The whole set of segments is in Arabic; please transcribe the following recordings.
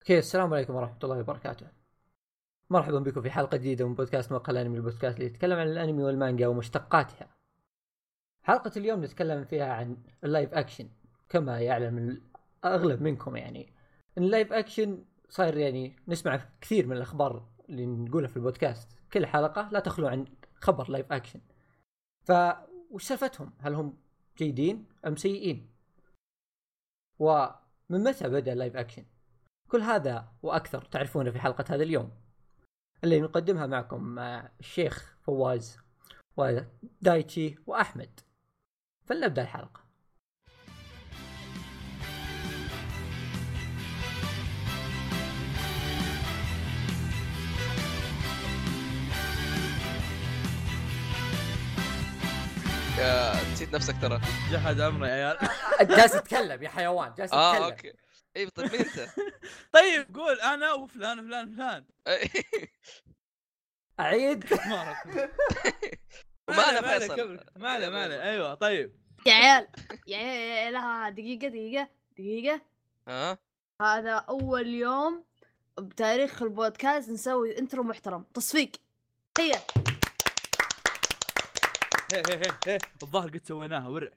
okay السلام عليكم ورحمة الله وبركاته. مرحبا بكم في حلقة جديدة من بودكاست موقع الأنمي البودكاست اللي يتكلم عن الأنمي والمانجا ومشتقاتها. حلقة اليوم نتكلم فيها عن ال live action كما يعلم اغلب منكم يعني إن ال live action صاير يعني نسمع كثير من الأخبار اللي نقولها في البودكاست كل حلقة لا تخلو عن خبر live action. ف وش سالفتهم؟ هل هم جيدين أم سيئين؟ ومن متى بدأ ال live action؟ كل هذا وأكثر تعرفونه في حلقة هذا اليوم. اللي نقدمها معكم مع الشيخ فواز ودايتشي وأحمد. فلنبدأ الحلقة. يا نسيت نفسك ترى. جحد أمره يا عيال. جالس اتكلم يا حيوان جالس آه اتكلم okay. اي طيب مين أنت؟ طيب قول أنا وفلان فلان فلان اعيد ما أنا ما فيصل. كمل. ما عليه ما عليه أيوه طيب. يا عيال يا عيال لا دقيقة دقيقة دقيقة. ها هذا أول يوم بتاريخ البودكاست نسوي intro محترم. تصفيق. هي هي هي هي هي. الظاهر قد سويناها ورع.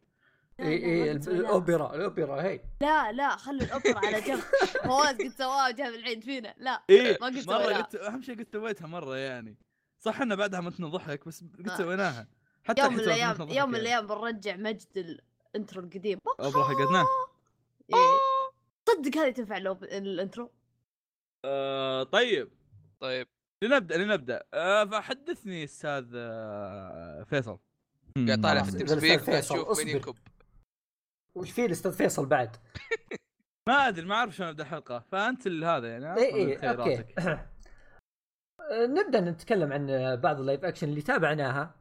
اي اي الأوبرا الأوبرا هي لا لا خلي الأوبرا على جنب. فواز قد سواها وجاب العيد فينا. لا إيه ما قلت مرة. قد أهم شيء قد سويتها مرة يعني. صح إنه بعدها متنا ضحك بس قد آه. سويناها. حتى يوم من ضحك يوم من يعني. الأيام بنرجع مجد ال intro القديم. أوبرا حقتنا إيه. صدق هذه تنفع ال intro؟ آه طيب طيب. لنبدأ لنبدأ. آه فحدثني أستاذ آه فيصل. قاعد طالع في مم. التيم أستاذ سبيك فيصل، نشوف أصبر. مين ينكب وش في الاستاذ فيصل بعد؟ ما أدري ما أعرف شلون أبدأ الحلقة. فأنت اللي هذا يعني إي إي أوكي. نبدأ نتكلم عن بعض اللايف اكشن اللي تابعناها.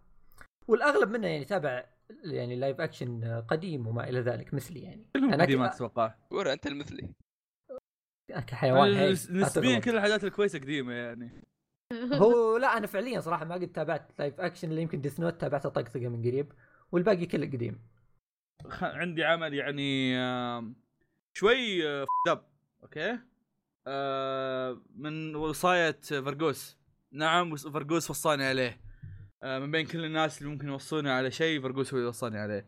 والأغلب منا يعني تابع يعني لايف اكشن قديم وما إلى ذلك مثلي يعني. كلهم أنا قديمات أتوقع. ورا أنت المثلي. كحيوان لا نسبيا. كل الحاجات الكويسة قديمة يعني. هو لا أنا فعليا صراحة ما قد تابعت live action اللي يمكن Death Note تابعته طقطقة من قريب والباقي كله قديم. عندي عمل يعني شوي آه، دب okay؟ آه، من وصاية فرقوس نعم وس- فرقوس وصاني عليه. آه، من بين كل الناس اللي ممكن يوصوني على شيء فرقوس هو اللي وصاني عليه.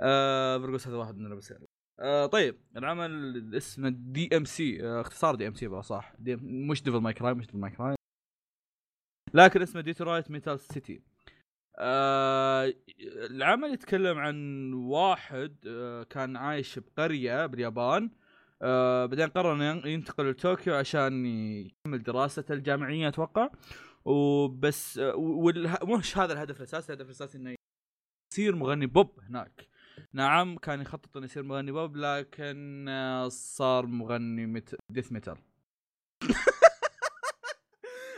آه، فرقوس هذا واحد يعني. آه، طيب العمل اسمه DMC اختصار DMC بقى صح. دي مش Devil May Cry مش Devil May Cry لكن اسمه Detroit Metal City آه العمل يتكلم عن واحد آه كان عايش بقرية باليابان آه بعدين قرر ينتقل لطوكيو عشان يكمل دراسته الجامعية أتوقع. وبس آه والها مش هذا الهدف الأساسي الهدف الأساسي إنه يصير مغني بوب هناك. نعم كان يخطط إنه يصير مغني بوب لكن آه صار مغني مت... death metal.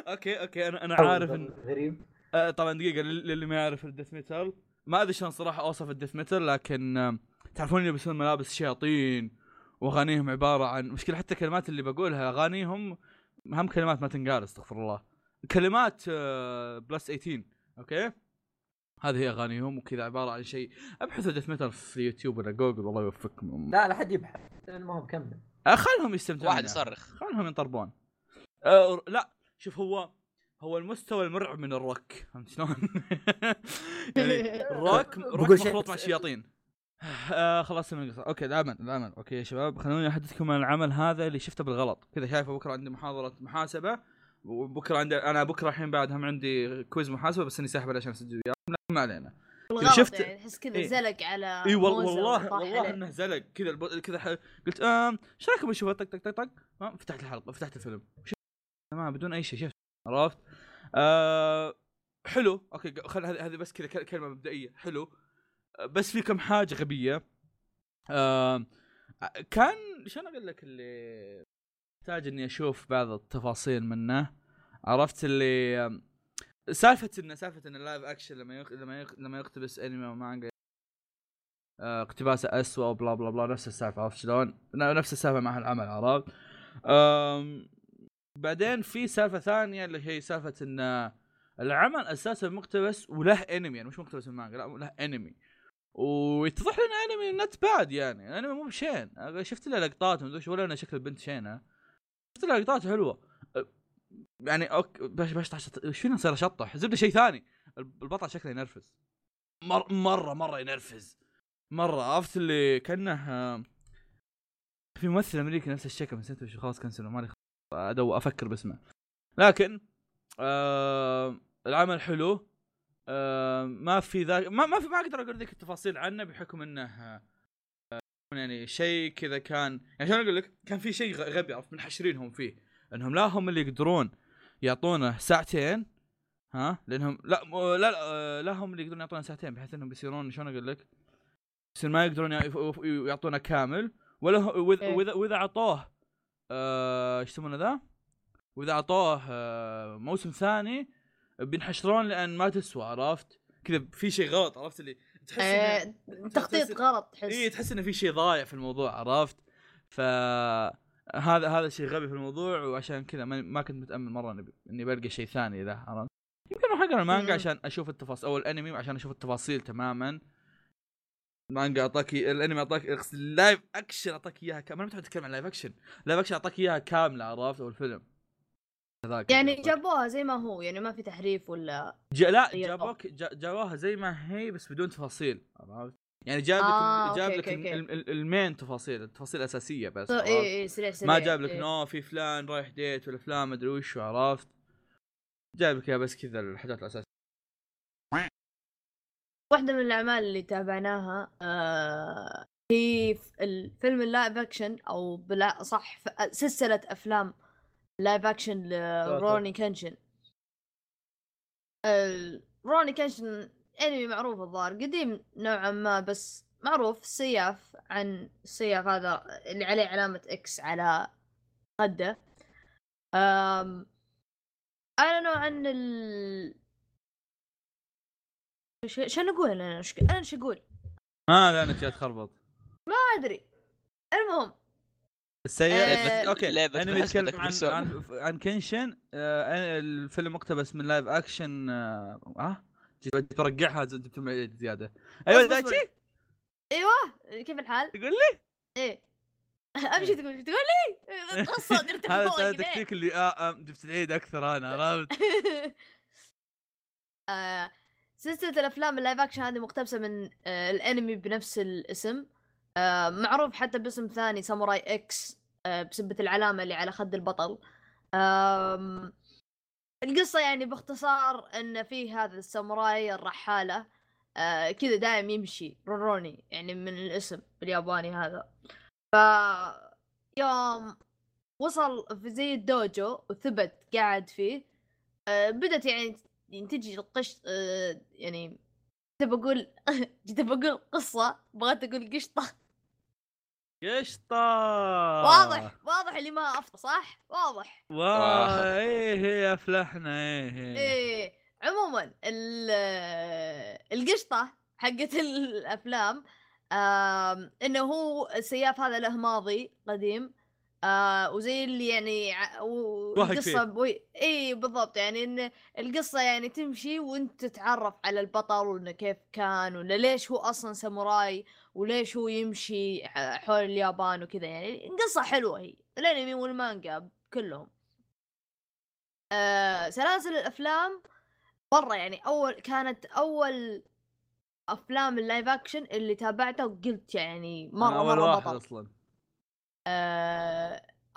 okay okay أنا أنا عارف إن غريب آه طبعا دقيقة لل- للي ما يعرف ال death metal. ما أدري شلون صراحة أوصف ال death metal لكن آه، تعرفون يلبسون ملابس شياطين وأغانيهم عبارة عن مشكلة حتى الكلمات اللي بقولها أغانيهم هم كلمات ما تنقال استغفر الله. كلمات آه، plus 18 okay؟ هذه هي أغانيهم وكذا عبارة عن شيء. ابحثوا death metal في يوتيوب ولا جوجل والله يوفقكم. لا لا حد يبحث. المهم كمل آه، خلهم يستمتعون واحد يعني. يصرخ. خلهم ينطربون. أه لا شوف هو هو المستوى المرعب من الروك فهمت شلون؟ يعني الروك روك مخلوط مع الشياطين. آه خلاص من القصة. okay العمل العمل okay يا شباب خلوني أحدثكم عن العمل هذا اللي شفته بالغلط. كذا شايفه بكرة عندي محاضرة محاسبة وبكرة عندي أنا بكرة الحين بعد هم عندي quiz محاسبة بس إني ساحب عشان أسجل وياكم لا، ما علينا. بالغلط شفت- يعني تحس كذا إيه. زلق على إي والله والله عليه. إنه زلق. كذا الب- كذا ح- قلت آم إيش رايكم نشوفها طق طق طق طق. فتحت الحلقة فتحت الفيلم. شفت تمام بدون أي شيء. شفت عرفت؟ آه حلو okay خل هذه بس كذا كلمة مبدئية حلو آه، بس في كم حاجة غبية آه كان شلون أقول لك اللي أحتاج إني أشوف بعض التفاصيل منه عرفت اللي سالفة إنه سالفة ان ال live action لما يخ... لما يخ... لما يقتبس انمي ومانجا آه، اقتباسه اسوء و blah blah blah نفس السالفة عرفت شلون؟ نفس السالفة مع العمل عرفت؟ آم، بعدين في سالفة ثانية اللي هي سالفة إن العمل أساسا مقتبس وله انمي يعني مش مقتبس من مانجا لا له انمي ويتضح لنا انمي نت باد يعني الانمي مو بشين. شفت له لقطات ولا أنا شكل البنت شينة. شفت لها لقطات حلوة. أه، يعني أوكي باش باش إيش فينا نصير أشطح؟ زبدة شيء ثاني. البطل شكله ينرفز. مر مرة مرة ينرفز. مرة عرفت اللي كأنه آه، في ممثل أمريكي نفس الشكل نسيت خلاص كنسل مالي ادو أفكر باسمه. لكن آه العمل حلو. آه ما في ذاك ما ما في ما أقدر أقول ذيك التفاصيل عنه بحكم إنه آه يعني شيء كذا كان يعني شلون أقول لك؟ كان في شيء غبي عرفت؟ منحشرينهم فيه. إنهم لا هم اللي يقدرون يعطونه ساعتين ها؟ لأنهم لا لا لا, آه، لا هم اللي يقدرون يعطونه ساعتين بحيث إنهم بيصيرون شلون أقول لك؟ يصير ما يقدرون يع- يف- يف- يعطونه كامل ولا واذا إيه. وإذا أعطوه إيش يسمونه ذا؟ وإذا أعطوه آه، موسم ثاني بينحشرون لأن ما تسوى عرفت؟ كذا في شيء غلط عرفت اللي تحس آه، إنه- تخطيط غلط تحس اي تحس إنه في شيء ضايع في الموضوع عرفت؟ ف هذا هذا شيء غبي في الموضوع وعشان كذا ما, ما كنت متأمل مرة إني, إني بلقى شيء ثاني ذا عرفت؟ يمكن أروح أقرأ المانجا. عشان أشوف التفاصيل أو الأنمي عشان أشوف التفاصيل تماما المانجا أعطاك الأنمي أعطاك ال live action أعطاك إياها كاملة ما تحب تتكلم عن live action live action أعطاك إياها كاملة عرفت أو الفيلم هذاك يعني جابوها زي ما هو يعني ما في تحريف ولا جا لا. جابوك جا- جابوها زي ما هي بس بدون تفاصيل عرفت؟ يعني جاب لك آه، جاب لك المين تفاصيل التفاصيل الاساسيه بس اي عرفت؟ اي سريع سريع ما جاب لك إيه. إنه في فلان رايح date ولا فلان مدري وش عرفت جاب لك بس كذا الحاجات الأساسية واحدة من الأعمال اللي تابعناها آه هي الفيلم ال live action أو بلا صح سلسلة أفلام live action لروروني كنشن ال- روروني كنشن أنمي معروف الظاهر قديم نوعا ما بس معروف سياف عن السياف هذا اللي عليه علامة X على خده. أم ال ش- شنو أقول أنا إيش أنا إيش أقول؟ ما لا أنا جاي تخربط ما أدري المهم السيء آه، بس أوكي لعبة أنا بتكلم عن. عن عن كنشن آه أنا الفيلم مقتبس من لايف اكشن آه, آه؟ جيت برقعها جبت معي زيادة أيوه. دايتشي أيوه كيف الحال؟ تقول لي إيه أمشي تقول تقول لي هذا فوق هذا كده. تكتيك اللي آه, آه جبت العيد أكثر أنا عرفت آه، سلسلة الأفلام ال live action هذه مقتبسة من آه، الأنمي بنفس الاسم. آه، معروف حتى باسم ثاني ساموراي X آه، بسبة العلامة اللي على خد البطل. آم، القصة يعني باختصار أن في هذا الساموراي الرحالة آه، كذا دايم يمشي روروني يعني من الاسم الياباني هذا. ف يوم وصل في زي الدوجو وثبت قاعد فيه آه، بدت يعني يعني تجي القش آه، يعني جيت بقول جيت بقول قصة بغيت أقول قشطة. قشطة. واضح واضح اللي ما أفطى صح؟ واضح. واو إيه هي أفلحنا إيه إيه. إيه عموما ال- آه، القشطة حقت الأفلام آم، إنه هو السياف هذا له ماضي قديم آه وزي اللي يعني فيه. بوي... اي بالضبط. يعني إن القصة يعني تمشي وأنت تتعرف على البطل وإنه كيف كان ولا ليش هو أصلا ساموراي وليش هو يمشي حول اليابان وكذا. يعني قصة حلوة هي الأنمي والمانجا كلهم. آه سلاسل الأفلام مرة يعني أول كانت أول أفلام ال live action اللي تابعتها وقلت يعني مرة واحد بطل. أصلا.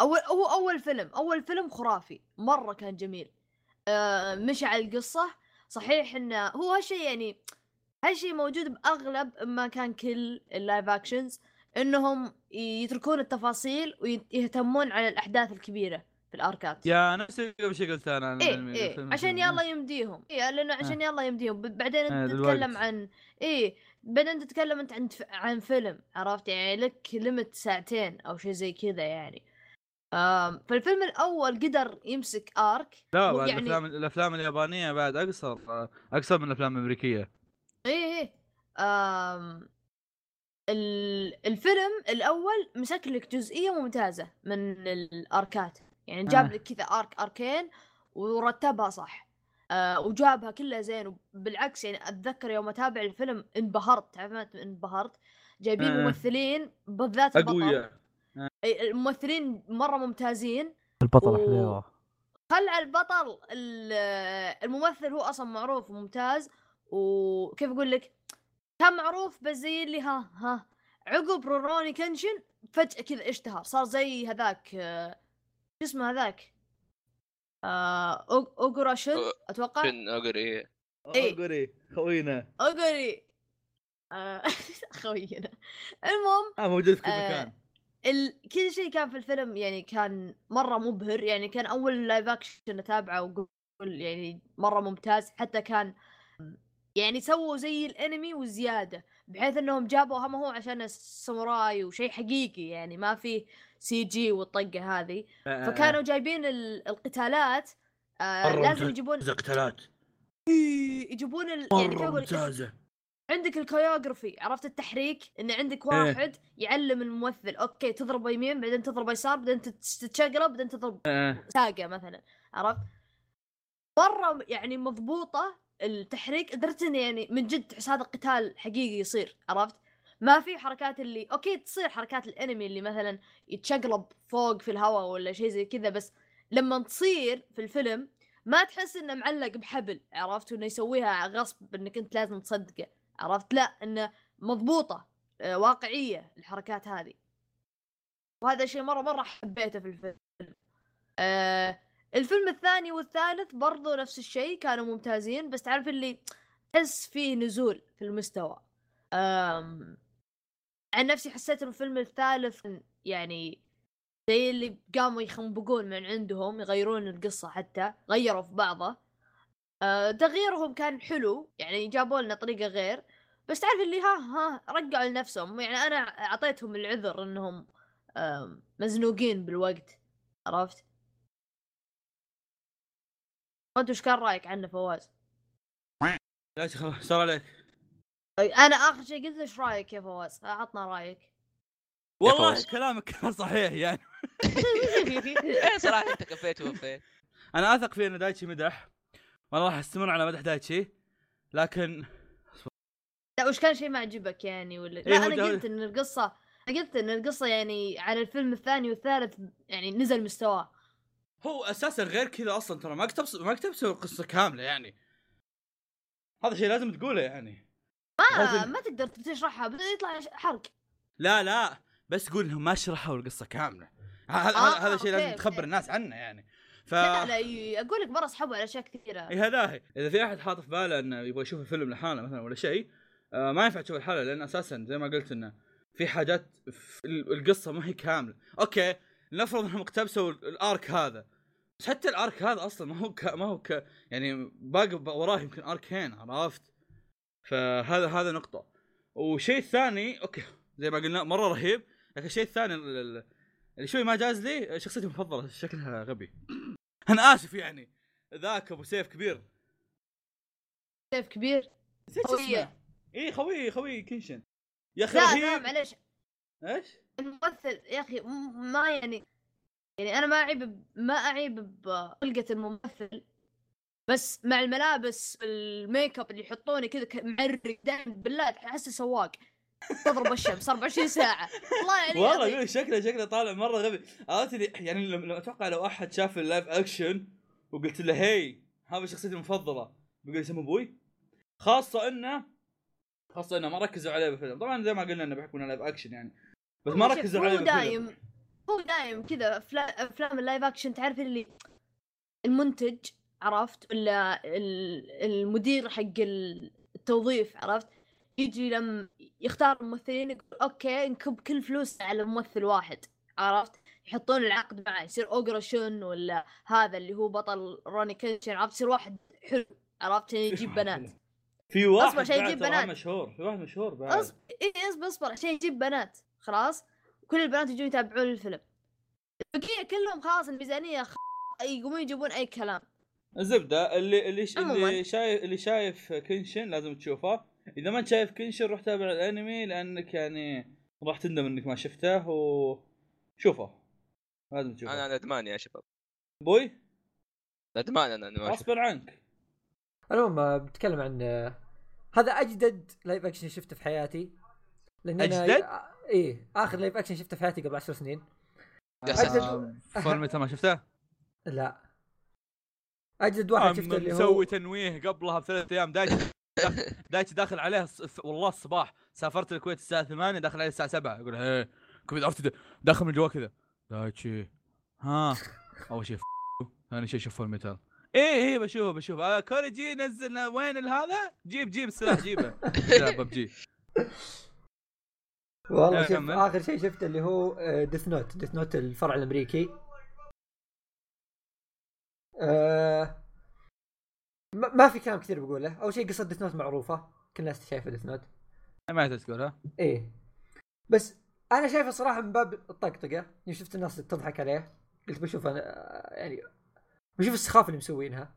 اول هو أول فيلم أول فيلم خرافي مرة كان جميل. آه، مشى على القصة صحيح إنه هو هالشيء يعني هالشيء موجود بأغلب ما كان كل ال live actions إنهم يتركون التفاصيل ويهتمون على الأحداث الكبيرة في الاركات يا نفس قبل شيء قلت أنا إيه الفيلم عشان. يلا يمديهم. إيه لأنه عشان يلا يمديهم. بعدين آه، للوقت. تتكلم عن إيه بعدين تتكلم أنت عن عن فيلم عرفت؟ يعني لك ليمت ساعتين أو شيء زي كذا يعني. فالفيلم الأول قدر يمسك ارك لا بعد يعني- الافلام الأفلام اليابانية بعد أقصر أقصر من الأفلام الأمريكية. إيه إيه آم ال- الفيلم الأول مسك لك جزئية ممتازة من الاركات يعني جاب آه. لك كذا ارك اركين ورتبها صح. آه وجابها كلها زين وبالعكس يعني أتذكر يوم أتابع الفيلم انبهرت تعرف معنى انبهرت؟ جايبين آه. ممثلين بالذات البطل. أقوياء. إي، الممثلين مرة ممتازين. البطل و- حليوه خلع البطل ال- الممثل هو أصلا معروف وممتاز. وكيف أقول لك؟ كان معروف بس زي اللي ها ها عقب روروني كنشن فجأة كذا اشتهر صار زي هذاك آه، شو اسمه هذاك؟ آه اوغورا شن؟ أو- أتوقع؟ شن اوغوري إيه. قولي خوينا. اوغوري آه، خوينا. المهم آه موجود في كل آه، مكان. ال... كل شيء كان في الفيلم يعني كان مرة مبهر. يعني كان أول live action أتابعه وأقول يعني مرة ممتاز. حتى كان يعني سووا زي الأنمي وزيادة. بحيث إنهم جابوا هم هو عشان الساموراي وشيء حقيقي يعني ما في CG والطقة هذه آه، فكانوا جايبين ال- القتالات آه لازم. يجيبون قتالات إيه، يجيبون ال... يعني كيف أقول عندك ال choreography عرفت التحريك إن عندك إيه. واحد يعلم الممثل أوكي تضرب يمين بعدين تضرب يسار بعدين تت- تتشقلب بعدين تضرب آه. ساقة مثلا عرفت مرة يعني مضبوطة التحريك لدرجه انه يعني من جد تحس هذا قتال حقيقي يصير عرفت؟ ما في حركات اللي أوكي تصير حركات الأنمي اللي مثلا يتشقلب فوق في الهواء ولا شيء زي كذا بس لما تصير في الفيلم ما تحس إنه معلق بحبل عرفت؟ وإنه يسويها غصب إنك أنت لازم تصدقه عرفت؟ لا إنه مضبوطة آه، واقعية الحركات هذه. وهذا شيء مرة مرة حبيته في الفيلم. آه الفيلم الثاني والثالث برضو نفس الشيء كانوا ممتازين بس تعرف اللي تحس فيه نزول في المستوى. آم عن نفسي حسيت الفيلم الثالث يعني زي اللي قاموا يخنبقون من عندهم يغيرون القصة حتى غيروا في بعضه. آه تغييرهم كان حلو يعني جابوا لنا طريقة غير بس تعرف اللي ها ها رجعوا لنفسهم. يعني أنا أعطيتهم العذر إنهم آم، مزنوقين بالوقت عرفت؟ وانت وش كان رأيك عنه فواز؟ لا خلاص صار عليك. أنا آخر شيء قلت إيش رأيك يا فواز؟ عطنا رأيك. والله. كلامك كان صحيح يعني. إيه صراحة أنت كفيت ووفيت. أنا أثق في إن دايتشي مدح. وأنا راح استمر على مدح دايتشي. لكن لا وش كان شيء ما عجبك يعني؟ ولا إيه، لا أنا قلت إن القصة أنا قلت إن القصة يعني على الفيلم الثاني والثالث يعني نزل مستواه. هو أساسا غير كذا أصلا ترى ما كتب ما كتبت القصة كاملة يعني. هذا شيء لازم تقوله يعني. ما ما تقدر تشرحها بس يطلع حرق. لا لا بس قول إنهم ما شرحوا القصة كاملة. هذا آه، هذا شيء أوكي، لازم تخبر. الناس عنه يعني. ف لا لا أقول لك مرة سحبوا على أشياء كثيرة. اي هذا إذا في أحد حاط في باله إنه يبغى يشوف الفيلم لحاله مثلا ولا شيء آه ما ينفع تشوف الحلقة لأن أساسا زي ما قلت إنه في حاجات في ال- القصة ما هي كاملة. أوكي نفرض إنهم اقتبسوا ال arc هذا. بس حتى ال arc هذا أصلا ما هو ك... ما هو ك... يعني باقي وراه يمكن arc ين عرفت؟ فهذا هذا نقطة. والشيء الثاني أوكي زي ما قلنا مرة رهيب لكن الشيء الثاني ال- ال- اللي شوي ما جاز لي شخصيتي المفضلة شكلها غبي. أنا آسف يعني ذاك أبو سيف كبير. سيف كبير؟ خويه. اي خوي خوي كنشن يا أخي لا لا معليش. إيش؟ الممثل يا أخي ما يعني يعني أنا ما أعيب ما أعيب بخلقه الممثل بس مع الملابس الميك أب اللي يحطونه كذا معرق دائما بالله احسه سواق. تضرب الشمس 24 ساعة. والله يعني والله. يقول شكله شكله طالع مرة غبي. عرفت يعني لما أتوقع لو أحد شاف ال live action وقلت له هي هذا شخصيتي المفضلة بيقول اسمه أبوي خاصة إنه خاصة إنه ما ركزوا عليه بالفيلم. طبعا زي ما قلنا إنه بحكم انه live action يعني بس ما ركزوا عليه بالفيلم. دايم هو دايم كذا أفلام ال live action تعرف اللي المنتج عرفت؟ ولا ال- المدير حق التوظيف عرفت؟ يجي لما يختار ممثلين يقول أوكي نكب كل فلوسنا على ممثل واحد عرفت؟ يحطون العقد معه يصير أوجرا شون ولا هذا اللي هو بطل روروني كنشن عرفت؟ يصير واحد حلو عرفت؟ يجيب بنات. في واحد أصبر عشان يجيب بنات. مشهور في واحد مشهور بعد. أص... إيه أصبر أصبر عشان يجيب بنات؟ خلاص؟ كل البنات يجون يتابعون الفيلم. البقية كلهم خلاص الميزانية خ... يقومون يجيبون أي كلام. الزبدة اللي اللي ش... اللي شايف اللي شايف كنشن لازم تشوفه. إذا ما أنت شايف كنشن روح تابع الأنمي لأنك يعني راح تندم إنك ما شفته وشوفه لازم تشوفه. أنا ندمان يا شباب. بوي؟ ندمان أنا إني ما شفت. أصبر عنك. المهم بتكلم عن هذا أجدد live action شفته في حياتي. لأن أنا- أجدد؟ آه، إيه آخر live action شفته في حياتي قبل عشر سنين. يا. فور متى ما شفته؟ لا. أجدد واحد شفته اللي هو مسوي تنويه قبلها بثلاث أيام. دايتش دايتش داخل عليه والله الصباح. سافرت الكويت الساعة 8 داخل عليه الساعة 7 يقول هي كنت عرفت داخل من جوا كذا. دايتشي ها أول شيء ثاني شيء شوف الميتال إيه إيه بشوفه بشوفه. آه كوريجي نزل وين هذا؟ جيب جيب السلاح جيبه. لا ببجي والله شوف. آخر شيء شفته اللي هو Death Note Death Note الفرع الأمريكي. آه ما في كلام كثير بقوله. أول شيء قصة Death Note معروفة. كل الناس شايفة Death Note ما تذكرها إيه. بس أنا شايفه صراحة من باب الطقطقة. يوم شفت الناس تضحك عليه قلت بشوف أنا آه، يعني بشوف السخافة اللي مسوينها.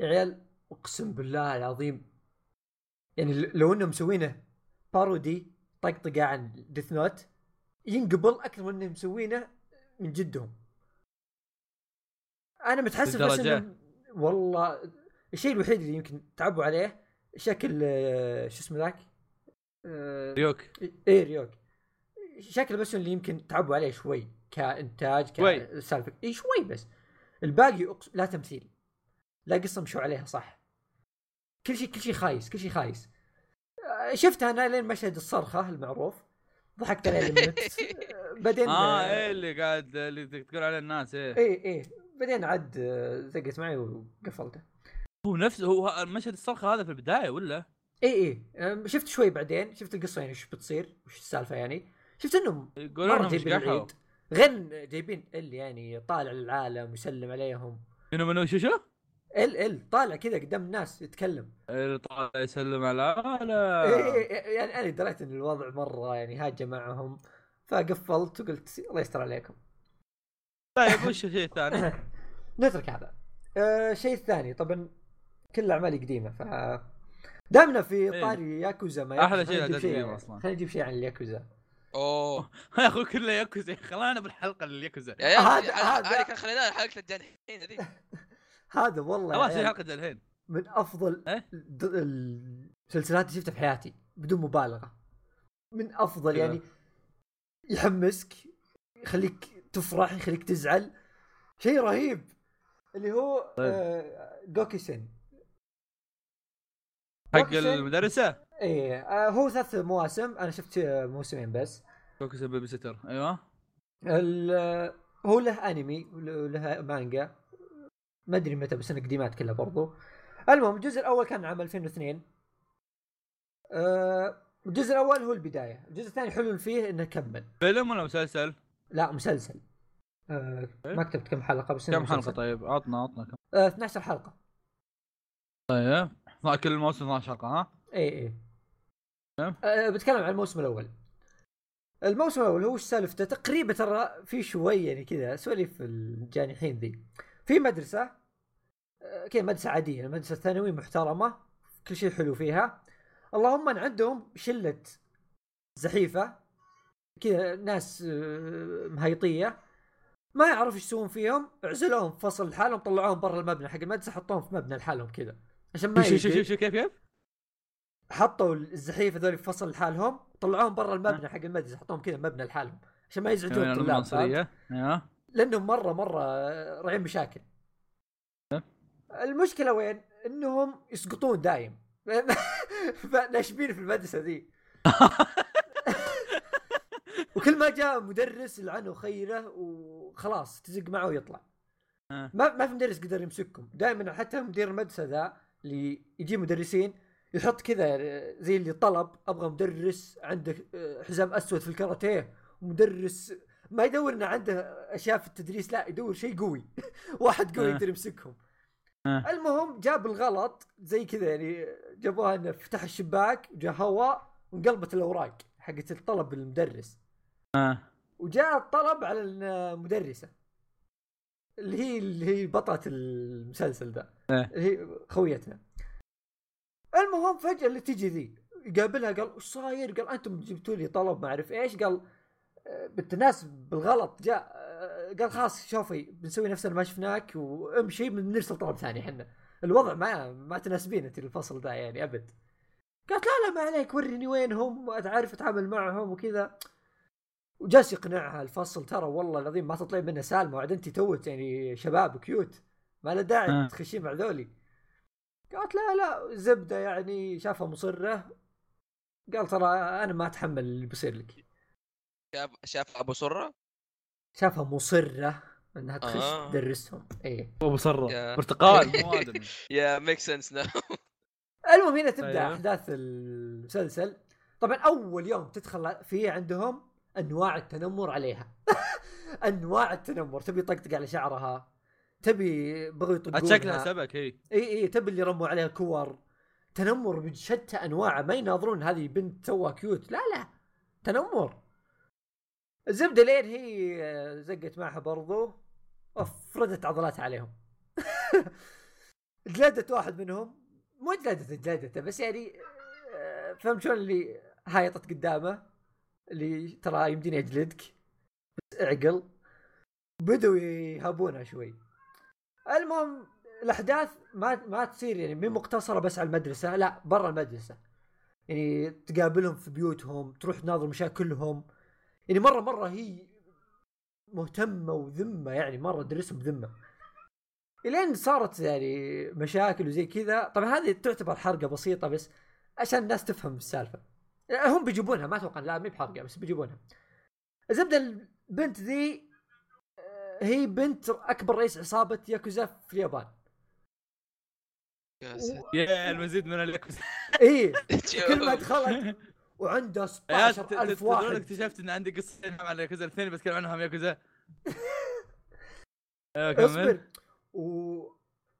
يا عيال أقسم بالله العظيم. يعني لو إنهم مسوينه parody طقطقه عن Death Note ينقبل أكثر من انهم مسوينه من جدهم. أنا متحسف بس؟ انهم والله الشيء الوحيد اللي يمكن تعبوا عليه شكل آه، شو اسمه ذاك؟ آه، ريوك. إيه ريوك. شكل بس اللي يمكن تعبوا عليه شوي كإنتاج. كسالفه إي شوي بس. الباقي أقس... لا تمثيل. لا قصة مشوا عليها صح. كل شيء كل شيء خايس كل شيء خايس. شفتها أنا لين مشهد الصرخة المعروف. ضحكت عليه لما بعدين آه إيه اللي قاعد اللي تقول عليه الناس إيه. إيه إيه. بعدين عاد آه، زقت معي وقفلته. هو نفس هو مشهد الصرخة هذا في البداية ولا؟ إيه إيه. آه، شفت شوي بعدين. شفت القصة يعني إيش بتصير وش السالفة يعني. شفت إنهم يقولون جايبين العيد. غير جايبين ال يعني طالع للعالم ويسلم عليهم. منو منو شو شو؟ ال ال طالع كذا قدام الناس يتكلم. اللي طالع يسلم على لا إيه إيه إيه يعني أنا دريت إن الوضع مرة يعني هاجة معهم فقفلت وقلت الله يستر عليكم. طيب وش الشيء الثاني؟ نترك هذا. آه الشيء الثاني طبعا كل أعمالي قديمة ف دامنا في إيه. طاري ياكوزا ما ياكوزا، شيء خلينا أصلاً. خلينا نجيب شيء عن الياكوزا. أوه. يا أخوي كله ياكوزا. خلانا بالحلقة الياكوزا يا هذا- هذا- كان خليناها حلقه الجنين ذي هذا والله خلاص حلقه الحين من أفضل إيه؟ المسلسلات اللي شفتها في حياتي بدون مبالغة. من أفضل. يعني يحمسك يخليك تفرح يخليك تزعل. شيء رهيب. اللي هو طيب. آه جوكيسن. حق جوكيسن- المدرسة؟ إيه آه هو ثلاث مواسم. أنا شفت آه، موسمين بس. فوكس بيبي ستر أيوه. ال- هو له أنمي وله مانجا. ما أدري متى بس أنا قديمات كلها برضو المهم الجزء الأول كان عام 2002 آه، الجزء الأول هو البداية الجزء الثاني حلو فيه إنه كمل فيلم ولا مسلسل؟ لا مسلسل آه، إيه؟ ما كتبت كم حلقة بس كم حلقة مسلسل. طيب؟ عطنا عطنا كم آه، 12 حلقة طيب كل الموسم 12 حلقة ها؟ اي اي نعم. أه بتكلم عن الموسم الأول الموسم الأول هو إيش سالفته تقريبا ترى في شوي يعني كذا سواليف الجانحين ذي في مدرسة أه، كذا مدرسة عادية مدرسة ثانوي محترمة كل شيء حلو فيها. اللهم أن عندهم شلة زحيفة كذا ناس أه، مهيطية ما يعرفوا إيش يسوون فيهم عزلوهم في فصل لحالهم طلعوهم برا المبنى حق المدرسة حطوهم في مبنى لحالهم كذا عشان ما شو شو شو شو كيف كيف؟ حطوا الزحيف هذول في فصل لحالهم طلعوهم برا المبنى حق المدرسة حطوهم كذا مبنى لحالهم عشان ما يزعجون الطلاب لانهم مرة مرة راعين مشاكل. المشكلة وين؟ إنهم يسقطون دايم. ناشبين في المدرسة ذي. وكل ما جاء مدرس لعنه وخيره وخلاص تزق معه ويطلع. آه. ما ما في مدرس قدر يمسككم دائما حتى مدير المدرسة ذا اللي يجي مدرسين يحط كذا زي اللي طلب أبغى مدرس عنده حزام أسود في الكاراتيه ومدرس ما يدور إنه عنده أشياء في التدريس لا يدور شيء قوي واحد قوي آه. يقدر يمسكهم آه. المهم جاب الغلط زي كذا يعني جابوها إنه فتح الشباك جاء هواء وانقلبت الأوراق حقت الطلب المدرس آه. وجاء الطلب على المدرسة اللي هي اللي هي بطلة المسلسل ذا إيه. اللي هي خويتنا المهم فجأة اللي تجي ذي يقابلها قال وش صاير؟ قال أنتم جبتوا لي طلب ما أعرف إيش قال الناس بالغلط جاء آه، قال خلاص شوفي بنسوي نفسنا ما شفناك وامشي بنرسل طلب ثاني إحنا. الوضع ما ما تناسبين انت الفصل ذا يعني أبد. قالت لا لا ما عليك وريني وين هم اتعرف أتعامل معهم وكذا. وجالس يقنعها الفصل ترى والله العظيم ما تطلعي منها سالمة وعد أنت توت يعني شباب كيوت ما له داعي آه. تخشين مع ذولي. قالت لا لا زبدة يعني شافها مصرة. قال ترى أنا ما أتحمل اللي بيصير لك. شاف شاف أبو سرة؟ شافها مصره إنها تخش آه. تدرسهم. إيه. أبو سرة برتقال. مو ادمي يا ميك سنس ناو المهم هنا تبدأ أيوه. أحداث المسلسل. طبعا أول يوم تدخل فيه عندهم أنواع التنمر عليها. أنواع التنمر. تبي يطقطق على شعرها تبي بغوا يطقونها شكلها سبك هي إي إي تبي اللي يرموا عليها كور. تنمر بشتى انواعه ما يناظرون. هذه بنت توها كيوت لا لا. تنمر. الزبده لين هي آه، زقت معها برضو. افردت عضلاتها عليهم. جلدت واحد منهم. مو جلدته جلدته بس يعني آه، فهمت شلون اللي هايطت قدامه؟ اللي ترى يمديني اجلدك بس اعقل. بدوا يهابونها شوي. المهم الأحداث ما ما تصير يعني مو مقتصرة بس على المدرسة لا برا المدرسة. يعني تقابلهم في بيوتهم تروح تناظر مشاكلهم. يعني مرة مرة هي مهتمة وذمة يعني مرة تدرسهم ذمة. إلين صارت يعني مشاكل وزي كذا. طبعا هذه تعتبر حرقة بسيطة بس عشان الناس تفهم السالفة. هم بيجيبونها ما أتوقع لا مي بحرقة بس بيجيبونها. الزبدة البنت ذي آه، هي بنت أكبر رئيس عصابة ياكوزا في اليابان. يا ساتر. يا المزيد من اليكوزا إيه. شوف. كل ما دخلت وعنده يا 16000 تدرون واحد. اكتشفت إن عندي قصتين على ياكوزا الاثنين بتكلم عنهم ياكوزا كمل. اصبر. و...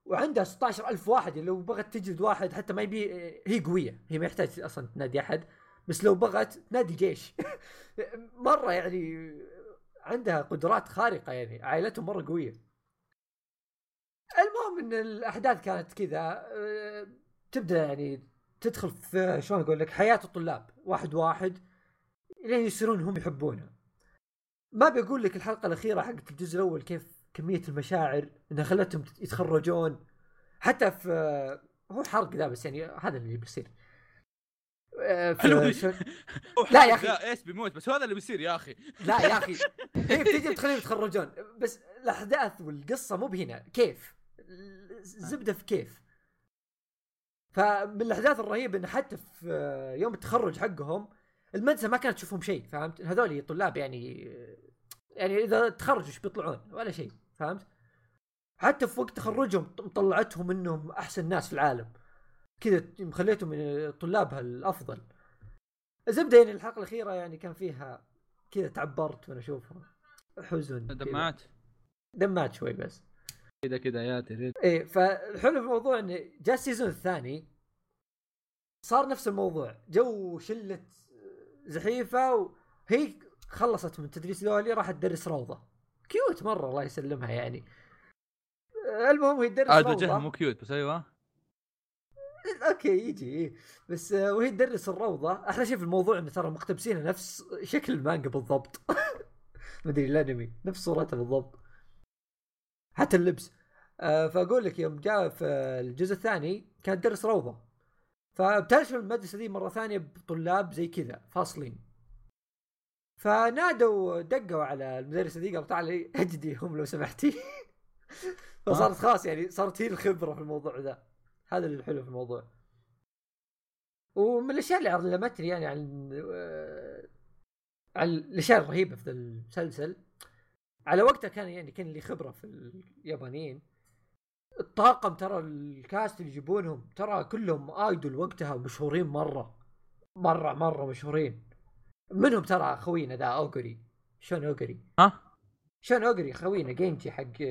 وعندها 16000 واحد لو بغت تجلد واحد حتى ما يبي هي قوية. هي ما يحتاج أصلا تنادي أحد. بس لو بغت تنادي جيش. مرة يعني عندها قدرات خارقة يعني. عائلتهم مرة قوية. المهم إن الأحداث كانت كذا. أه، تبدأ يعني تدخل في شلون أقول لك؟ حياة الطلاب. واحد واحد لين يصيرون هم يحبونها ما بقول لك الحلقة الأخيرة حقت الجزء الأول كيف كمية المشاعر إنها خلتهم يتخرجون؟ حتى في هو حرق ذا بس يعني هذا اللي بيصير. آه، في حلو. شو- لا يا. لا إيش بيموت؟ بس هذا اللي بيصير يا أخي. لا يا أخي. هي بتجي تخليهم يتخرجون. بس الأحداث والقصة مو بهنا. كيف؟ الزبده في كيف؟ فمن الاحداث الرهيبة انه حتى في يوم التخرج حقهم المدرسة ما كانت تشوفهم شيء فهمت؟ هذول طلاب يعني يعني إذا تخرجوا إيش بيطلعون؟ ولا شيء فهمت؟ حتى في وقت تخرجهم مطلعتهم إنهم أحسن ناس في العالم. كذا مخليتهم من طلابها الافضل الزبدة يعني الحلقة الأخيرة يعني كان فيها كذا تعبرت وأنا أشوفها. حزن. دمعت دمعت شوي بس. كذا كذا يا ترى إيه فالحلو في الموضوع انه جاء ال season الثاني صار نفس الموضوع. جو شلة زحيفة وهي خلصت من تدريس ذولي راحت تدرس روضة. cute مرة الله يسلمها يعني. المهم هي تدرس عاد روضة. وجهها مو cute بس أيوه. أوكي يجي إيه. بس آه، وهي تدرس الروضة. أحلى شيء في الموضوع انه ترى مقتبسينها نفس شكل المانجا بالضبط. مدري الأنمي نفس صورتها بالضبط. حتى اللبس. آه فأقول لك يوم جاء في الجزء الثاني كانت تدرس روضة. فبترسل المدرسة دي مرة ثانية بطلاب زي كذا فاصلين. فنادوا دقوا على المدرسة دي قالوا تعالي اجديهم لو سمحتي. فصارت خلاص يعني صارت هي الخبرة في الموضوع ذا. هذا اللي الحلو في الموضوع. ومن الأشياء اللي علمتني يعني عن آه، عن الأشياء الرهيبة في المسلسل على وقتها كان يعني كان لي خبرة في اليابانيين. الطاقم ترى ال cast اللي يجيبونهم ترى كلهم idol وقتها ومشهورين مرة. مرة مرة مشهورين. منهم ترى خوينا ذا أوغري شون أوغري. ها؟ شون أوغري خوينا جينجي حق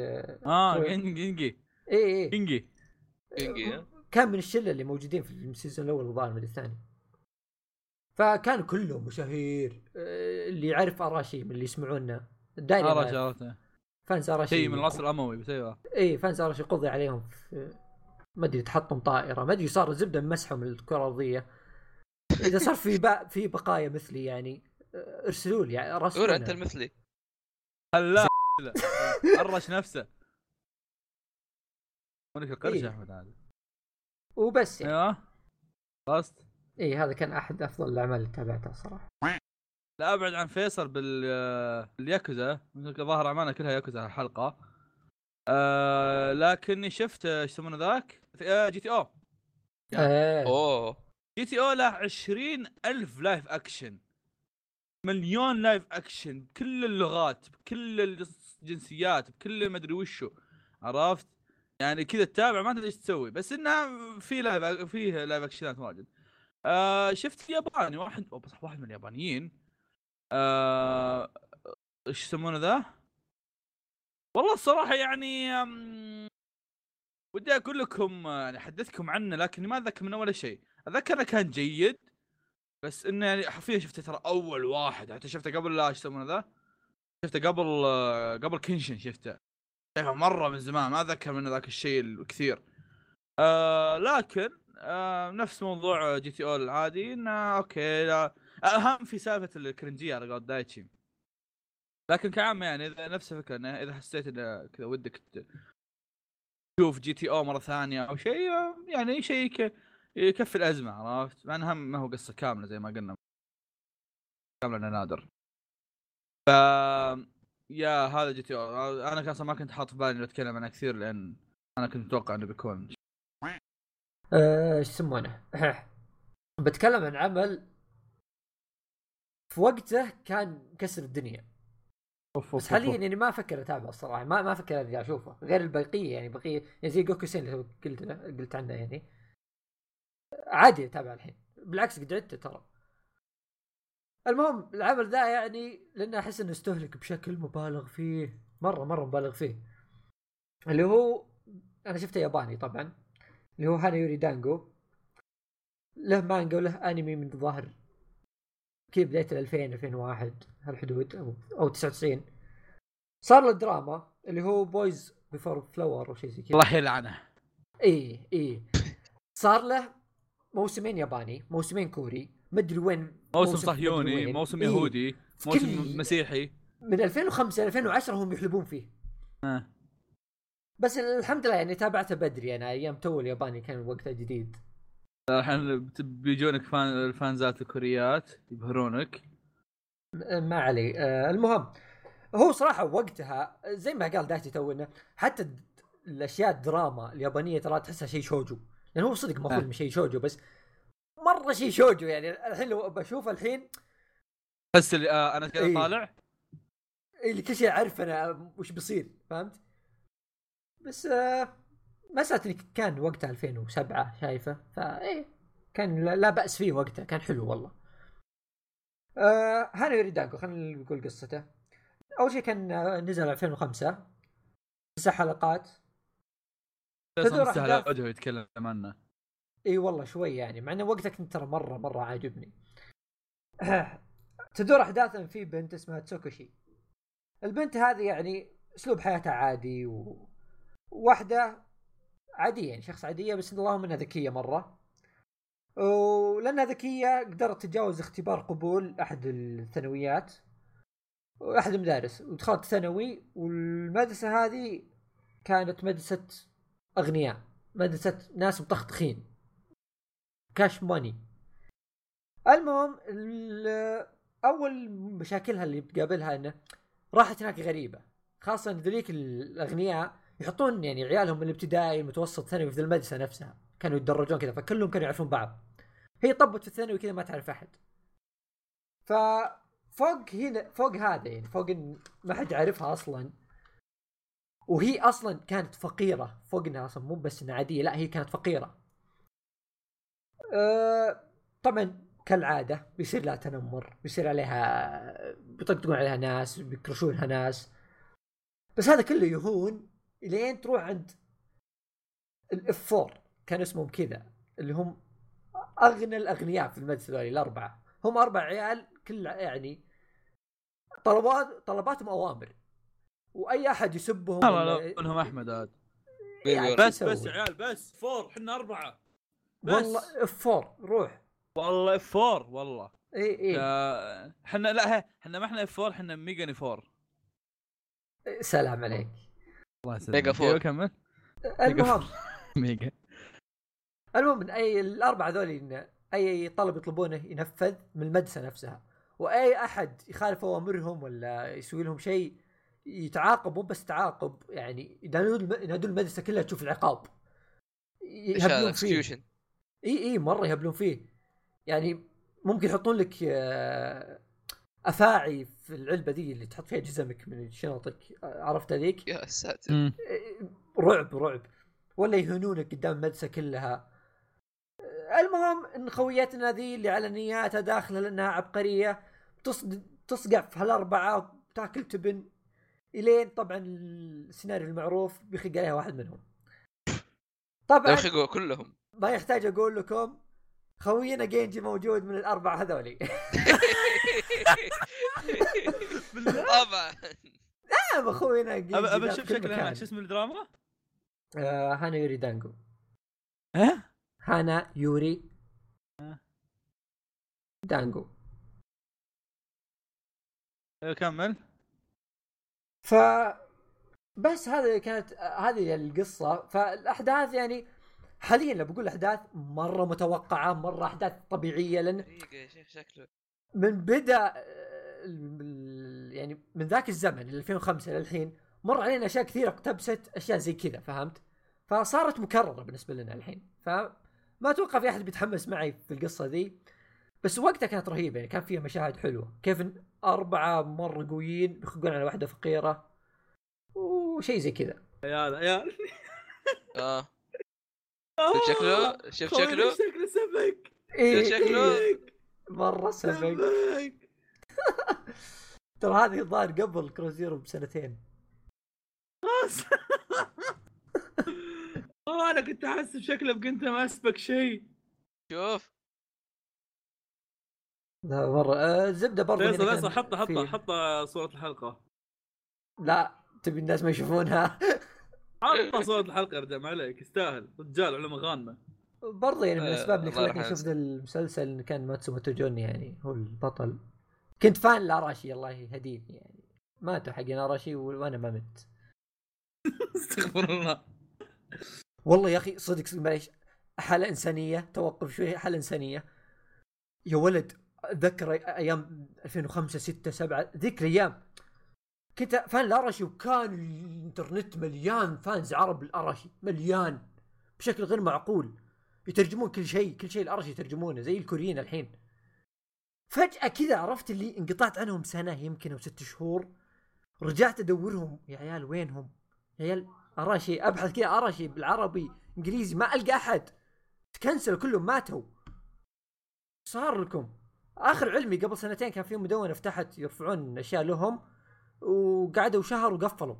آه جينجي. إيه إيه. جينجي. كينجي، ها؟ كان من الشلة اللي موجودين في ال season الأول الظاهر من الثاني. فكانوا كلهم مشاهير آه، اللي يعرف أراشي من اللي يسمعونا دايما ارى يعرف. شغلته fans أراشي. شيء من العصر الاموي بس أيوه. إي fans أراشي قضي عليهم في ما أدري تحطم طائرة. ما أدري صار زبده مسحهم الكرة الأرضية. إذا صار في با... في بقايا مثلي يعني آه، ارسلوا لي يعني قول راسلونا أنت المثلي. هلا. عرش نفسه. ونك القرش إيه. يا أحمد هذا. وبس يعني. أيوه. خلصت إي هذا كان أحد أفضل الأعمال اللي تابعتها صراحة. لا أبعد عن فيصل بال آه، بالياكوزا. ظاهر أمانة كلها ياكوزا الحلقة آه لكني شفت آه، إيش يسمونه ذاك؟ آه، جي تي أو. إيه أوه. GTO له 20 ألف live action مليون live action بكل اللغات بكل الجنسيات بكل ما أدري وشو. عرفت؟ يعني كذا تتابع ما تدري إيش تسوي. بس انها في live فيه live action ات واجد. آه شفت ياباني واحد بس واحد من اليابانيين. آه إيش يسمونه ذا؟ والله الصراحة يعني ودي أقول لكم آه، يعني احدثكم عنه لكني ما أتذكر من ولا شيء. أتذكر كان جيد بس إنه يعني حرفيا شفته ترى أول واحد. حتى شفته قبل لا إيش يسمونه ذا؟ شفته قبل آه، قبل كنشن شفته. شايفه مرة من زمان ما أتذكر منه ذاك الشيء الكثير. آه لكن آه نفس موضوع GTO العادي إنه okay لا أهم في سالفة الكرنجيه على قول دايتشي. لكن كعامة يعني إذا نفس الفكرة إنه إذا حسيت إنه كذا ودك تشوف GTO مرة ثانية أو شيء آه، يعني شيء يكفي الأزمة عرفت؟ مع إنها ما هو قصة كاملة زي ما قلنا. كاملة إنه نادر. ف يا هذا GTO. أنا كان أصلاً ما كنت حاط في بالي إني أتكلم عنه كثير لأن أنا كنت متوقع إنه بيكون. آه، إيش يسمونه؟ بتكلم عن عمل في وقته كان كسر الدنيا. أوف بس حاليا يعني ما أفكر أتابعه الصراحة ما ما أفكر ارجع أشوفه. غير البقيه يعني بقيه يعني زي جوكو سين اللي قلت قلت عنه يعني. عادي اتابع الحين. بالعكس قد عدته ترى. المهم العمل ذا يعني لأنه أحس إنه استهلك بشكل مبالغ فيه. مرة مرة مبالغ فيه. اللي هو أنا شفته ياباني طبعا. اللي هو هانا يوري دانجو. له مانجا وله أنمي من الظاهر كذا بداية ال 2000 2001 هالحدود أو أو 99 صار له دراما اللي هو Boys Before Flower أو شيء زي كذا. الله يلعنه. اي اي صار له موسمين ياباني موسمين كوري مدري وين موسم صهيوني. موسم إيه. يهودي في موسم مسيحي. من 2005 ل 2010 هم يحلبون فيه. آه. بس الحمد لله يعني تابعته بدري أنا أيام تو الياباني كان وقتها جديد. الحين بيجونك فان الفانزات الكوريات يبهرونك ما علي آه المهم هو صراحة وقتها زي ما قال دايتي تو إنه حتى الأشياء الدراما اليابانية ترى تحسها شيء شوجو لأنه هو صدق ماخوذ آه. من شيء شوجو بس مرة شيء شوجو يعني الحين لو بشوفه الحين بس اللي آه أنا كذا إيه. طالع اللي كل شيء اعرف أنا وش بيصير فهمت؟ بس آه مسألة اني كان وقتها 2007 شايفة فايه كان لا- بأس فيه وقتها كان حلو والله. آه هاني ريدانجو خلينا نقول قصته. أول شيء كان آه، نزل 2005 تسع حلقات تدور أحداث. وجهه يتكلم عنه إي والله شوي يعني مع إنه وقتها كنت ترى مرة مرة عاجبني. تدور احداثا في بنت اسمها تسوكوشي. البنت هذه يعني أسلوب حياتها عادي و... واحدة عادية يعني شخص عادية بس اللهم انها ذكية مرة. ولأنها ذكية قدرت تتجاوز اختبار قبول أحد الثانويات. أحد المدارس. ودخلت ثانوي والمدرسة هذه كانت مدرسة أغنياء. مدرسة ناس مطخطخين. كاش ماني. المهم ال- أول مشاكلها اللي بتقابلها إنه راحت هناك غريبة. خاصة ذوليك الأغنياء يحطون يعني عيالهم الابتدائي المتوسط ثانوي في المدرسة نفسها. كانوا يتدرجون كذا فكلهم كانوا يعرفون بعض. هي طبت في الثانوي كذا ما تعرف أحد. ففوق هنا فوق هذا يعني فوق إن ما حد يعرفها أصلا. وهي أصلا كانت فقيرة. فوق انها أصلا مو بس إنها عادية لا هي كانت فقيرة. أه طبعا كالعادة بيصير لها تنمر بيصير عليها بيطقطقون عليها ناس بيكرشونها ناس. بس هذا كله يهون لين تروح عند الاف 4 كان اسمهم كذا اللي هم أغنى الأغنياء في المدرسة ذولي الأربعة. هم أربع عيال كل يعني طلبات طلباتهم أوامر. وأي أحد يسبهم والله انهم أحمد عاد. يعني بس بس؟ عيال بس four إحنا أربعة. بس. والله F 4 روح. والله F 4 والله. اي اي إحنا لا إحنا ما إحنا F 4 إحنا ميجاني 4 سلام عليك. الله يسلمك. ميجا four. كمل المهم ميجا المهم إن أي الأربعة ذولي إن أي طلب يطلبونه ينفذ من المدرسة نفسها. وأي أحد يخالف أوامرهم ولا يسوي لهم شيء يتعاقب مو بس تعاقب يعني ينادون الم- ينادون المدرسة كلها تشوف العقاب. يهبلون فيه. إي إي مرة يهبلون فيه. يعني ممكن يحطون لك آه، أفاعي في العلبة دي اللي تحط فيها جزمك من شنطك عرفت هذيك يا ساتر. رعب رعب. ولا يهنونك قدام المدرسة كلها. المهم إن خويتنا ذي اللي على نياتها داخلة لأنها عبقرية. تصقع في هالأربعة وتأكل تبن. إلين طبعا السيناريو المعروف بيخق عليها واحد منهم. طبعا يخقوا كلهم. ما يحتاج أقول لكم خوينا جينجي موجود من الأربعة هذولي. طبعا نعم اخوينا جينجي ابى أشوف شكلها. شو اسم الدراما؟ آه هانا يوري دانجو ها؟ هانا يوري آه. دانجو أيوة، كمل ف بس هذه كانت هذه القصة فالأحداث يعني حاليا لو بقول أحداث مرة متوقعة مرة أحداث طبيعية لأن دقيقة يا شيخ شكله من بدأ آه، ال- ال- يعني من ذاك الزمن 2005 للحين مر علينا أشياء كثيرة اقتبست أشياء زي كذا فهمت؟ فصارت مكررة بالنسبة لنا الحين. فما أتوقع في أحد بيتحمس معي في القصة ذي. بس وقتها كانت رهيبة يعني كان فيها مشاهد حلوة. كيف أربعة مرة قويين بيخقون على واحدة فقيرة. وشيء زي كذا. عيال عيال آه. شوف شكله؟ شوف خوينا شكله؟ شكله سبك إيه. شكله- إيه. مرة سبق ترى هذه الظاهر قبل كروزيرو بسنتين. خلاص. آه، أنا كنت أحس بشكله بقنته ما اسبك شيء. شوف. لا مرة. آه زبده برضه فيصل هنا فيصل كان حط حط حط صورة الحلقة. لا تبي الناس ما يشوفونها؟ حط صورة الحلقة يا رجال ما عليك يستاهل. رجال علم غانمة برضه يعني من آه، الأسباب اللي خلتني. أشوف المسلسل كان ماتسومو توجوني يعني هو البطل. كنت fan لأراشي الله يهديه يعني. ماتوا حقين أراشي وأنا ما مت. استغفر الله. والله يا أخي صدق معليش. حالة إنسانية توقف شوي حالة إنسانية. يا ولد أتذكر أيام 2005 6 7 ذيك الأيام. كنت fan لأراشي وكان الإنترنت مليان fans عرب لأراشي مليان. بشكل غير معقول. يترجمون كل شيء كل شيء لأراشي يترجمونه زي الكوريين الحين. فجأة كذا عرفت اللي انقطعت عنهم سنة يمكن أو ست شهور. رجعت أدورهم يا عيال وينهم؟ يا عيال أراشي أبحث كذا أراشي بالعربي إنجليزي ما ألقى أحد. تكنسل كلهم ماتوا. صار لكم. آخر علمي قبل سنتين كان في مدونة فتحت يرفعون أشياء لهم وقعدوا شهر وقفلوا.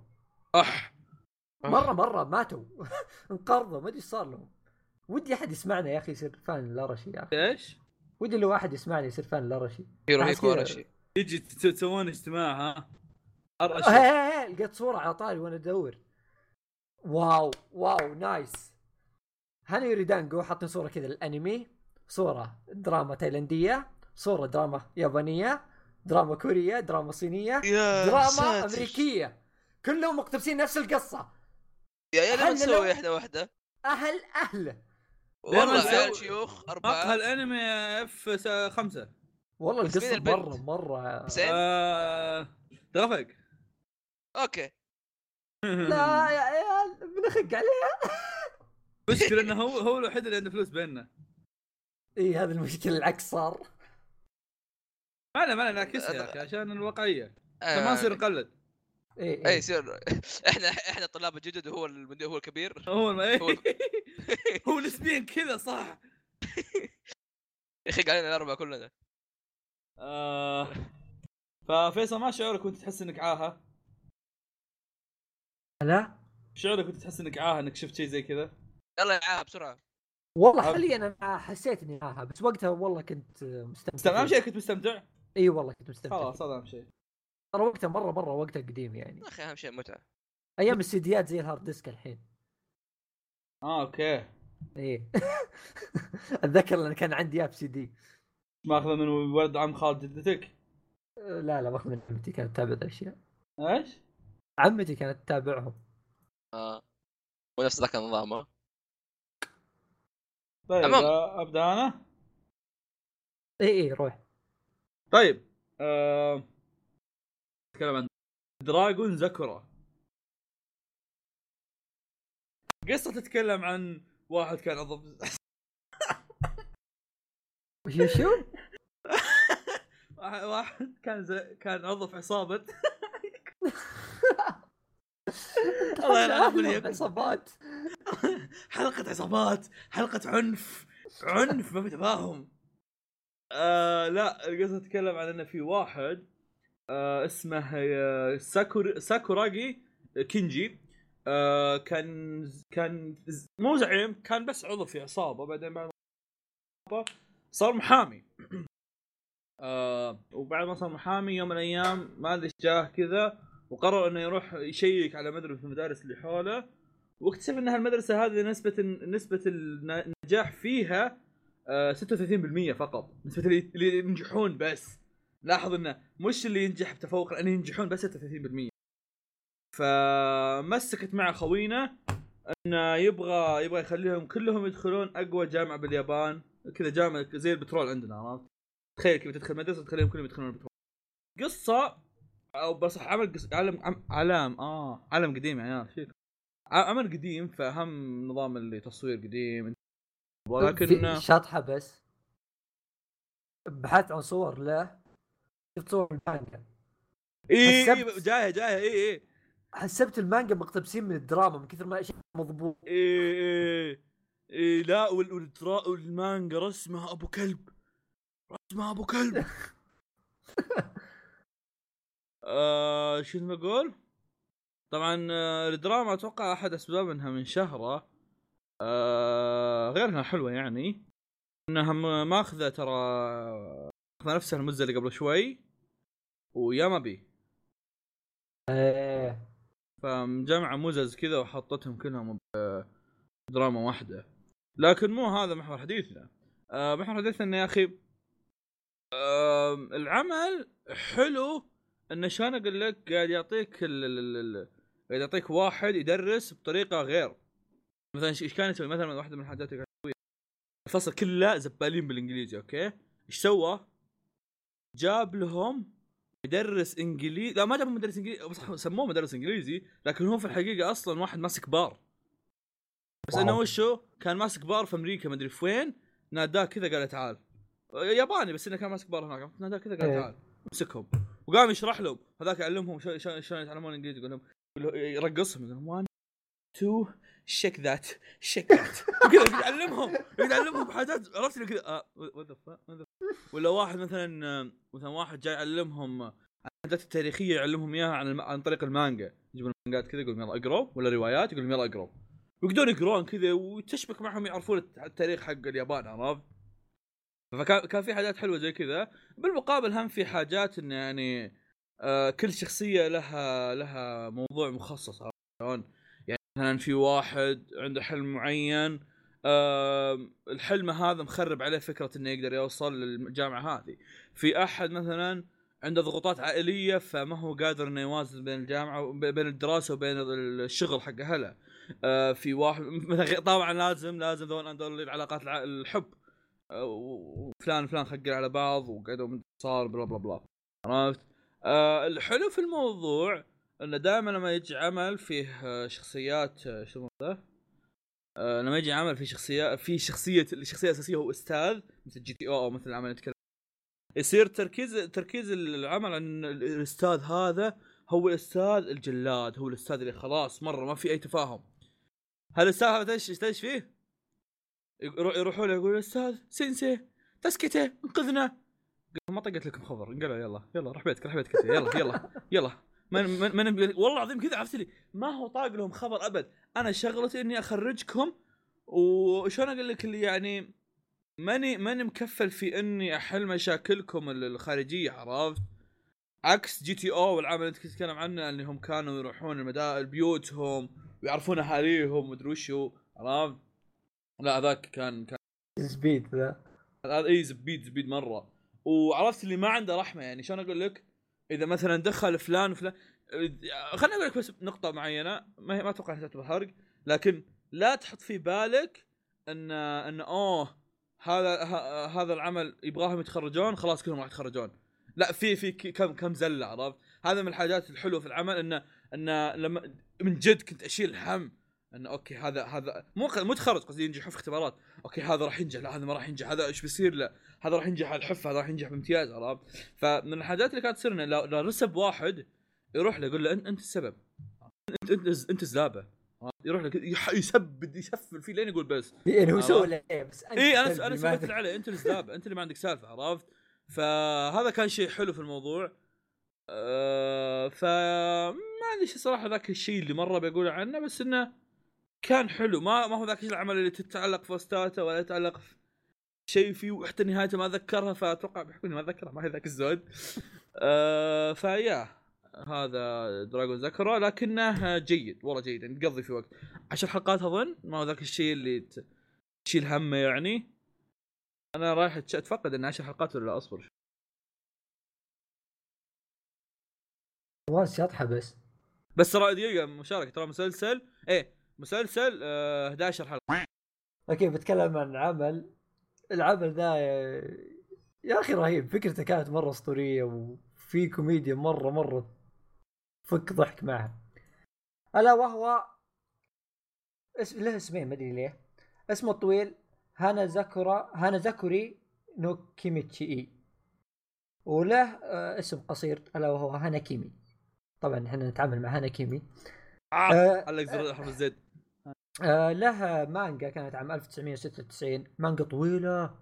أح. مرة مرة ماتوا. انقرضوا ما أدري صار لهم. ودي أحد يسمعنا يا أخي يصير fan لأراشي يا أخي. إيش؟ ودي لو واحد يسمعني يصير fan لأراشي كذا- ورشي يجي تس- تسوون اجتماع ها؟ هي هي لقيت صورة على طاري وأنا أدور. wow wow nice. هانا يوري دانجو حاطين صورة كذا الانمي صورة دراما تايلنديه صورة دراما يابانية دراما كورية دراما صينية يا دراما ساتر. أمريكية. كلهم مقتبسين نفس القصة. يا عيال هل ما تسوي واحدة واحدة. أهل اهله والله عيال شيوخ مقهى أربعة. الأنمي F خمسة. والله القصة؟ مرة مرة. حسين؟ آه... okay. لا يا عيال بنخق عليه مشكلة إنه هو هو الوحيد اللي عنده فلوس بيننا. إي هذه المشكلة العكس صار. ما عليه ما عليه نعكسها يا أخي عشان الواقعية. عشان ما آه، نصير نقلد. اي اي اي يصير. إحنا إحنا الطلاب الجدد وهو المدير هو الكبير. هو الم... هو- هو نسبيا كذا صح. يخيق علينا الاربعه كلنا. آه... ففيصل ما شعورك وأنت تحس إنك عاهة؟ لا. شعورك وأنت تحس إنك عاهة إنك شفت شيء زي كذا؟ يلا يا عاب بسرعة. والله حاليا أنا حسيت إني معها بس وقتها والله كنت مستمتع. مستمع أهم. شيء كنت مستمتع؟ إي والله كنت مستمتع. خلاص. هذا أهم شيء. ترى وقتها مرة مرة وقتها قديم يعني. يا أخي أهم شيء متعة. أيام السيديات زي ال hard disk الحين. آه okay. إيه. أتذكر لأن كان عندي VCD. ماخذه من ولد عم خالد جدتك لا لا ماخذ من عمتي كانت تتابع الأشياء. إيش؟ عمتي كانت تتابعهم. آه. ونفس ذاك النظام. طيب تمام. آه، أبدأ أنا؟ اي اي روح. طيب آه... نتكلم عن دراجون زاكورا قصة تتكلم عن واحد كان عضو وش شو؟ واحد- كان زي... كان عضو في عصابة الله يلعن وليكم. عصابات حلقة عصابات حلقة عنف عنف ما في تفاهم آه لا القصة تتكلم عن انه في واحد آه اسمه آه ساكور ساكوراجي كينجي. آه كان كان ز- مو زعيم كان بس عضو في عصابة. بعدين بعد ما صار محامي. وبعد ما صار محامي يوم من الأيام ما أدري جاه كذا وقرر إنه يروح يشيك على مدرسة من المدارس اللي حوله. واكتشف إن هالمدرسة هذه نسبة نسبة النجاح فيها آه، 36% فقط. نسبة اللي ينجحون بس. لاحظ إنه مش اللي ينجح بتفوق لأن ينجحون بس 36% فمسكت مع خوينا انه يبغى يبغى يخليهم كلهم يدخلون أقوى جامعة باليابان. كذا جامعة زي البترول عندنا عرفت؟ تخيل كيف تدخل مدرسة تخليهم كلهم يدخلون البترول. قصة أو بس عمل قص... علم عم- علام آه علم قديم يا عيال شيك. عمل قديم فهم نظام اللي تصوير قديم. ولكن في شطحة بس. بحثت عن صور له. شفت صور المانجا. اي. اي جاية جاية اي اي حسبت المانجا مقتبسين من الدراما من كثر ما شيء مضبوط. اي اي اي لا وال- والدرا والمانجا رسمها أبو كلب. رسمها أبو كلب. آه شو بقول؟ طبعا آه، الدراما أتوقع أحد اسباب انها من شهرة. آه غير انها حلوة يعني. إنها ماخذة ترى ماخذة نفسها المزة اللي قبل شوي. وياما بي. إيه. فمجمعة مزز كذا وحطتهم كلهم بدراما واحدة. لكن مو هذا محور حديثنا. آه محور حديثنا يا أخي آه العمل حلو انه شلون أقول لك قاعد يعطيك قاعد يعطيك واحد يدرس بطريقة غير. مثلا إيش كان يسوي؟ مثلا واحدة من الحاجات اللي الفصل كله زبالين بالإنجليزي أوكي؟ إيش سوى؟ جاب لهم مدرس إنجليزي لا ما جابوا مدرس إنجليزي بس سموه مدرس إنجليزي لكن هو في الحقيقة أصلا واحد ماسك بار. بس انه. وشو؟ كان ماسك بار في أمريكا مدري في وين ناداه كذا قال تعال. ياباني بس إنه كان ماسك بار هناك. ناداه كذا قال إيه. تعال. مسكهم. وقام يشرح لهم. هذاك يعلمهم شلون يتعلمون الانجليزي يقول لهم يرقصهم يقول لهم 1 2 shake that shake that. وكذا يعلمهم يعلمهم حاجات عرفت كذا؟ آه،. ولا واحد مثلا آه، مثلا واحد جاي يعلمهم عن الحاجات التاريخية يعلمهم إياها عن الم... عن طريق المانجا. يجيبون المانجات كذا يقولون يلا اقروا ولا روايات يقولون يلا اقروا ويقدرون يقرون كذا وتشبك معهم يعرفون الت- التاريخ حق اليابان عرفت؟ فكان كان في حاجات حلوة زي كذا. بالمقابل هم في حاجات انه يعني آه كل شخصية لها لها موضوع مخصص عرفت شلون؟ مثلا في واحد عنده حلم معين آه الحلم هذا مخرب عليه فكرة إنه يقدر يوصل للجامعة هذه. في أحد مثلا عنده ضغوطات عائلية فما هو قادر إنه يوازن بين الجامعة بين الدراسة وبين الشغل حق أهله. آه في واحد مثلا طبعا لازم لازم ذول هذول العلاقات الع- الحب. و- وفلان فلان خقل على بعض وقعدوا صار بلا بلا بلا. عرفت؟ آه الحلو في الموضوع إنه دائما لما يجي عمل فيه آه، شخصيات آه، شو اسمه آه لما يجي عمل في شخصيات في شخصية الشخصيه الاساسيه هو أستاذ مثل GTO أو مثل العمل نتكلم. يصير تركيز تركيز العمل عن الأستاذ هذا هو الأستاذ الجلاد هو الأستاذ اللي خلاص مرة ما في أي تفاهم. هذا الاستاذ إيش إيش فيه؟ يرو- يروحوا له يقول أستاذ 先生 助けて انقذنا. ما طقت لكم خبر. انقلع يلا يلا روح بيتك روح بيتك يلا يلا يلا. من من من والله العظيم كذا عرفت لي؟ ما هو طاق لهم خبر أبد. أنا شغلتي إني أخرجكم وشلون أقول لك اللي يعني ماني ماني مكفل في إني أحل مشاكلكم ال- الخارجية عرفت؟ عكس GTO والعمل اللي تتكلم عنه انهم كانوا يروحون المدائن بيوتهم ويعرفون أهاليهم ومدري وشو عرفت؟ لا هذاك كان كان سبيد ذا. هذا إي زبيد زبيد مرة. وعرفت اللي ما عنده رحمة يعني. شلون أقول لك؟ إذا مثلا دخل فلان وفلان خليني أقول لك بس نقطة معينة ما هي ما أتوقع تعتبر حرق لكن لا تحط في بالك ان إن اوه هذا هذا العمل يبغاهم يتخرجون خلاص كلهم راح يتخرجون. لا في في كم كم زلة عرفت؟ هذا من الحاجات الحلوة في العمل انه انه لما من جد كنت أشيل هم انه أوكي هذا هذا مو مو تخرج قصدي ينجحوا في اختبارات. أوكي هذا راح ينجح لا هذا ما راح ينجح هذا إيش بيصير له؟ هذا راح ينجح على الحفة هذا راح ينجح بامتياز عرفت؟ فمن الحاجات اللي كانت تصير إنه لو, رسب واحد يروح له يقول له انت السبب. انت انت أنت زلابه يروح يح- يسبد يسفل فيه لين يقول بس. يعني هو؟ سوى إيه بس أنت اي أنا أنا ما. اللي عليه أنت الزلاب أنت اللي ما عندك سالفة عرفت؟ فهذا كان شيء حلو في الموضوع. أه فما عندي شيء صراحة ذاك الشيء اللي مرة بقول عنه بس إنه كان حلو. ما ما هو ذاك العمل اللي تتعلق في ولا يتعلق في شيء فيه وحتى نهايته ما اتذكرها فأتوقع بيحكوني ما اتذكرها ما هي ذاك الزود. أه فيا هذا دراجون زكرا لكنه جيد والله جيد يعني تقضي في وقت. عشر حلقات أظن ما هو ذاك الشيء اللي تشيل همه يعني. أنا رايح أتفقد إن عشر حلقات ولا لا أصبر. شوي. فواز شاطحة بس. بس ترى دقيقة مشاركة ترى مسلسل إيه مسلسل آه 11 حلقة. okay بتكلم عن عمل العمل ذا يا- يا أخي رهيب. فكرته كانت مرة أسطورية وفي كوميديا مرة مرة فك ضحك معها. ألا وهو اسم له اسمين ما أدري ليه. اسمه الطويل هانا زاكورا هانا زاكاري نو كيميتاتشي إي. وله آه، اسم قصير ألا وهو هانا كيمي طبعا إحنا نتعامل مع هانا كيمي آه آه، زر حرف الزد آه له مانجا كانت عام 1996 مانجا طويلة.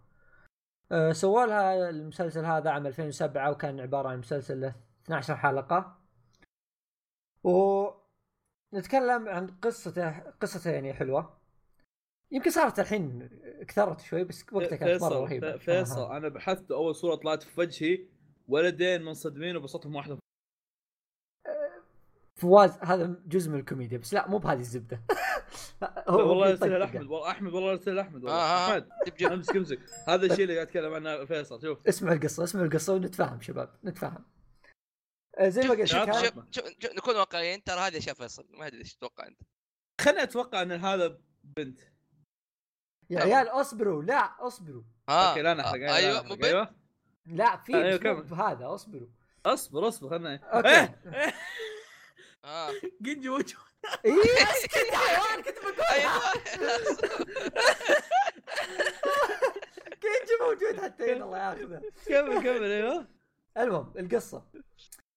آه سووا لها المسلسل هذا عام 2007 وكان عبارة عن مسلسل له 12 حلقة. و نتكلم عن قصته قصته يعني حلوة. يمكن صارت الحين كثرت شوي بس وقتها كانت مرة فيصل رهيبة. فيصل آه. أنا بحثت أول صورة طلعت في وجهي ولدين منصدمين وبسطهم واحدة. فواز هذا جزء من الكوميديا بس لا مو بهذه الزبدة. هو والله ارسلها. لاحمد والله أحمد والله ارسلها لاحمد والله. آه، آه. أحمد أمسك أمسك. هذا الشيء اللي قاعد أتكلم عنه فيصل شوف. اسمع القصة اسمع القصة ونتفاهم شباب نتفاهم. آه زي ما قلت نكون واقعيين ترى هذه اشياء فيصل ما أدري إيش تتوقع أنت. خليني أتوقع إن هذا بنت. يا عيال اصبروا لا اصبروا. ها okay لا نحرق آه، أيوه نحرق، مو بنت أيوه. لا في أيوة،. هذا اصبروا. أصبر أصبر خلنا. okay. جنجي وجهه. اي يا حيوان كنت بقولها. أيوه. كينجي موجود حتى؟ هنا الله ياخذه. كمل كمل أيوه. المهم القصة.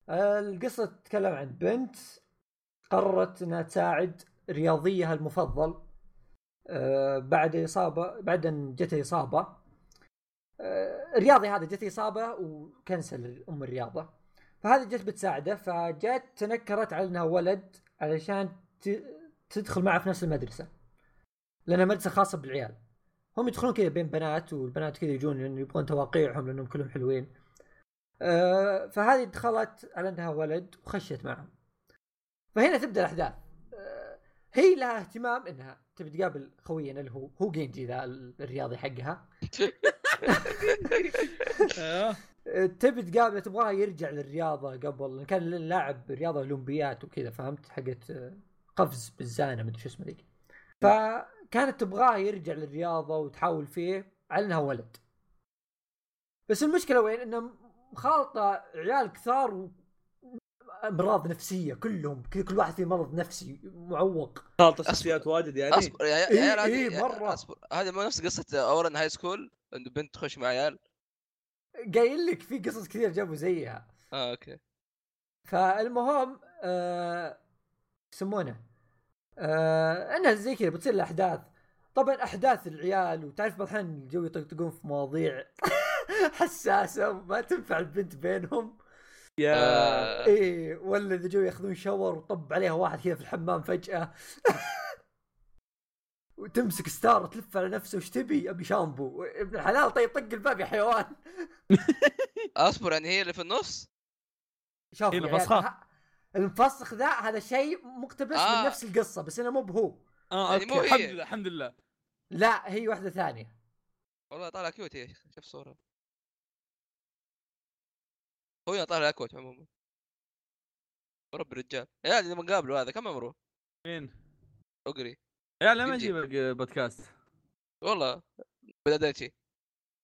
القصة تتكلم عن بنت قررت إنها تساعد رياضيها المفضل آه، بعد إصابة بعد أن جته إصابة. آه، الرياضي هذا جته إصابة وكنسل أم الرياضة. فهذه جت بتساعده فجت تنكرت على إنها ولد علشان تدخل معه في نفس المدرسة. لأنها مدرسة خاصة بالعيال. هم يدخلون كذا بين بنات والبنات كذا يجون لأنه يبغون تواقيعهم لأنهم كلهم حلوين. آه، فهذه دخلت على أنها ولد وخشت معهم. فهنا تبدأ الأحداث. آه، هي لها اهتمام إنها تبي تقابل خوينا اللي هو هو جينجي ذا الرياضي حقها. آه، تبي تقابله تبغاه يرجع للرياضة قبل كان لاعب رياضة أولمبيات وكذا فهمت؟ حقت آه، قفز بالزانة مدري شو اسمه ذيك. فكانت تبغاه يرجع للرياضة وتحاول فيه على إنها ولد. بس المشكلة وين؟ إنه مخالطة عيال كثار و أمراض نفسية كلهم كل واحد فيه مرض نفسي معوق. خالط الشخصيات واجد يعني. أصبر. يا إيه، عيال إيه، هذه مرة. أصبر. هذه مو نفس قصة Ouran High School إنه بنت تخش مع عيال. قايل لك في قصص كثير جابوا زيها. آه okay. فالمهم آه يسمونه آه إنها زي كذا بتصير الأحداث. طبعا أحداث العيال وتعرف بعض الاحيان الجو يطقطقون في مواضيع حساسة وما تنفع البنت بينهم. يا. آه، إيه ولا إذا جو ياخذون shower وطب عليها واحد كذا في الحمام فجأة. وتمسك ستار تلف على نفسه وش تبي؟ أبي شامبو. ابن الحلال طيب طق الباب يا حيوان. أصبر يعني هي اللي في النص؟ شوف هي يا المفسخة. ه- المفسخ ذا هذا شيء مقتبس آه. من نفس القصة بس إنه مو بهو. آه يعني مو. الحمد لله الحمد لله. لا هي واحدة ثانية. والله طالع كيوت هي شوف صورة. هو طالع كوت عموما. رب الرجال. يا لما نقابله هذا كم عمره؟ مين؟ اقري يا لما. نجيب بودكاست والله بلاديتشي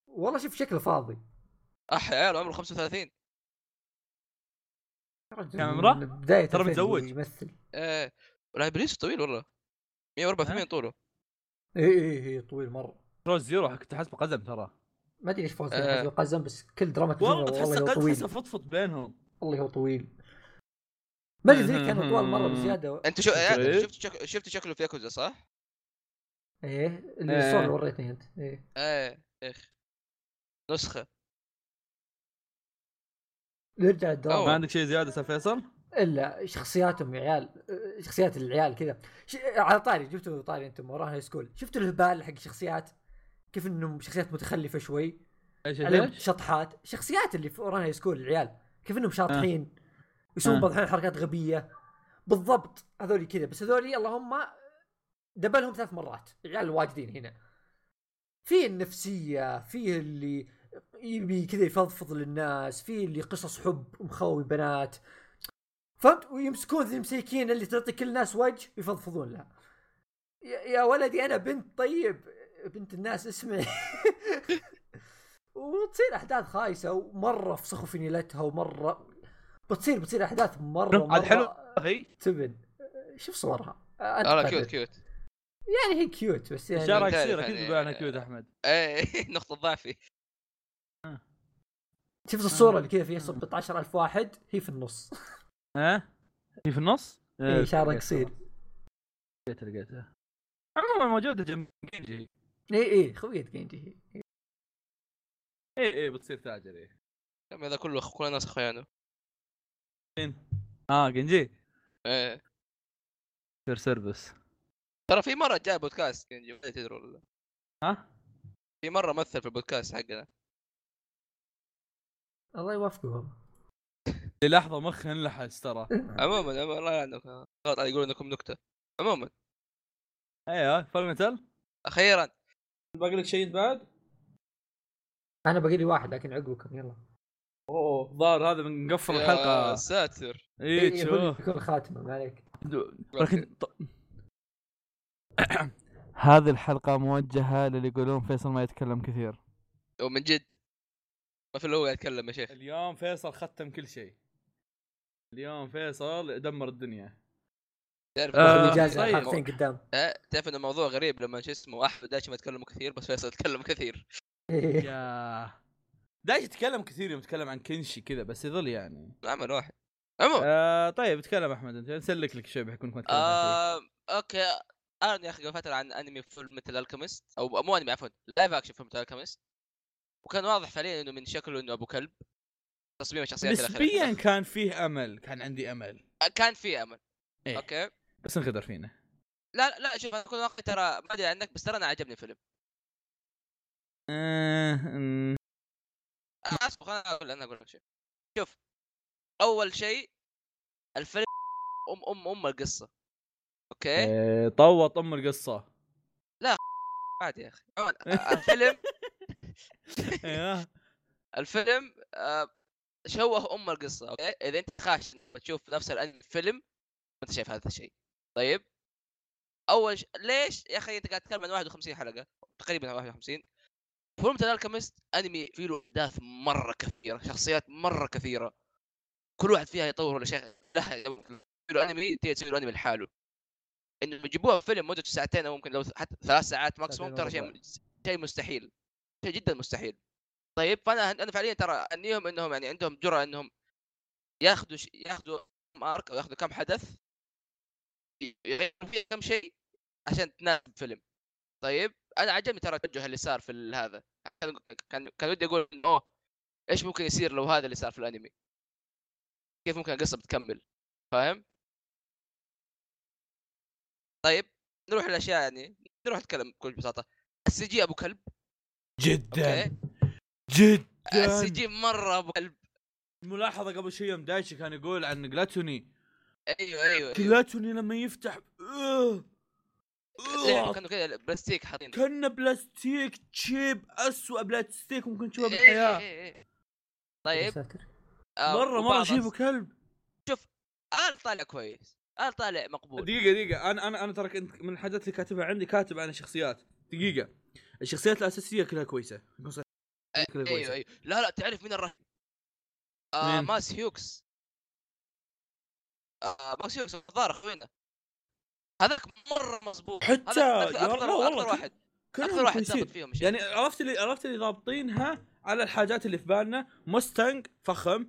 والله شوف شكله فاضي. أح يا عيال عمره 35 رجل كاميرا؟ من بداية ترى 2000 متزوج. يمثل. إيه. ولا إبليس طويل والله. 184 طوله. اي اي اي طويل مرة. كروس زيرو كنت احسبه قزم ترى. ما أدري إيش فوز آه. آه. قزم بس كل دراما والله تحسه قد طويل. تحسه فضفض بينهم. والله هو طويل. ما أدري زي كانوا طوال مرة بزيادة. أنت شو. شفت شك... شفت شكله في ياكوزا صح؟ إيه اللي إيه. الصور اللي وريتني أنت إيه. إيه إخ. نسخة. نرجع. الدراما. ما عندك شيء زيادة أستاذ فيصل؟ إلا شخصياتهم يا عيال شخصيات العيال كذا. ش... على طاري جبتوا طاري أنتم Ouran High School؟ شفتوا الهبال حق الشخصيات كيف إنهم شخصيات متخلفة شوي؟ إيش؟ شطحات. شخصيات اللي في Ouran High School العيال كيف إنهم شاطحين؟ يسوون آه. بعض الأحيان حركات غبية. بالضبط هذول كذا. بس هذول اللهم دبلهم ثلاث مرات. العيال الواجدين هنا. في النفسية في اللي يبي كذا يفضفض للناس في اللي قصص حب مخوي بنات. فهمت؟ ويمسكون ذي المسيكين اللي تعطي كل الناس وجه يفضفضون لها. يا يا ولدي أنا بنت طيب. بنت الناس اسمعي وتصير أحداث خايسة. ومرة فسخوا في نيلتها ومرة بتصير بتصير أحداث مرة عاد حلو. مره أخي. تبن. شوف صورها. لا. كيوت كيوت يعني هي كيوت بس يعني تعرف كثير أكيد يعني- بيقول عنها cute أحمد. إيه نقطة ضعفي. شفت الصورة اللي كذا فيها 17000 واحد هي في النص. ها؟ هي في النص؟ اي شعرها. قصير. لقيتها لقيتها عموما موجودة جنب جنجي اي اي خوية جينجي. هي اي اي بتصير تاجر اي هذا كله كل الناس اخوانه آه جنجي. إيه. سير service ترى في مرة جاء بودكاست كنجي ما تدري ولا لا. ها؟ في مرة مثل في البودكاست حقنا. الله يوفقه والله للحظه مخي انلحس ترى. عموما الله يعينك. غلط يقول إنكم نكتة. عموما. أيوه Fullmetal أخيرا. باقي لك شيء بعد؟ أنا باقي لي واحد لكن عقبكم يلا. أوه. ظاهر هذا من نقفل يا الحلقة. ساتر. اي إيه، تشوف بيكون خاتمة ما عليك. لكن ط- هذه الحلقة موجهة للي يقولون فيصل ما يتكلم كثير. ومن جد. ما في إلا هو قاعد يتكلم يا شيخ. اليوم فيصل ختم كل شيء. اليوم فيصل دمر الدنيا. تعرف آه، باخذ اجازه طيب. حلقتين قدام. آه، تعرف انه موضوع غريب لما شو اسمه أحمد ما يتكلم كثير بس فيصل يتكلم كثير. إيه. يا دايش يتكلم كثير يوم يتكلم عن كنشي كذا بس يظل يعني. عمل واحد. عموما آه طيب اتكلم أحمد أنت نسلك لك شيء بحكم ما. آه، okay. أنا يا أخي قبل فتره عن أنمي Fullmetal Alchemist أو مو أنمي عفوا live action Fullmetal Alchemist وكان واضح فعليا إنه من شكله إنه أبو كلب. تصميم الشخصيات. نسبيا كان فيه أمل كان عندي أمل. آه، كان في أمل. إيه. okay. بس انغدر فينا. لا لا شوف وقت ترى ما أدري عنك بس ترى أنا عجبني الفيلم. آه، اصبر خليني أقول أنا أقول لك شيء. شوف أول شيء الفيلم أم أم أم القصة. okay؟ آه، طوط أم القصة. عادي يا أخي. الفيلم الفيلم آه، شوه أم القصة okay؟ إذا أنت خاش بتشوف نفس الأنمي فيلم أنت شايف هذا الشيء. طيب؟ أول ش... ليش يا أخي أنت قاعد تتكلم عن 51 حلقة؟ تقريبا 51 Fullmetal Alchemist انمي فيه له أحداث مرة كثيرة شخصيات مرة كثيرة. كل واحد فيها يطور ولا شيء. فيه له أنمي تسوي له أنمي لحاله. إنه يجيبوها فيلم مدته ساعتين أو ممكن لو حتى ثلاث ساعات maximum ترى شيء شيء مستحيل. شيء جدا مستحيل. طيب فأنا أنا فعليا ترى أهنيهم إنهم يعني عندهم جرأة إنهم ياخذوا ش... ياخذوا arc أو ياخذوا كم حدث. يغيروا فيه كم شيء عشان تناسب فيلم طيب أنا عجبني ترى التوجه اللي صار في ال- هذا. كان كان ودي أقول أوه إيش ممكن يصير لو هذا اللي صار في الأنمي؟ كيف ممكن القصة بتكمل؟ فاهم؟ طيب نروح الاشياء يعني نروح نتكلم بكل بساطة. ال CG أبو كلب. جدا. okay. جدا. السي جي مرة أبو كلب. ملاحظة قبل شوي يوم دايتشي كان يقول عن جلاتوني. أيوه أيوه, أيوة. جلاتوني لما يفتح آه، كانوا كذا بلاستيك حاطين كأنه بلاستيك تشيب اسوء بلاستيك ممكن تشوفه إيه، بالحياة. إيه، إيه. يا طيب آه، مرة مرة شيبه كلب. شوف آل طالع كويس آل طالع مقبول. دقيقة دقيقة. أنا أنا أنا ترى كنت من الحاجات اللي كاتبها عندي كاتب عن الشخصيات دقيقة. الشخصيات الأساسية كلها كويسة. صريح. كلها أيوه كويسة. أيوه لا لا تعرف مين الرهن آه مين؟ ماس هيوكس. آه ماكسيموس الظاهر اخوينا هذاك مرة مظبوط. حتى أكثر لا أكثر والله واحد كلهم أكثر واحد فيهم شيء. يعني عرفت اللي عرفت اللي ضابطينها على الحاجات اللي في بالنا. موستانج فخم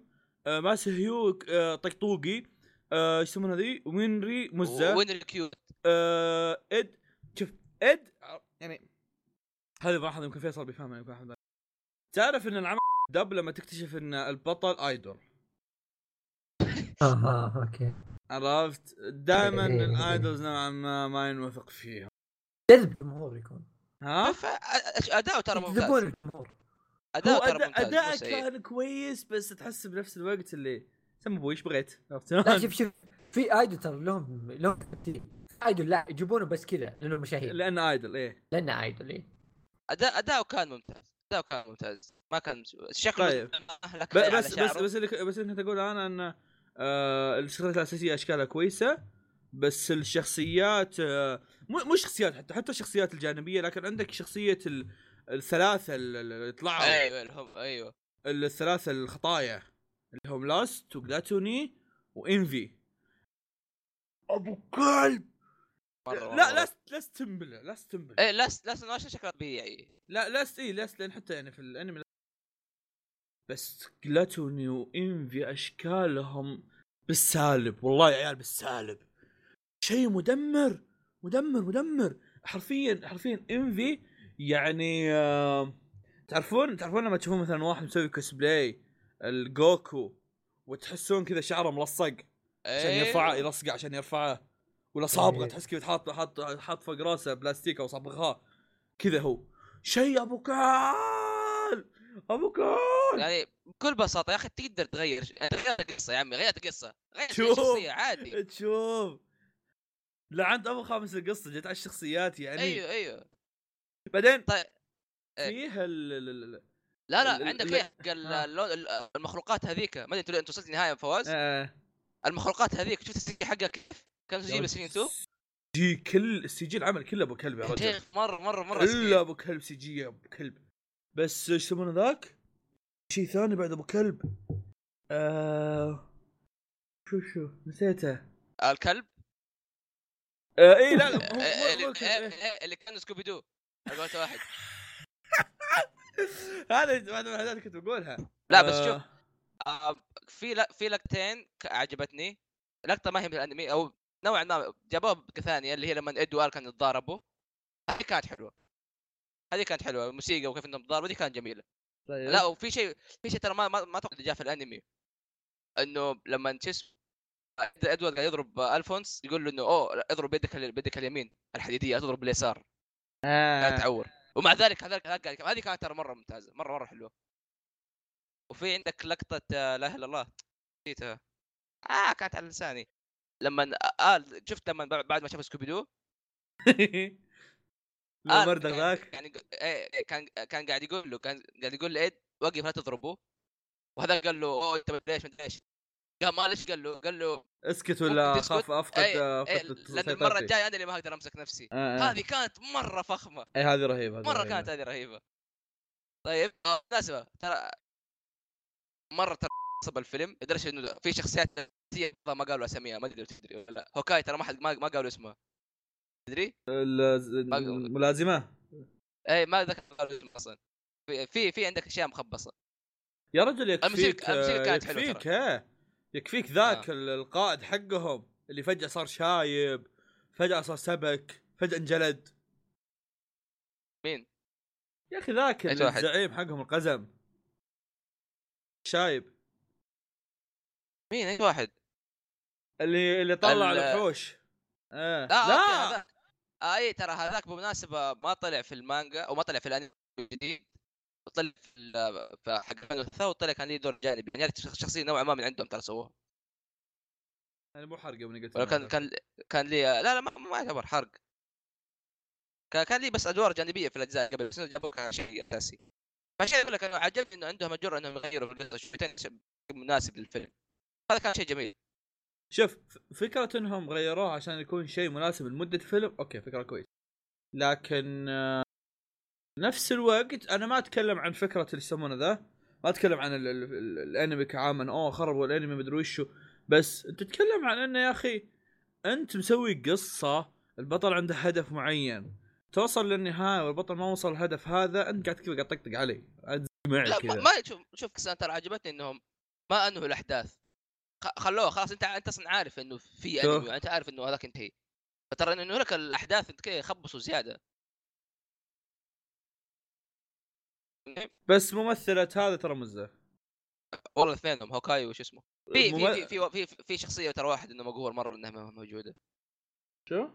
آه ماسهيو آه طقطوقي آه إيش يسمونها ذي؟ وينري مزه وين الكيوت آه إد شوف إد يعني هذه صراحة يمكن فيصل بيفهمها يمكن أحد. تعرف إن العمل دب لما تكتشف إن البطل idol أها okay. عرفت؟ دائما إيه. ال idols نوعا ما ما ينوثق فيهم. جذب الجمهور يكون. ها؟ أداؤه ترى يجذبون ممتاز. الجمهور. هو أداؤه ترى أداء ممتاز اداءه مو سيء. كان كويس بس تحس بنفس الوقت اللي سم أبوي إيش بغيت؟ عرفت لا شوف شوف في ايدول ترى لهم لهم ايدول لا يجيبونه بس كذا لأنه مشاهير. لأنه ايدول إيه. لأنه ايدول إيه. اداء أداؤه كان ممتاز. أداؤه كان ممتاز. ما كان شكله طيب. بس بس شعره. بس اللي بس اللي كنت أقول أنا ان آه الشخصيات الأساسية أشكالها كويسة بس الشخصيات آه مو مو شخصيات حتى حتى الشخصيات الجانبية لكن عندك شخصية ال- الثلاثة ال- ال- اللي طلعوا. أيوه اللي هم أيوه. الثلاثة الخطايا اللي هم لاست وجلاتوني وانفي أبو كلب! مرة لا. لاست لاست تنبله لاست تنبله إيه لاست لاست نواشا شكله طبيعي. لا لاست اي لاست لأن حتى يعني في الأنمي بس جلاتوني وإنفي أشكالهم بالسالب والله يا عيال بالسالب. شيء مدمر مدمر مدمر. حرفيا حرفيا إنفي يعني آه تعرفون تعرفون لما تشوفون مثلا واحد مسوي كوسبلاي الجوكو وتحسون كذا شعره ملصق عشان أيوه. يرفعه يلصقه عشان يرفعه ولا صابغة إيه. تحس كذا حاط حاط حاط فوق راسه بلاستيك أو صابغها كذا هو. شيء أبو كلب أبو كلب يعني بكل بساطة يا أخي تقدر تغير يعني غير القصة يا عمي غير القصة غير. الشخصيه عادي تشوف لعنت ابو خامس القصة جت على الشخصيات يعني أيوه أيوه بعدين طيب. إيه. فيه ال لا لا عندك إيه المخلوقات هذيك ما أدري أنت وصلت النهايه فواز آه. المخلوقات هذيك شفت السي جي حقها كيف كان سجل بس 2 جي كل السي جي العمل كله أبو كلب يا رجل مرة مرة مرة الا. أبو كلب سي جي أبو كلب بس إيش يسمونه ذاك؟ شيء ثاني بعد أبو كلب؟ آه... شو شو نسيته. الكلب؟ آه اي لا اللي, كان سكوبي دو. قولة واحد. هذا واحدة من الحاجات كنت بقولها. لا بس آه، شوف آه، في لا في لقطتين عجبتني. لقطة ما هي من الأنمي أو نوعا ما جابوها كثانيه اللي هي لما اد وار كانوا يتضاربوا. هذه كانت حلوة. هذه كانت حلوة الموسيقى وكيف إنهم يتضاربوا دي كانت جميلة. طيب. لا وفي شيء في شيء ترى ما ما, أتوقع جاء في الأنمي. إنه لما تشس إدوارد قاعد يضرب ألفونس يقول له إنه أوه اضرب بيدك بيدك اليمين الحديدية تضرب باليسار. لا آه. تعور ومع ذلك هذاك هذاك هذه كانت ترى مرة ممتازة مرة مرة حلوة. وفي عندك لقطة آه، لا إله إلا الله. نسيتها. آه كانت على لساني. لما آه شفت لما بعد ما شاف سكوبيدو آه مردغ كان- ذاك كان يق- إيه، إيه، كان كان قاعد يقول له كان قاعد يقول لإيد وقف لا تضربه وهذا قال له أوه أنت ليش مدري إيش قال معلش قال له قال له اسكت ولا ممكن تسكت؟ خاف أفقد إيه، أفقد إيه، لأن سيطرتي. المرة الجاية أنا اللي ما أقدر أمسك نفسي. آه، آه. هذه كانت مرة فخمة. اي هذه رهيبة هذه مرة رهيبة. كانت هذه رهيبة. طيب آه، بالمناسبة ترى مرة ترى عصب الفيلم. لدرجه انه في شخصيات ما قالوا أساميها ما أدري تدري ولا لا. هوكاي ترى ما حد ما, ما قالوا اسمها. تدري؟ ال- الملازمة اي ما ذكر أصلا في في, في عندك أشياء مخبصة يا رجل يكفيك الموسيقى- الموسيقى كانت يكفيك. ها يكفيك ذاك آه. ال- القائد حقهم اللي فجأة صار شايب فجأة صار سبك فجأة انجلد مين؟ يا أخي ذاك؟ الزعيم حقهم القزم شايب مين اي واحد؟ اللي اللي طلع ال- الوحوش آه. لا, لا. آي ترى هذاك بالمناسبه ما طلع في المانجا أو ما طلع في الأنمي الجديد طلع في حق الثاو وطلع كان ليه دور جانبي يعني شخصية نوعا ما من عندهم ترى سووها. يعني مو حرق من قلت كان كان كان لي لا لا ما, ما يعتبر حرق كان كان لي بس أدوار جانبية في الأجزاء قبل بس جابوه كان شيء أساسي. فعشان أقول لك انه عجبني إنه عندهم الجرأه إنهم يغيروا في القصة شويتين مناسب للفيلم. هذا كان شيء جميل. شوف فكرة إنهم غيروها عشان يكون شيء مناسب لمدة فيلم okay فكرة كويس لكن آه، نفس الوقت أنا ما أتكلم عن فكرة اللي يسمونه ذا ما أتكلم عن ال- ال- ال- الأنمي كعام أوه خربوا الأنمي مدري وشو بس أنت تتكلم عن إنه يا أخي أنت مسوي قصة البطل عنده هدف معين. توصل للنهاية والبطل ما وصل الهدف هذا أنت قاعد كذا قاعد تطقطق عليه. معي لا ما, كذا. ما شوف شوف كسان ترى عجبتني إنهم ما أنهوا الأحداث. خلوه خلاص انت انت أصلا عارف إنه في. أنمي انت عارف إنه هذاك انتهي. فترى انه لك الأحداث انت كذا يخبصوا زيادة. بس ممثلة هذا ترى مزة. والله اثنينهم هوكاي وش اسمه. في في في في, في, في شخصية ترى واحد إنه مقهور مرة إنها ما موجودة. شو؟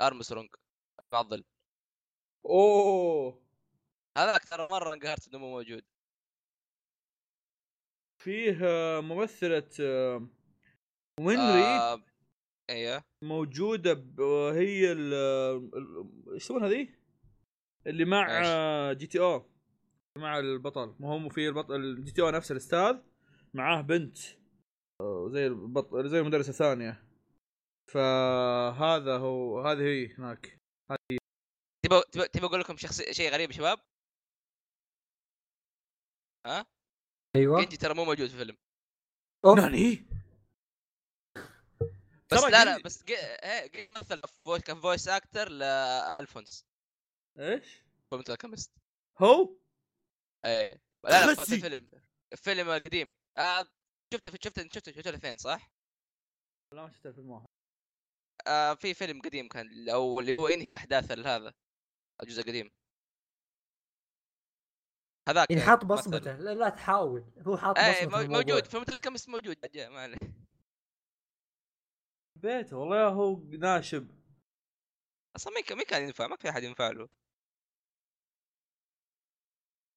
أرمسترونج. معضل أوه! هذاك ترى مرة انقهرت إنه مو موجود. فيه آه، ممثلة آه، وينري. آه أيوه موجودة ب- هي ال يسمونها ذي؟ اللي مع؟ آه، جي تي أو. مع البطل. ما هم في البطل الجي تي أو نفس الأستاذ. معاه بنت زي البطل زي المدرسة الثانية فهذا هو هذه هي هناك. تبغى تبغى تبغى أقول لكم شخصي شيء غريب يا شباب؟ ها؟ أيوه جنجي ترى مو موجود في الفيلم. ناني بس لا لا جنجي- بس جي- إيه، مثل فويس كان فويس أكتر لالفونس إيش؟ فيلم الكيمست هو؟ إيه لا لا في خسي. الفيلم الفيلم القديم آه شفت شفت شفت شفت الاثنين صح؟ لا ما شفت الفيلم واحد آه في فيلم قديم كان أو اللي هو إنهي احداث هذا الجزء القديم هذاك يعني آه، حاط مثل. بصمته لا, لا تحاول. هو حاط إيه بصمته مو- في الموضوع. موجود. في مثل الكمست موجود. ما عليه بيته والله هو ناشب. أصلا مين كان مين كان ينفع؟ ما في أحد ينفع له.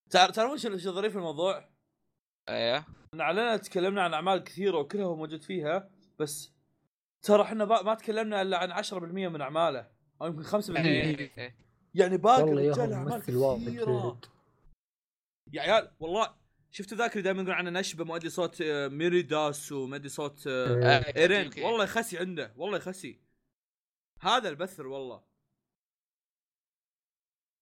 تعرف تعرف وش الظريف في الموضوع؟ أيوه إن علينا تكلمنا عن أعمال كثيرة وكلها هو موجود فيها بس ترى إحنا ما تكلمنا إلا عن 10% من أعماله أو يمكن 5% إيه، إيه. يعني باقي الرجال هو أعمال كثيرة. يا عيال والله شفتوا ذاك اللي دائما يقول عنه نشبة مؤدي صوت آه، ميريداس ومؤدي صوت آه، إيه. آه، إيرين. والله يخسي عنده والله يخسي. هذا البثر والله.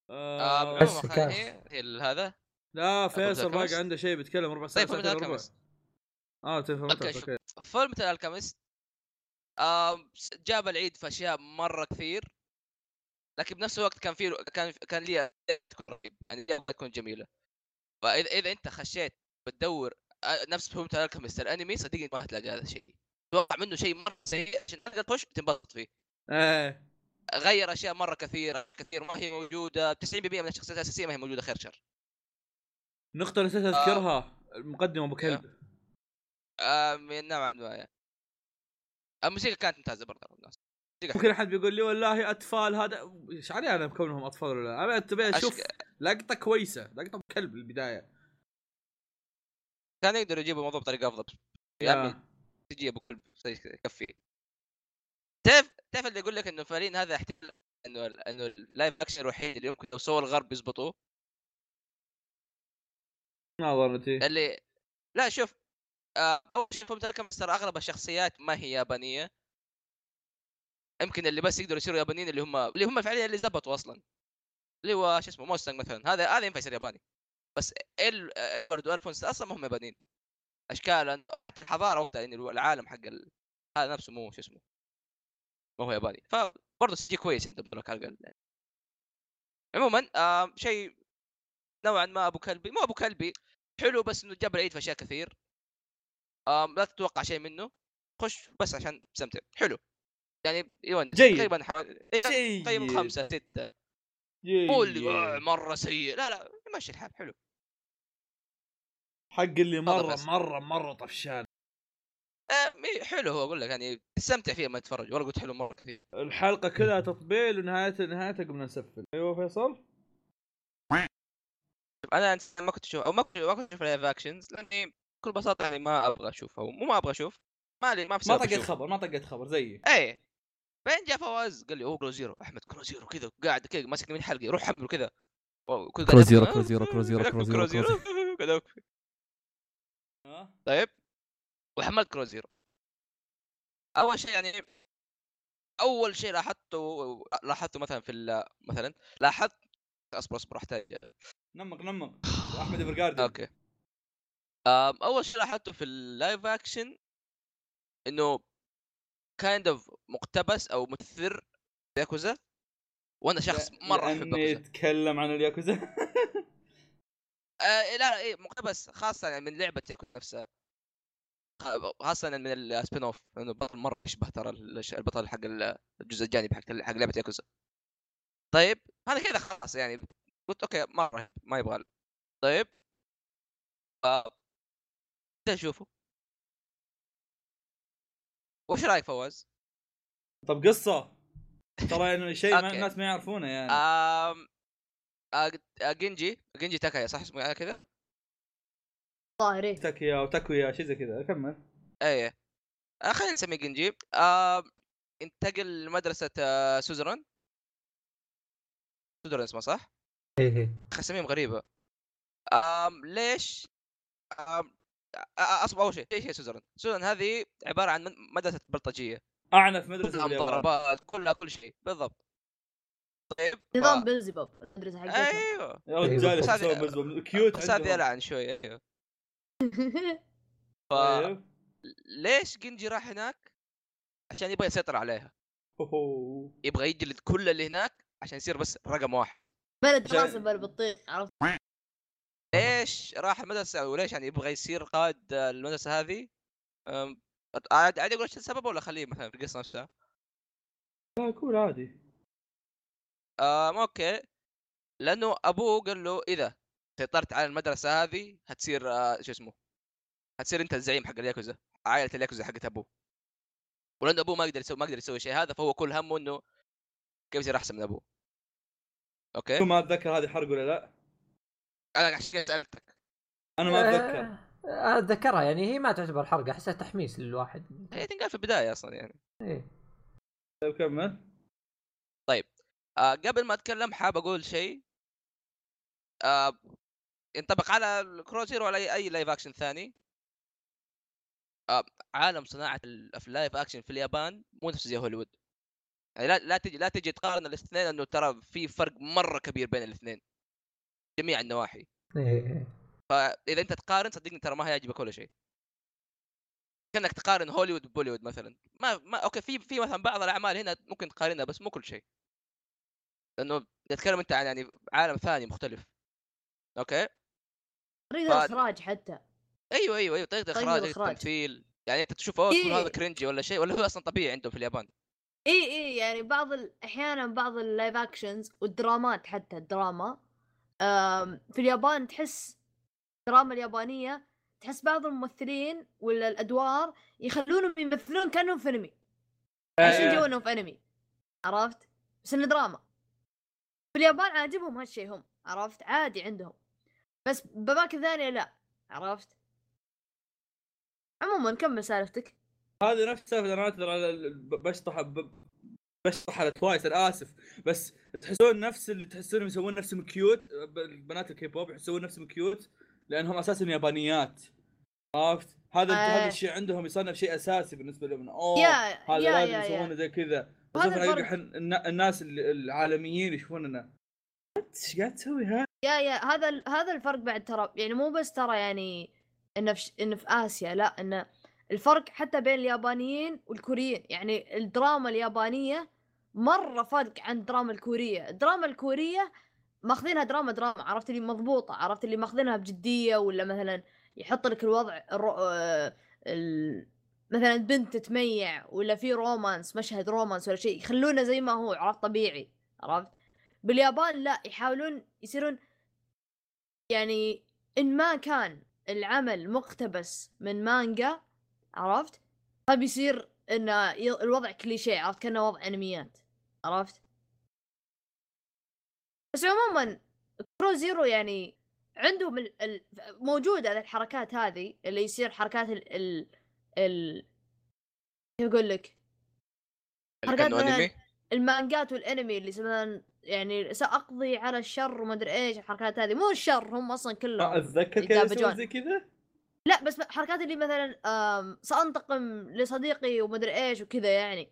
آه، بس هي هذا. لا فيصل باقي. عنده شيء بيتكلم ربع ساعة طيب آه تفهم أوكي فيلم الكمست آه جاب العيد في أشياء مرة كثير لكن بنفس الوقت كان في كان كان لي تكون رهيب يعني تكون جميلة. فإذا إذا أنت خشيت بتدور آه، نفس فيلم الكمست الانمي صدقني ما هتلاقي هذا الشيء. توقع منه شيء مرة سيء عشان تقدر تخش تنبسط فيه. إيه. غير أشياء مرة كثيرة كثير ما هي موجودة 90% من الشخصيات الأساسية ما هي موجودة خير شر. نقطة نسيت اذكرها المقدمة أبو كلب. آه من نوعا ما. الموسيقى كانت ممتازة برضه الناس ممكن أحد بيقول لي والله أطفال هذا إيش علي أنا بكونهم أطفال ولا لا؟ أنا تبي أشوف لقطة كويسة لقطة كلب البداية كان يقدروا يجيبوا الموضوع بطريقة أفضل. يا يا. عمي تجي أبو كلب يكفي تعرف تعرف اللي يقول لك إنه فارين هذا احتمال إنه إنه ال live action الوحيد اللي يمكن لو سوى الغرب يزبطوه؟ ما ظنتي. اللي لا شوف آه، أول شيء فهمت أغلب الشخصيات ما هي يابانية. يمكن اللي بس يقدروا يصيروا يابانيين اللي هم اللي هم فعليا اللي زبطوا أصلا. اللي هو شو اسمه موستنج مثلا هذا هذا ينفع يصير ياباني. بس ال ادوارد وإلفونس أصلا ما هم يابانيين. اشكالا الحضاره يعني العالم حق ال... هذا نفسه مو شو اسمه ما هو ياباني. فبرضه سي كويس الأقل يعني. عموما آه شيء نوعا ما أبو كلبي مو أبو كلبي حلو بس إنه جاب العيد في أشياء كثير. آم لا تتوقع شيء منه. خش بس عشان تستمتع. حلو. يعني يونس جيد. تقريبا حوالي تقريبا جيد. خمسة ستة جيد. مو اللي آه، مرة سيء لا لا يمشي الحال حلو حق اللي بس. مرة مرة طفشان آه إيه، حلو هو أقول لك يعني تستمتع فيه ما تتفرج والله قلت حلو مرة كثير الحلقة كلها تطبيل ونهايتها نهايتها قمنا نسفل أيوه فيصل أنا ما كنت أشوف أو ما كنت ما كنت أشوف live actions لأني بكل بساطة يعني ما أبغى اشوفها مو ما أبغى أشوف ما لي ما في ما طقيت. خبر ما طقيت خبر زيي إيه بعدين جاء فواز؟ قال لي أوه Crows Zero. أحمد Crows Zero. كذا قاعد كذا ماسك من حلقي روح حمله كذا كروزيرو، كروزيرو، كروزيرو، كروزيرو،. ها؟ طيب. وحملت Crows Zero. أول شيء يعني أول شيء لاحظته لاحظته مثلا في مثلا لاحظت اصبر اصبر احتاج نمق نمق. أحمد Evergarden okay. أول شيء لاحظته في ال live action إنه kind of مقتبس أو مؤثر ياكوزا وأنا شخص مرة أحب يتكلم عن الياكوزا. آه لا لا إيه مقتبس خاصة يعني من لعبة ياكوزا نفسها. خاصة من ال spin-off لأنه البطل مرة يشبه ترى البطل حق ال- الجزء الجانبي حق حق لعبة ياكوزا. طيب هذا كذا خلاص يعني. قلت okay مره ما يبغى. طيب بدي أشوفه؟ وش رأيك فواز؟ طب قصة. ترى يعني شيء ما. الناس ما يعرفونه يعني. آم... آه... جنجي جنجي تاكايا صح اسمه كذا؟ ظاهري تاكيا وتاكويا شيء زي كذا. كمل إيه آه خلينا نسميه جنجي. آه... انتقل لمدرسة آه... سوزران سوزران اسمه صح؟ إيه إيه. اساميهم غريبة. آم... ليش؟ آم... أصبر أول شيء إيش هي سوزران؟ سوزران هذه عبارة عن مدرسة بلطجية اعنف مدرسة كلها مضاربات كلها كل شيء بالضبط طيب نظام بلزبوب المدرسة حقتهم أيوه يا رجال. cute بس هذه. العن شوية أيوه ف... طيب. ليش جنجي راح هناك؟ عشان يبغى يسيطر عليها. يبغى يجلد كل اللي هناك عشان يصير بس رقم واحد بلد راسه بالبطيخ عرفت ليش راح المدرسة وليش يعني يبغى يصير قائد المدرسة هذه؟ عادي عادي أقول إيش السبب ولا خليه مثلا في القصة نفسها؟ لا كول عادي أم أوكي لأنه أبوه قال له إذا سيطرت على المدرسة هذه هتصير آه، شو اسمه؟ هتصير أنت الزعيم حق الياكوزا عائلة الياكوزا حقت أبوه ولأنه أبوه ما يقدر يسوي ما يقدر يسوي شيء هذا فهو كل همه إنه كيف يصير أحسن من أبوه أوكي ما أتذكر هذه حرق ولا لا أنا عشان سألتك. أنا ما أتذكر. آه، أتذكرها. يعني هي ما تعتبر حرقه أحسها تحميس للواحد. هي تنقال في البداية أصلا يعني. إيه. طيب كمل. آه قبل ما أتكلم حاب أقول شيء. آه ينطبق على ال Crows Zero ولا اي أي live action ثاني. آه عالم صناعة ال live action في اليابان مو نفس زي هوليوود. يعني لا لا تجي لا تجي تقارن الاثنين انه ترى في فرق مرة كبير بين الاثنين. جميع النواحي. إيه فإذا أنت تقارن صدقني ترى ما هيعجبك ولا شيء. كأنك تقارن هوليوود ببوليوود مثلا. ما ما okay في في مثلا بعض الأعمال هنا ممكن تقارنها بس مو كل شيء. لأنه تتكلم أنت عن يعني عالم ثاني مختلف. okay؟ طريقة بعد- الإخراج حتى. أيوه أيوه أيوه طريقة الإخراج طريقة. التمثيل. يعني أنت تشوف أوه إيه. هذا cringy ولا شيء ولا هو أصلا طبيعي عندهم في اليابان. اي اي يعني بعض ال... أحيانا بعض ال live actions والدرامات حتى الدراما. في اليابان تحس الدراما اليابانية تحس بعض الممثلين ولا الأدوار يخلونهم يمثلون كأنهم في أنمي. عشان إيه. جو انهم في أنمي عرفت؟ بس إنه دراما. في اليابان عاجبهم هالشيء هم عرفت؟ عادي عندهم. بس باماكن ثانية لا عرفت؟ عموما كمل سالفتك؟ هذه نفس سالفة أنا أعتذر على بشطح ب- بشطح على Twice أنا آسف. بس تحسون نفس اللي تحسونهم يسوون نفسهم cute ب- البنات الكي بوب يسوون نفسهم cute لأنهم أساسا يابانيات. عرفت؟ هذا آه. هذا الشيء عندهم يصنف شيء أساسي بالنسبة لهم. أوه هذا لازم يسوونه زي كذا. بس الناس ال- العالميين يشوفوننا. إيش قاعد تسوي هذا؟ يا يا. هذا هذا الفرق بعد ترى يعني مو بس ترى يعني إنه في إنه في آسيا لا إنه الفرق حتى بين اليابانيين والكوريين. يعني الدراما اليابانية مرة فرق عن الدراما الكورية. الدراما الكورية ماخذينها دراما دراما عرفت اللي مضبوطة عرفت اللي ماخذينها بجدية ولا مثلا يحط لك الوضع ال ro... آه، ال... مثلا بنت تتميع ولا في romance مشهد romance ولا شيء يخلونه زي ما هو عرفت؟ طبيعي عرفت؟ باليابان لا يحاولون يصيرون يعني إن ما كان العمل مقتبس من مانجا عرفت؟ طيب يصير ان الوضع كليشيه عرفت؟ كأنه وضع أنميات. عرفت؟ بس عموما Crows Zero يعني عندهم ال... ال... موجودة الحركات هذه اللي يصير حركات ال ال, ال... كيف أقول لك؟ حركات المانجات والأنمي اللي مثلا يعني سأقضي على الشر وما أدري إيش الحركات هذه. مو الشر هم أصلا كلهم أتذكر كذا زي كذا؟ لا بس حركات اللي مثلا سأنتقم لصديقي وما أدري إيش وكذا يعني.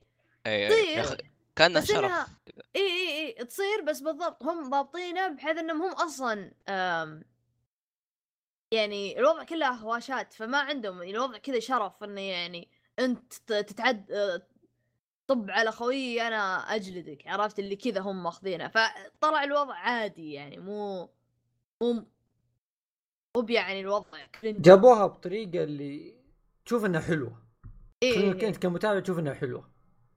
أخي، كانه بس إنها- شرف. إي إي إي تصير بس بالضبط هم ضابطينه بحيث إنهم هم أصلا يعني الوضع كله هواشات فما عندهم الوضع كذا شرف إنه يعني أنت تتعد آه، طب على خويي أنا أجلدك عرفت؟ اللي كذا هم ماخذينها فطلع الوضع عادي يعني مو مو مو يعني الوضع cringe جابوها بطريقة اللي تشوف إنها حلوة. إيه انت كمتابع تشوف إنها حلوة.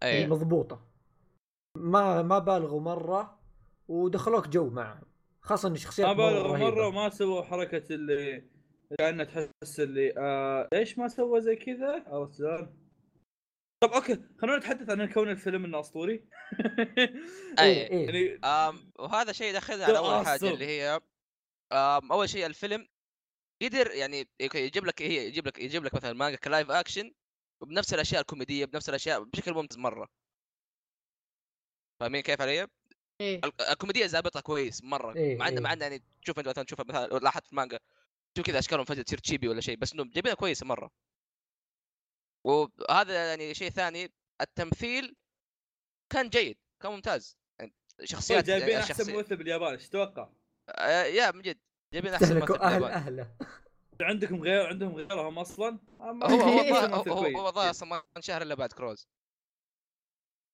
إي. يعني مضبوطة. ما ما بالغوا مرة ودخلوك جو معهم. خاصة إن شخصيات ما مرة بالغ رهيبة. مره وما سووا حركة اللي كأنها تحس اللي آه ليش ما سوى زي كذا؟ عرفت شلون؟ طب أوكي خلونا نتحدث عن كون الفيلم إنه أسطوري. أي إيه. يعني آم وهذا شيء يدخلنا على أول حاجة تعصب. اللي هي آم أول شيء الفيلم قدر يعني يجيب لك هي يجيب لك يجيب لك مثلا مانجا ك live action وبنفس الأشياء الكوميدية بنفس الأشياء بشكل ممتاز مرة. فاهمين كيف علي؟ إيه. ال- الكوميديا زابطة كويس مرة إيه، مع انه إيه. مع انه يعني تشوف أنت مثلا تشوف مثلا لاحظت في المانجا تشوف كذا أشكالهم فجأة تصير تشيبي ولا شيء بس انه جايبينها كويسة مرة وهذا يعني شيء ثاني التمثيل كان جيد كان ممتاز يعني شخصيات جايبين أحسن ممثل باليابان إيش تتوقع؟ آه، يا من جد جايبين أحسن ممثل أهل. أهله عندكم غير عندهم غيرهم أصلا؟ هو هو هو هو. هو ظاهر أصلا ما انشهر إلا بعد كروز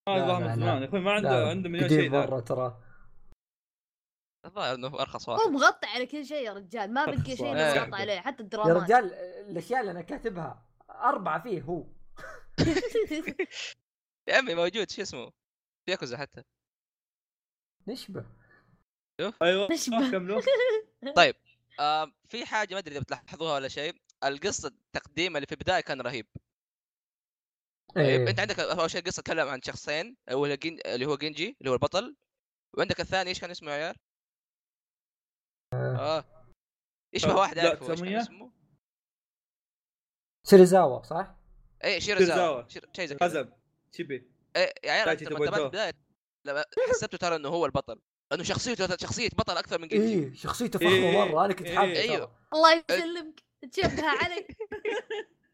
لا، من. زمان يا أخوي ما عنده عنده مليون شيء. مرة ترى. الظاهر إنه أرخص هو واحد مغطي على كل شيء يا رجال. ما بقي شيء إيه. مغطى عليه حتى يا الدرامات. رجال الأشياء اللي أنا كاتبها أربعة فيه هو. يا عمي موجود شو اسمه؟ في ياكوزا حتى. نشبه. أيوه نشبه. طيب آه في حاجة ما أدري إذا بتلاحظوها ولا شيء. القصة التقديم اللي في البداية كان رهيب. طيب إيه. أنت عندك أول شيء قصة تتكلم عن شخصين أول جين... اللي هو جينجي اللي هو البطل وعندك الثاني إيش كان اسمه يا عيال؟ آه يشبه آه، واحد لا، اعرفه إيش كان؟ اسمه؟ سيريزاوا صح؟ اي شيرزاوا. شيرزاوا شير- شيء زي كذا شبي إيه يا عيال أنت لما حسبته ترى إنه هو البطل إنه شخصيته شخصية بطل أكثر من جينجي إيه شخصيته فخمة إيه، مرة أنا كنت إيه، حابه أيوه. ترى. الله يسلمك تشبه علي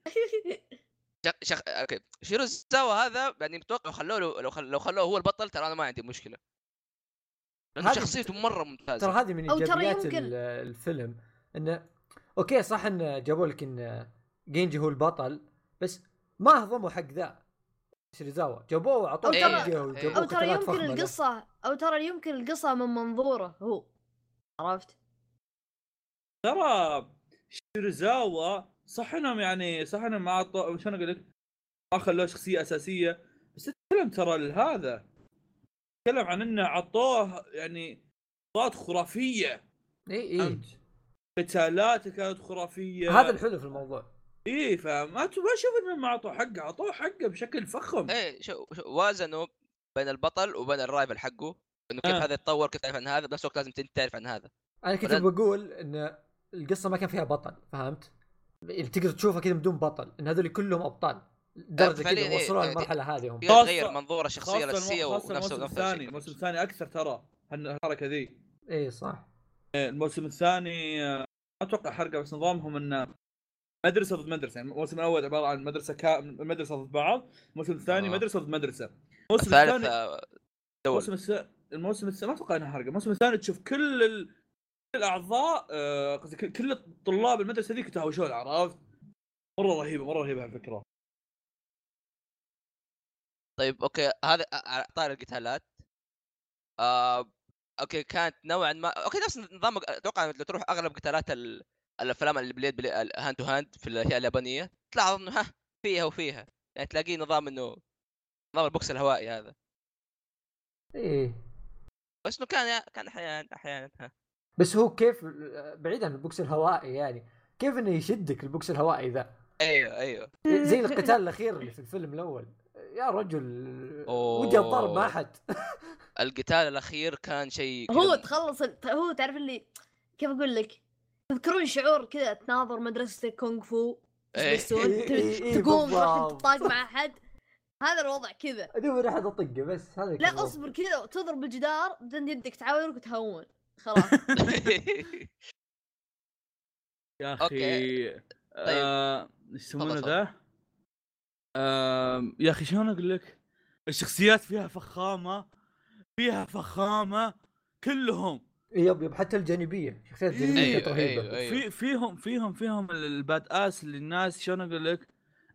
شخ... شخ... أوكي. شيروزاوا هذا يعني متوقع خلوه له لو خل... لو خلوه هو البطل ترى أنا ما عندي مشكلة. لأنه شخصيته مرة ترى ممتازة. هذه من ترى إيجابيات الفيلم إنه أوكي صح انه جابوا لك إن جينجي هو البطل بس ما هضموا حق ذا. شيريزاوا جابوه وعطوه ترى- وجابوه أو ترى يمكن. القصة أو ترى يمكن القصة من منظوره هو. عرفت؟ ترى شيرزاوا صح انهم يعني صح انهم ما عطوا شلون أقول لك؟ ما خلوه شخصية أساسية. بس تتكلم ترى هذا تتكلم عن إنه عطوه يعني صوت خرافية. إي إي. فهمت؟ قتالاته كانت خرافية. هذا الحلو في الموضوع. إي فما ما أشوف انهم ما اعطوه حقه اعطوه حقه بشكل فخم. إيه شو... شو... وازنوا بين البطل وبين ال rival حقه. إنه كيف آه. هذا يتطور كيف تعرف عن هذا بنفس الوقت لازم انت تعرف عن هذا. أنا كنت بقول إن القصة ما كان فيها بطل فهمت؟ اللي تقدر تشوفها كذا بدون بطل إن هذول كلهم أبطال. درجة فعليا كذا إيه، وصلوا إيه، للمرحلة هذه هم. في خاصة- تغير منظور الشخصيه الاساسيه الم- خاصة ونفس الموسم الثاني الموسم الثاني أكثر ترى الحركة ذي. اي صح. إيه، الموسم الثاني آه، ما أتوقع حرقة بس نظامهم إنه مدرسة ضد مدرسة. يعني الموسم الأول عبارة عن مدرسة كا... مدرسة ضد بعض الموسم الثاني آه. مدرسة ضد مدرسة. الموسم الثالث الثاني آه، دول. الموسم الثاني الموسم الثاني ما أتوقع إنها حرقة. الموسم الثاني تشوف كل ال... كل الأعضاء آه، قصدي كل- كل طلاب المدرسة ذيك يتهاوشون عرفت؟ مرة رهيبة مرة رهيبة على فكره طيب أوكي هذا على طاري القتالات. آه... أوكي كانت نوعا ما أوكي نفس نظام أتوقع لو تروح أغلب قتالات ال... الأفلام اللي بليد بليد hand to hand في الأشياء اليابانية تلاحظ إنه ها فيها وفيها. يعني تلاقيه نظام إنه نظام ال box الهوائي هذا. إيه. بس إنه كان كان أحيانا أحيانا ها. بس هو كيف بعيد عن ال box الهوائي يعني كيف إنه يشدك ال box الهوائي ذا؟ أيوه أيوه. زي القتال الأخير اللي في الفيلم الأول. يا رجل أوه. ودي اتضارب مع احد القتال الأخير كان شيء هو تخلص هو تعرف اللي كيف أقول لك؟ تذكرون شعور كذا تناظر مدرسة كونغ فو؟ إيه. إيه، إيه، تقوم تروح. تطاق مع أحد؟ هذا الوضع كذا. ادور احد أطقه بس هذا لا. أصبر كذا تضرب الجدار بعدين يدك تعاورك وتهون. خلاص يا. أخي آه، إيش يسمونه ذا؟ يا أخي شلون أقول لك؟ الشخصيات فيها فخامة فيها فخامة كلهم yep yep حتى الجانبية شخصيات. جانبية أيوه، كانت رهيبة أيوه، أيوه. في فيهم فيهم فيهم ال- ال badass اللي الناس شلون أقول لك؟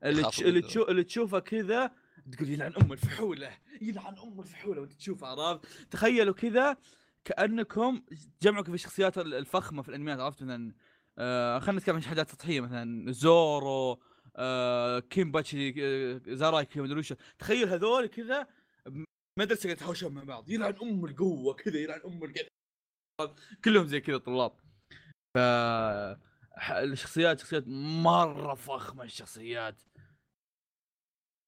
اللي تش... اللي. تشو... اللي تشوفه كذا تقول يلعن أم الفحولة يلعن أم الفحولة وأنت تشوفه عرفت تخيلوا كذا كأنكم جمعكم في الشخصيات ال- الفخمة في الأنميات عرفت؟ مثلا آه خلينا نتكلم عن شهادات سطحيه مثلا زورو آه كيمباتشي آه زارايكي مدري وش. تخيل هذول كذا مدرسة يتهاوشون مع بعض يلعن أم القوة كذا يلعن أم الكذا كلهم زي كذا طلاب. ف الشخصيات شخصيات مرة فخمة الشخصيات.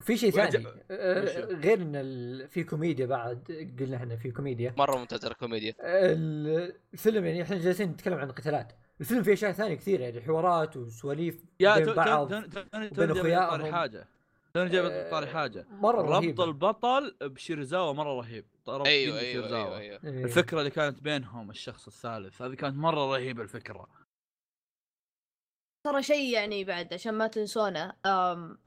في شيء ثاني آه،؟ غير إن ال- في كوميديا بعد قلنا إحنا في كوميديا مرة ممتازة الكوميديا ال- الفيلم يعني إحنا جالسين نتكلم عن قتالات الفيلم فيه أشياء ثانية كثيرة يعني حوارات وسواليف يا بين بعض بين. طاري حاجة توني جايب آه، طاري حاجة مرة ربط رهيبه البطل بشيرزاوا مرة رهيب ربط أيوه أيوه بشيرزاوا. أيوه, أيوة. إيه. الفكرة اللي كانت بينهم الشخص الثالث هذه كانت مرة رهيبة الفكرة ترى شيء يعني بعد عشان ما تنسونه أم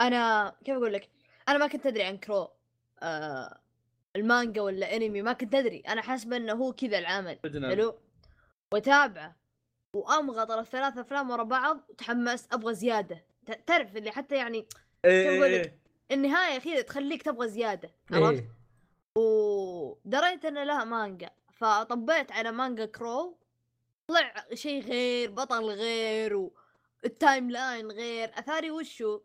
أنا كيف أقول لك؟ أنا ما كنت أدري عن كرو أه المانجا ولا أنمي ما كنت أدري. أنا حاسبه إنه هو كذا العمل حلو؟ وتابعه وأمغط الثلاث أفلام ورا بعض وتحمست أبغى زيادة. تعرف اللي حتى يعني كيف أقول لك؟ إيه. النهاية كذا تخليك تبغى زيادة عرفت؟ إيه. ودريت ان لها مانجا. فطبيت على مانجا كرو. طلع شيء غير بطل غير وال timeline غير. أثاري وشو؟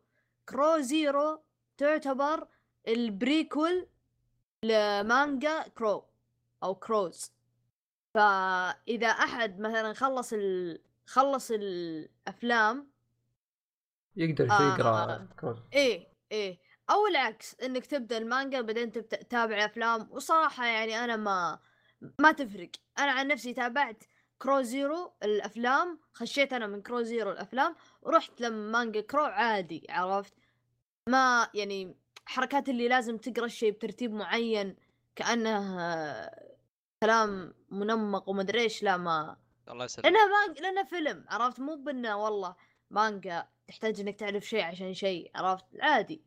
كرو زيرو تعتبر ال prequel لمانجا كرو أو كروز فإذا أحد مثلا خلص ال... خلص الأفلام يقدر آه. يقرأ كروز إيه إيه. أو العكس إنك تبدأ المانجا بعدين تبدأ تتابع أفلام. وصراحة يعني أنا ما ما تفرق. أنا عن نفسي تابعت كرو زيرو الأفلام خشيت أنا من كرو زيرو الأفلام ورحت لما مانجا كرو عادي عرفت؟ ما يعني حركات اللي لازم تقرأ الشيء بترتيب معين كأنه آه، كلام منمق ومدري إيش لا ما الله يسلمك. لأنها مانجا لأنها فيلم عرفت؟ مو بإنه والله مانجا تحتاج إنك تعرف شيء عشان شيء عرفت؟ عادي.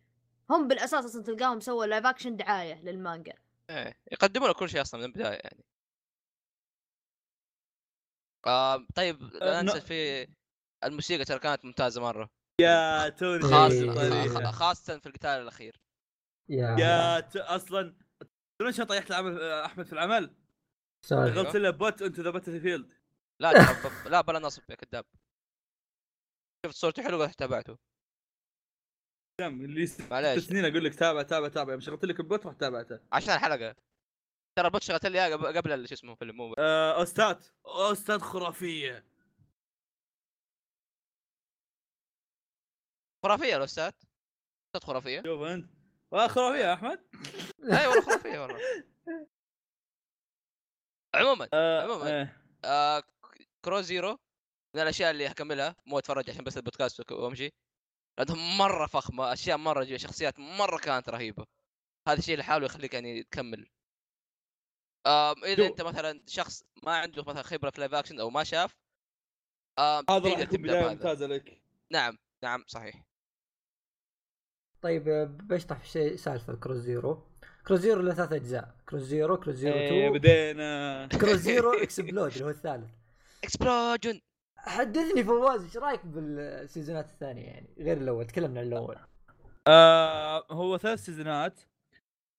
هم بالأساس أصلا تلقاهم سووا live action دعاية للمانجا. إيه يقدموا لك كل شيء أصلا من البداية يعني. آه طيب لا آه، في الموسيقى ترى كانت ممتازة مرة. يا توني. خاصه جايب طريقة. خ- خاصة في القتال الأخير. يا. يا ت... أصلا تدرون شلون طيحت العمل أحمد في العمل؟ شغلت له bot into the battlefield لا لا بلا نصب يا كذاب. شفت صورته حلوة رحت تابعته؟ كم اللي معليش. سنين أقول لك تابع تابع تابع. يوم شغلت لك ال bot رحت تابعته. عشان الحلقة. ترى ال bot شغلت لي قبل- شو اسمه الفيلم مو آه، OST ات OST ات خرافية. خرافية ال OST ات. OST ات خرافية. شوف أنت. خرافية يا أحمد. أي والله خرافية والله. عموما آه، عموما. إيه. آه Crows Zero من الأشياء اللي أكملها. مو أتفرج عشان بس البودكاست وأمشي. لانهم مرة فخمة. أشياء مرة شخصيات مرة كانت رهيبة. هذا الشيء لحاله يخليك يعني تكمل. آم إذا أنت مثلا شخص ما عنده مثلا خبرة في live action أو ما شاف هذا راح يكون بداية. ممتازة لك. نعم نعم صحيح. طيب آه، بشطح في شيء سالفة Crows Zero. Crows Zero له ثلاث أجزاء. Crows Zero Crows Zero إيه، 2 بدينا. Crows Zero Explode اللي هو الثالث. explosion حدثني فواز إيش رأيك بال season ات الثانية يعني؟ غير الأول تكلمنا عن الأول. آه هو ثلاث season ات.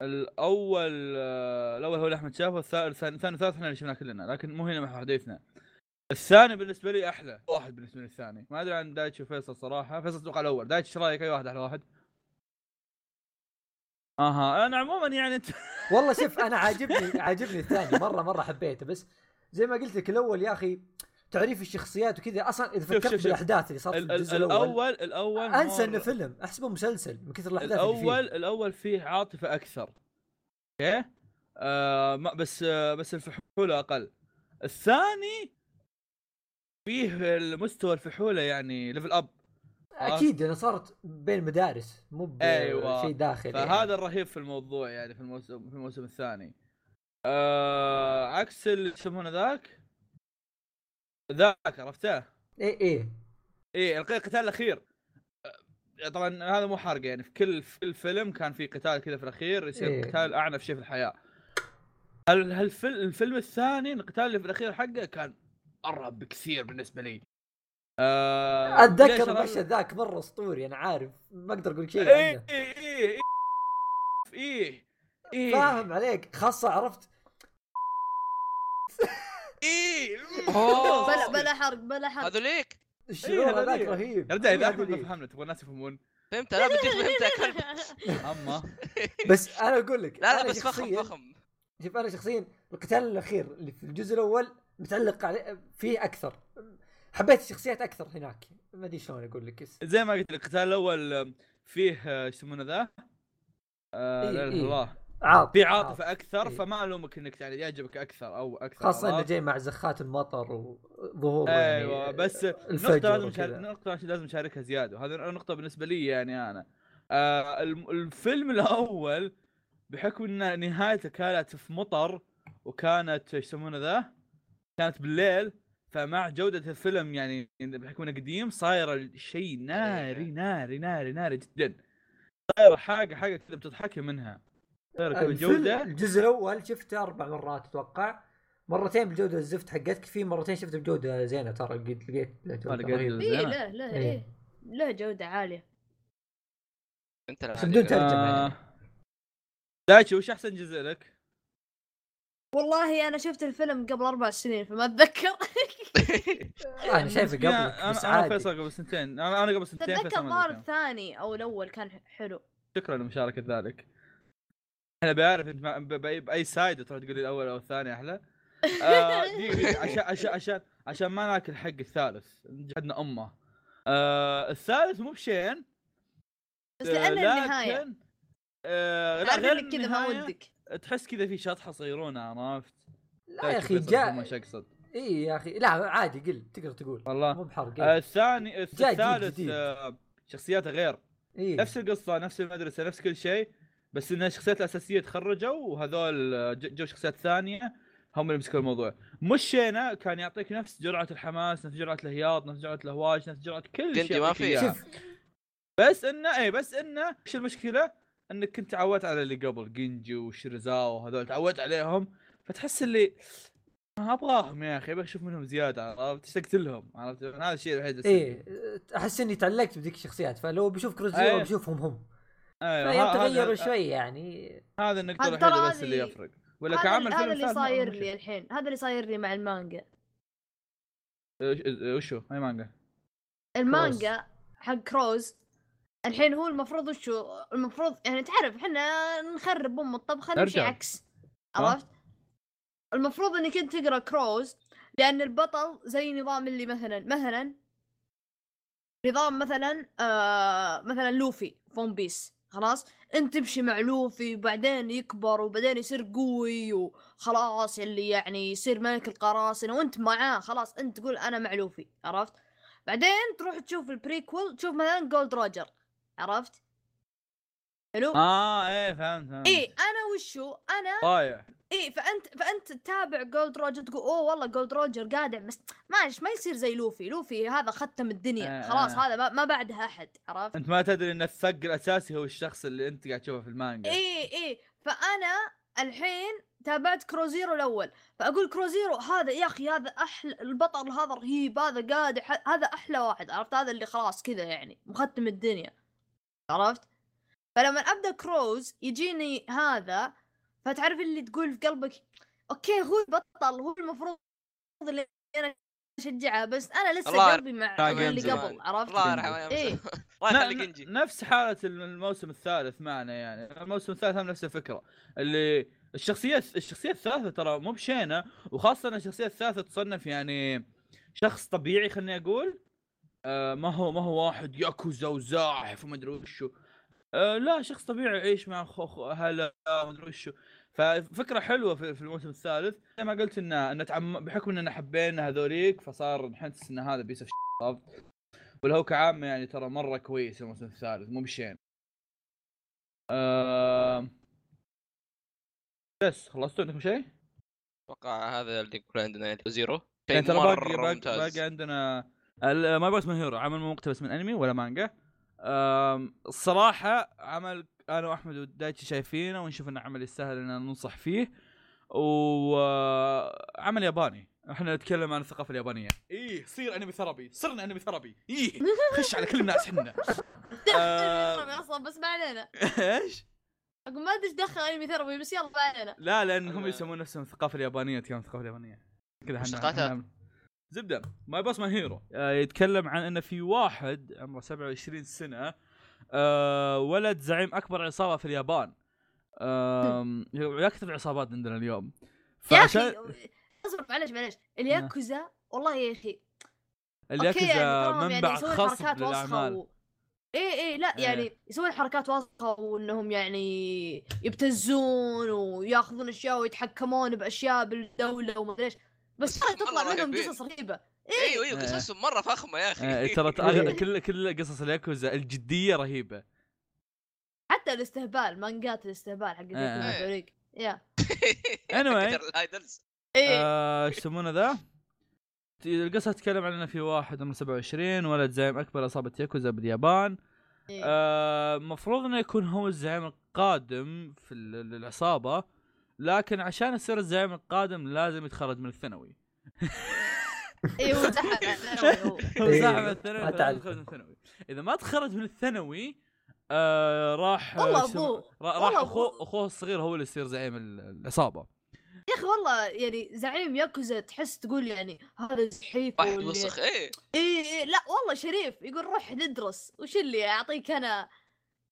الأول آه الأول هو اللي أحمد شافه الثاني الثاني والثالث إحنا اللي شفناه كلنا لكن مو هنا محور حديثنا. الثاني بالنسبة لي أحلى واحد بالنسبة لي الثاني. ما أدري عن دايتش وفيصل صراحة. فيصل أتوقع الأول. دايتش إيش رأيك؟ أي واحد أحلى واحد؟ أها. أنا عموما يعني انت والله شوف أنا عاجبني عاجبني الثاني مرة مرة حبيته بس زي ما قلت لك الأول يا أخي تعريف الشخصيات وكذا أصلا إذا فكرت شوف- شوف. بالأحداث اللي صارت في ال- الجزء ال- الأول الأول الأول أنسى إنه فيلم احسبه مسلسل من كثر الأحداث اللي فيه. الأول الأول فيه عاطفة أكثر. أوكي؟ آه ما بس آه بس الفحولة أقل. الثاني فيه المستوى الفحولة يعني level up أكيد أنا صارت بين مدارس مو أيوة. بشيء داخلي فهذا يعني. الرهيب في الموضوع يعني في الموسم في الموسم الثاني. آه عكس اللي يسمونه ذاك؟ ذاك عرفته إيه إيه. إيه الق- القتال الأخير. آه، طبعا هذا مو حرق يعني في كل في كل فيلم كان في قتال كذا في الأخير يصير إيه. قتال أعنف شيء في الحياة. هل هالفيلم الفيلم الثاني القتال اللي في الأخير حقه كان أرهب بكثير بالنسبة لي. آه أتذكر المشهد ذاك مرة أسطوري أنا عارف ما أقدر أقول شيء إيه عنه. إيه إيه إيه إيه فاهم عليك. خاصة عرفت. إيه. بلا بلا حرق بلا حرق. هذوليك الشعور هذا هذاك؟ رهيب. يا رجال إذا ما؟ فهمنا تبغى الناس يفهمون. فهمت لا بديك فهمت يا كلب أما. بس أنا أقول لك لا لا بس فخم فخم. شوف أنا شخصيا القتال الأخير اللي في الجزء الأول متعلق عليه فيه أكثر. حبيت الشخصيات أكثر هناك ما أدري شلون أقول لك زي ما قلت القتال الأول آه، فيه آه، يسمونه ذا؟ آه إيه، إيه. الله عاطفه في عاطفه أكثر إيه. فما ألومك إنك يعني يعجبك أكثر أو أكثر خاصة إنه؟ جاي مع زخات المطر وظهور أيوه يعني بس نقطة الفجر لازم نشارك وكذا. نقطة لازم نشاركها زيادة وهذه نقطة بالنسبة لي يعني أنا آه الفيلم الأول بحكم أن نهايته كانت في مطر وكانت يسمونه ذا؟ كانت بالليل فمع جودة الفيلم يعني بحكم إنه قديم صاير الشيء ناري ناري ناري ناري جدا صاير حاجة حاجة كذا بتضحكي منها صاير جودة الجزء الأول شفته أربع مرات أتوقع مرتين بالجوده الزفت حقتك في مرتين شفته بجودة زينة ترى لقيت لقيت لقيت رهيبة. زينة. إيه له إيه. جودة عالية أنت بدون ترجمة. آه دايتشي وش أحسن جزء لك؟ والله أنا شفت الفيلم قبل أربع سنين فما أتذكر. أنا شايفه أنا بس أنا عادي. فيصل قبل سنتين. أنا أنا قبل سنتين ما الظاهر. الثاني أو الأول كان حلو. شكرا لمشاركة ذلك. أنا بعرف إنت biased تروح تقول لي الأول أو الثاني أحلى. آه، عشان عشان عشان عشان ما ناكل حق الثالث. جحدنا أمه. آه الثالث مو بشين. بس آه، لأن النهايه آه غير كذا ما ودك. تحس كذا في شطحة صغيرونة عرفت لا يا أخي جاء اقصد إي يا أخي لا عادي قل تقدر تقول والله مو بحرق آه إيه. الثاني الثالث. آه شخصياته غير إيه. نفس القصة نفس المدرسة نفس كل شيء بس إن الشخصيات الأساسية تخرجوا وهذول آه، جو شخصيات ثانية هم اللي مسكوا الموضوع مش شينا كان يعطيك نفس جرعة الحماس نفس جرعة الهياط نفس جرعة الهواش نفس جرعة كل شيء ما في. بس إنه إي بس إنه إيش المشكلة؟ انك كنت تعودت على اللي قبل جينجي وشيرزاوا وهذول تعودت عليهم فتحس اللي ما أبغاهم يا أخي أبغى أشوف منهم زيادة عرفت؟ اشتقت لهم عرفت؟ هذا الشيء الوحيد اللي إيه أحس إني تعلقت بذيك الشخصيات فلو بشوف Crows Zero إيه. بشوفهم هم. أيوه فيوم تغيروا شوي يعني. هذا النقطة الوحيدة بس اللي يفرق. ولا هذا, كعمل هذا فيلم اللي صاير. لي الحين هذا اللي صاير لي مع المانجا. إيش- وشو أي مانجا. المانجا حق Crows الحين هو المفروض وشو؟ المفروض يعني تعرف إحنا نخرب أم الطبخه نمشي. عكس. عرفت؟ المفروض إنك أنت تقرأ Crows لأن البطل زي نظام اللي مثلا مثلا نظام مثلا آه مثلا لوفي في One Piece خلاص؟ أنت تمشي مع لوفي وبعدين يكبر وبعدين يصير قوي وخلاص اللي يعني يصير ملك القراصنة وأنت معاه. خلاص أنت تقول أنا مع لوفي. عرفت؟ بعدين تروح تشوف ال prequel تشوف مثلا جولد روجر عرفت؟ حلو؟ آه إيه فهمت فهمت. إيه أنا وشو؟ أنا ضايع إيه فأنت فأنت تتابع جولد روجر تقول أوه والله جولد روجر قادع بس معلش ما يصير زي لوفي. لوفي هذا ختم الدنيا. آه، خلاص آه. هذا ما, ما بعدها أحد عرفت؟ أنت ما تدري إن الثق الأساسي هو الشخص اللي أنت قاعد تشوفه في المانجا. إيه إيه. فأنا الحين تابعت Crows Zero الأول. فأقول Crows Zero هذا يا أخي هذا أحلى البطل هذا رهيب هذا قادع ح- هذا أحلى واحد عرفت؟ هذا اللي خلاص كذا يعني مختم الدنيا. عرفت؟ فلما أبدأ كروز يجيني هذا فتعرف اللي تقول في قلبك أوكي هو البطل هو المفروض اللي أنا أشجعه بس أنا لسه قلبي مع اللي. قبل عرفت؟ الله يرحمه إيه. نفس حالة الموسم الثالث معنا يعني. الموسم الثالث هم نفس الفكرة. اللي الشخصية الشخصية الثالثة ترى مو بشينة وخاصة إن الشخصية الثالثة تصنف يعني شخص طبيعي خليني أقول آه ما هو ما هو واحد ياكوزا وزاحف وما أدري وشو آه لا شخص طبيعي يعيش مع خو أهله ما أدري وشو ففكرة حلوة في, في الموسم الثالث. زي ما قلت ان ان تعم... بحكم اننا حبينا هذوليك فصار نحس إن هذا spin off ولا هو كعامة يعني ترى مرة كويس الموسم الثالث مو بشين. آه... بس خلصتوا عندكم شيء؟ أتوقع هذا اللي يقول عندنا يعني زيرو. يعني ترى باقي مرة باقي عندنا ال- My Boss My Hero عمل مو مقتبس من انمي ولا مانجا آم، الصراحة عمل أنا وأحمد ودايتشي شايفينه ونشوف انه عمل يستاهل إن ننصح فيه. وعمل ياباني. إحنا نتكلم عن الثقافة اليابانية. إيه صير Anime Therapy صرنا Anime Therapy إيه خش على كل الناس إحنا. آه. أصلا بس ما علينا. إيش؟ أقول ما أدري إيش دخل Anime Therapy بس يلا ما علينا. لا لأن هم. يسمون نفسهم الثقافة اليابانية تكلم الثقافة اليابانية. كذا. إحنا- زبدة My Boss My Hero يتكلم عن إنه في واحد عمره 27 سنة آه ولد زعيم أكبر عصابة في اليابان. يكثر العصابات عندنا اليوم. يا أخي فعشان اصبر معلش معلش الياكوزا والله يا أخي. الياكوزا تراهم منبع يسوون خصب للاعمال و... إيه إيه لا إيه. يعني يسوون حركات وسخة وإنهم يعني يبتزون وياخذون أشياء ويتحكمون بأشياء بالدولة وما أدري إيش. بس ترى تطلع منهم. قصص رهيبة أيوه أيوه إيه. قصصهم مرة فخمة يا أخي آه، ترى أغ- كل كل قصص الياكوزا الجدية رهيبة حتى الاستهبال مانجات الاستهبال حق إيه. ياكوزا فريق يا Anyway. إيه آه، إيش يسمونه ذا؟ القصة تتكلم عن انه في واحد عمره 27 ولد زعيم أكبر عصابه ياكوزا باليابان إيه. آه، مفروض إنه يكون هو الزعيم القادم في ال- ال- العصابة لكن عشان يصير الزعيم القادم لازم يتخرج من الثانوي إيه هو زحف هو. هو إيه، الثانوي. يتخرج من الثانوي إذا ما تخرج من الثانوي آه راح والله آه، أبوه. را- راح والله أخوه. أخوه الصغير هو اللي يصير زعيم ال- العصابة يا أخي والله يعني زعيم ياكوزا تحس تقول يعني هذا زحيف واحد وسخ إيه إيه إيه لا والله شريف يقول روح ندرس وش اللي اعطيك أنا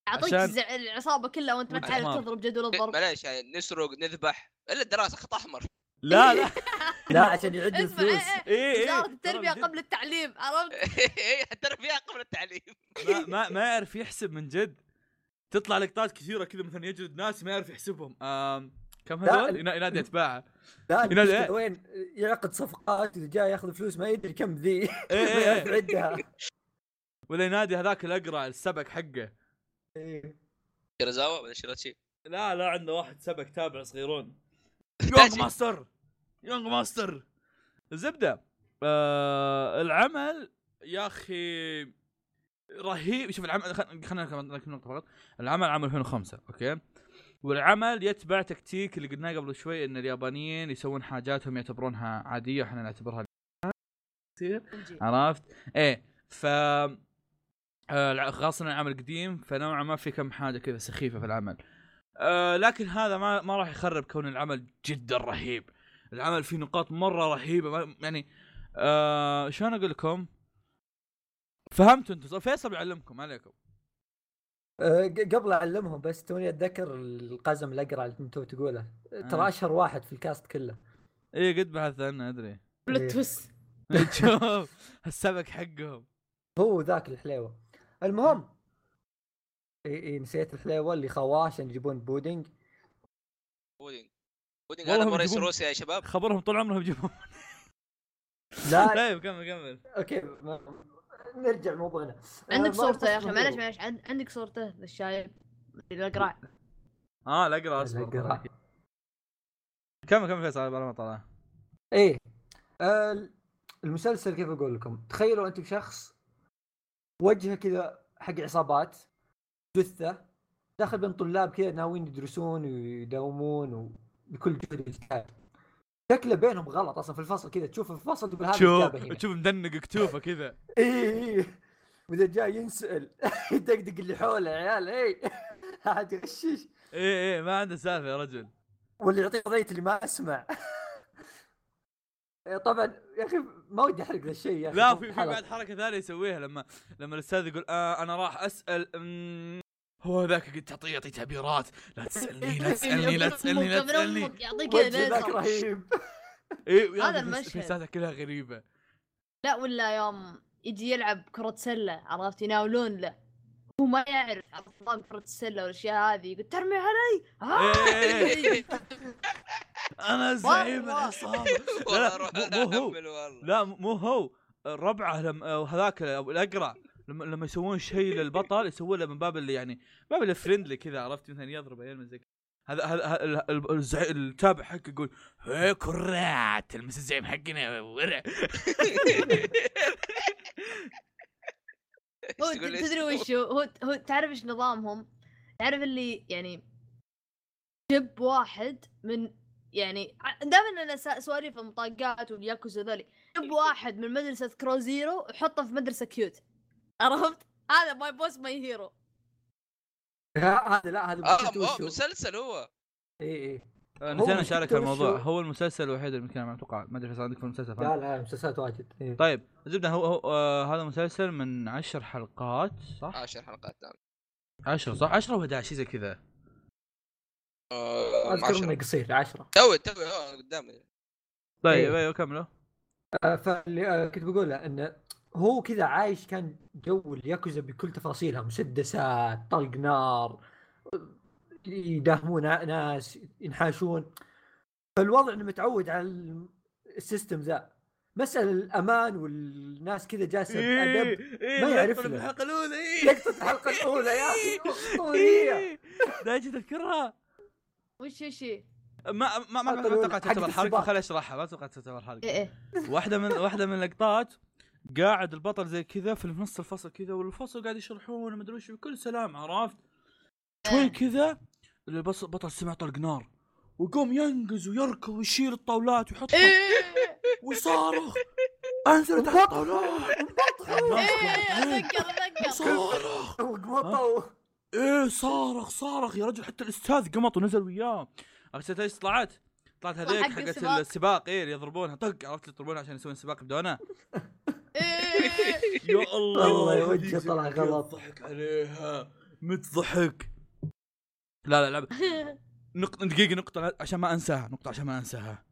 أعطيك عشان-. العصابة كلها وأنت ما تعرف. تضرب جدول الضرب. معليش يعني نسرق نذبح إلا الدراسة خط أحمر. لا لا. لا عشان يعد الفلوس. إيه إيه إيه إيه وزارة التربية قبل التعليم عرفت؟ إيه التربية قبل التعليم. ما ما ما يعرف يحسب من جد. تطلع لقطات كثيرة كذا مثلا يجلد ناس ما يعرف يحسبهم. آم كم هذول؟ ينا- ينادي أتباعه. لا ينادي إيه؟ وين؟ يعقد صفقات إذا جاي ياخذ فلوس ما يدري كم ذي. ما يعرف إيه يعدها. ولا ينادي هذاك الأقرع السبك حقه. إيه. شيرازاوا ولا شيراتشي لا لا عنده واحد سبك تابع صغيرون. young master. young master. زبدة. آه العمل يا أخي رهيب. شوف العمل خل- خلينا نركز نقطه فقط. العمل عام 2005 أوكي؟ والعمل يتبع تكتيك اللي قلناه قبل شوي إن اليابانيين يسوون حاجاتهم يعتبرونها عادية وإحنا نعتبرها تصير عرفت؟ إيه ف آه، الع- خاصة العمل القديم فنوعا ما في كم حاجة كذا سخيفة في العمل. آه لكن هذا ما ما راح يخرب كون العمل جدا رهيب. العمل فيه نقاط مرة رهيبة ما- يعني آه شلون أقول لكم؟ فهمتوا أنتم فيصل بيعلمكم عليكم. آه، قبل أعلمهم بس توني أتذكر القزم الأقرع اللي أنت تقوله آه. ترى أشهر واحد في الكاست كله إيه قد بحثت عنه أدري. plot twist شوف السبك حقهم. هو ذاك الحليوة المهم. إي إي نسيت الحليوة اللي خواه عشان يجيبون بودينج. بودينج. بودينج هذا مو رئيس روسيا يا شباب. خبرهم طول عمرهم يجيبون. لا. طيب كمل كمل. أوكي ما- نرجع موضوعنا عندك آه، صورته يا ما أخي معلش معلش. عند- عندك صورته للشايب؟ الاقرع آه لا اقرا اصبر. كمل كمل فيصل على ما طلع. إيه. آه، المسلسل كيف أقول لكم؟ تخيلوا أنتم شخص وجهه كذا حق عصابات جثة داخل بين طلاب كذا ناويين يدرسون ويداومون وبكل جهد واجتهاد شكله بينهم غلط أصلا في الفصل كذا. تشوفه في الفصل تقول هذا شوف جابه هنا. شوف مدنق كتوفه كذا. إيه إيه وإذا جاي ينسأل يدقدق اللي حوله يا عيال إيه. هذا غشيش إيه إيه ما عنده سالفة يا رجل. واللي يعطيه قضية اللي ما أسمع. إيه، طبعا يا أخي ما ودي أحرق ذا الشيء يا أخي لا في في. بعد حركة ثانية يسويها لما لما الأستاذ يقول آه أنا راح أسأل هو ذاك قد تعطيه يعطي تعبيرات لا تسألني لا تسألني لا تسألني لا تسألني يعطيك ذاك. رهيب ويا هذا المشهد. في سالفه كلها غريبة لا ولا يوم يجي يلعب كرة سلة عرفت يناولون له هو ما يعرف نظام كرة السلة والأشياء هذه يقول ترمي علي. أنا زعيم والله. العصابة. لا مو- هو. لا مو هو. ربعه لما وهذاك الأقرع لما لما يسوون شيء للبطل يسوون له من باب اللي يعني باب الفريندلي كذا عرفت؟ مثلا يضرب يلمس زي. هذا هذا هذا ال- ال- الزع- التابع حقه يقول هي كرات! تلمس الزعيم حقنا ورع! هو تدري؟ وش هو؟ هو, هو تعرف إيش نظامهم؟ تعرف اللي يعني جيب واحد من يعني دائما أنا سواليف المطاقات والياكوزا ذولي. جيب واحد من مدرسة Crows Zero وحطه في مدرسة cute عرفت؟ هذا My Boss My Hero هذا لا هذا مسلسل آه، وشو؟ مسلسل هو؟ اي اي آه، هو نسينا مشكلته نشارك الموضوع؟ هو المسلسل الوحيد اللي كان أتوقع ما أدري إذا عندك في المسلسل لا؟ لا مسلسلات واجد إيه. طيب الزبده هو, هو آه هذا مسلسل من عشر حلقات صح؟ 10 حلقات نعم عشرة صح؟ عشرة و 11 شيء زي كذا آه، أذكر إنه عشرة. قصير 10 توي توي آه، قدامي طيب إيه. أيوه كملوا آه، فاللي آه، كنت بقوله إنه هو كذا عايش كان جو الياكوزا بكل تفاصيلها مسدسات طلق نار يداهمون ناس ينحاشون. فالوضع إنه متعود على ال- ال system ذا. مسألة الأمان والناس كذا جالسة بأدب إيه ما يعرف له. الحلقة الأولى إيه. لقطة الحلقة الأولى يا أخي أسطورية إيه. دايجي تذكرها؟ وش وش إيه ما ما ما أتوقع تعتبر حرق. خليني أشرحها ما أتوقع تعتبر حرق واحدة من واحدة من اللقطات قاعد البطل زي كذا في نص الفصل كذا والفصل قاعد يشرحون ما أدري وش بكل سلام عرفت؟ شوي كذا. البص- البطل سمع طلق نار ويقوم ينقز ويركض ويشيل الطاولات ويحطها. إيه. ويصارخ أنزل تحت الطاولات. إيه اتذكر اتذكر صارخ وقمطوا إيه صارخ صارخ. يا رجل حتى الأستاذ قمط ونزل وياه. عرفت إيش طلعت؟ طلعت هذيك حق حقت السباق. إيه اللي يضربونها. طق عرفت يضربونها عشان يسوون سباق بدونها إيه. يا الله. والله هذيك وجهه طلع غلط. ضحك عليها. متضحك. لا لا لعبة نقطة دقيقة نقطة عشان ما أنساها نقطة عشان ما أنساها.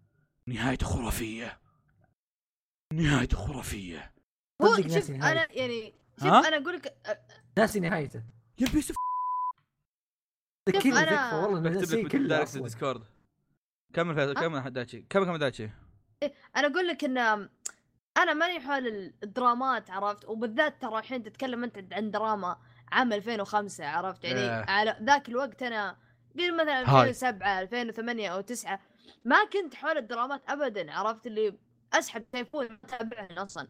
نهايته خرافية. نهايته خرافية. هو شوف ناسي نهاية. أنا يعني شوف؟ أنا أقول لك ناسي نهايته. يا بيس أنا- تكفى والله لك كله أصلاً. ال Discord. كمل فيصل ها؟ كمل دايتشي كمل كمل دايتشي أنا أقول لك إن أنا ماني حول الدرامات عرفت؟ وبالذات ترى الحين تتكلم أنت عن دراما. عام 2005 عرفت يعني؟ إيه. على ذاك الوقت أنا قل مثلا هاي. 2007 2008 أو 9 ما كنت حول الدرامات ابدا عرفت اللي أسحب تليفون ما اتابعهن أصلا.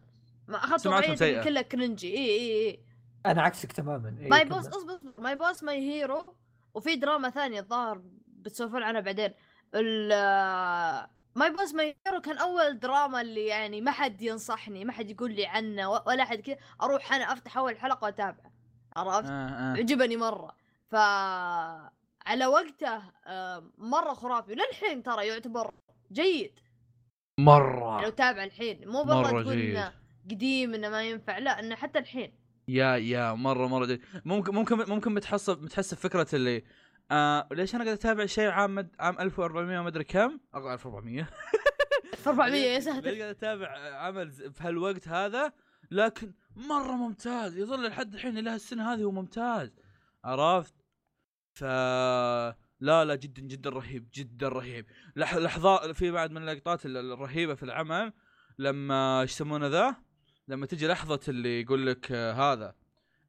ما أخذت سمعتهم وضعيه سيئة. اللي كلها cringy. إي إي إي. أنا عكسك تماما. إيه، My. Boss أصبر My Boss My Hero وفي دراما ثانية الظاهر بتسولفون عنها بعدين. ال My Boss My Hero كان أول دراما اللي يعني ما حد ينصحني ما حد يقول لي عنه ولا حد كذا. أروح أنا أفتح أول حلقة وأتابعه. عرفت؟ آه آه. عجبني مرة. ف على وقته مرة خرافي. للحين ترى يعتبر جيد. لو مرة تابع الحين. مو مرة تقول. إنه قديم إنه ما ينفع. لا إنه حتى الحين. يا يا مرة مرة جيد. ممكن ممكن ممكن بتحس بتحس بفكرة اللي آه ليش أنا قاعد أتابع شيء عام. عام 1400 ما أدري كم؟ أو 1400 400 يا ليش؟ ساتر. قاعد أتابع عمل في هالوقت هذا؟ لكن مرة ممتاز يظل لحد الحين إلى هالسنه هذه هو ممتاز. عرفت؟ ف لا لا جدا جدا رهيب جدا رهيب. لح... لحظات في بعد من اللقطات ال- الرهيبة في العمل لما إيش يسمونه ذا؟ لما تجي لحظة اللي يقول لك هذا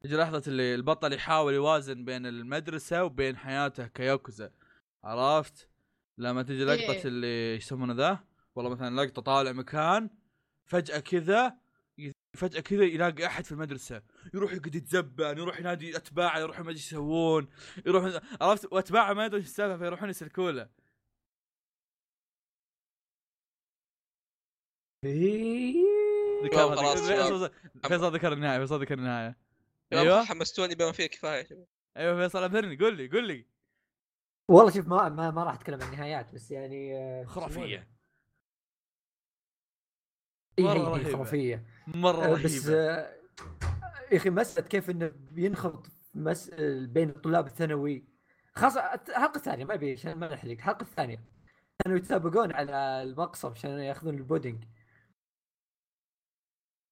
تجي لحظة اللي البطل يحاول يوازن بين المدرسة وبين حياته كياكوزا. عرفت؟ لما تجي لقطة إيه. اللي يسمونه ذا؟ والله مثلا لقطة طالع مكان فجأة كذا فجأة كذا يلاقي أحد في المدرسة يروح يقعد يتزبن يروح ينادي أتباعه يروح ما أدري إيش يسوون يروح عرفت؟ وأتباعه ما يدرون إيش السالفة فيروحون يسلكوا له إيه. فيصل ذكر النهاية فيصل ذكر النهاية. أيوه. حمستوني بما فيه كفاية. أيوه فيصل أبهرني قول لي قول لي. والله شوف ما ما, ما راح أتكلم عن النهايات بس يعني آه، خرافية. اي مرة هي هي رهيبة. خرافية. مرة آه، بس رهيبة. آه، يا أخي مسألة كيف إنه بينخرط مس... بين الطلاب الثانوي. خاصة الحلقة الثانية ما أبي عشان ما نحرق. الحلقة الثانية كانوا يتسابقون على المقصف عشان يأخذون البودنج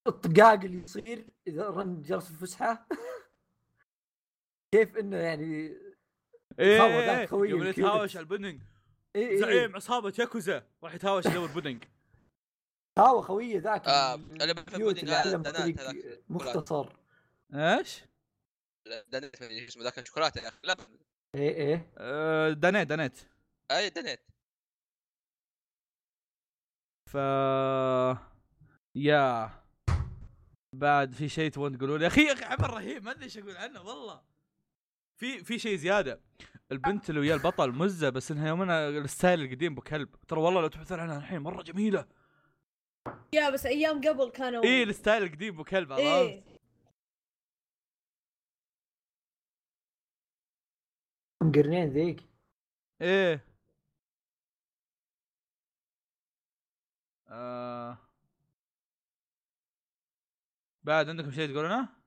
الطقاق اللي يصير إذا رن جرس الفسحة. كيف إنه يعني إيه إيه، يوم. يتهاوش على البودنج إيه إيه. زعيم عصابه ياكوزا راح يتهاوش يدور بودنج هاو خويه ذاك آه، اللي في ال cute البودنج اللي علم بطريق هذاك. مختصر. إيش؟ Danette اسمه ذاك الشوكولاتة يا أخي لا. إيه إيه. آه، Danette Danette. أي Danette. ف يا. بعد في شيء تبون تقولوا لي يا أخي يا أخي عمل رهيب ما أدري إيش أقول عنه والله. في في شيء زيادة. البنت اللي ويا البطل مزة بس إنها يومنا ال style القديم أبو كلب. ترى والله لو تبحثون عنها الحين مرة جميلة. يا بس أيام قبل كانوا إيه ال style القديم أبو كلب عرفت إيه مقرنين ذيك إيه آه. بعد عندكم شيء تقولونه؟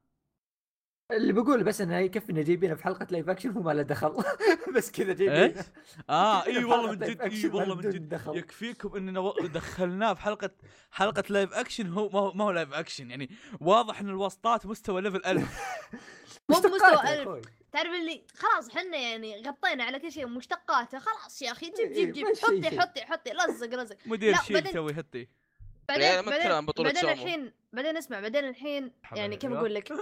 اللي بقول بس انها يكفي جايبينها في حلقة live action هو ما له دخل بس كذا إيش؟ جايبينها آه إي والله من جد إي والله من جد دخل. يكفيكم اننا دخلناه في حلقة حلقة live action هو ما هو ما هو live action يعني واضح إن الوسطات مستوى level 1000 مو ألف أخوي. تعرف اللي خلاص حنا يعني غطينا على كل شيء مشتقاته خلاص يا أخي جيب إيه، جيب جيب مشي حطي شيء. حطي حطي لزق لزق مدير شيل يسوي هتي يعني بعدين بعدين. الحين بعدين اسمع بعدين الحين يعني كيف. أقول لك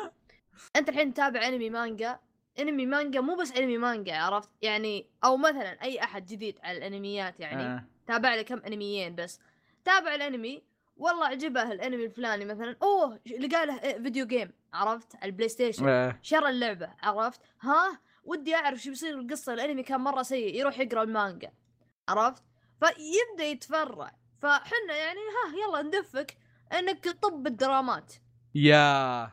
أنت الحين تتابع أنمي مانجا. أنمي مانجا مو بس أنمي مانجا عرفت؟ يعني أو مثلا أي أحد جديد على الأنميات يعني. آه. تابع له كم أنميين بس. تابع الأنمي والله عجبه الأنمي الفلاني مثلا. أوه لقى له إيه، video game عرفت؟ على ال PlayStation. آه. شرى اللعبة عرفت؟ ها؟ ودي أعرف شو بيصير القصة. الأنمي كان مرة سيء يروح يقرأ المانجا عرفت؟ فيبدأ يتفرع. فحنا يعني ها يلا ندفك أنك طب الدرامات. يا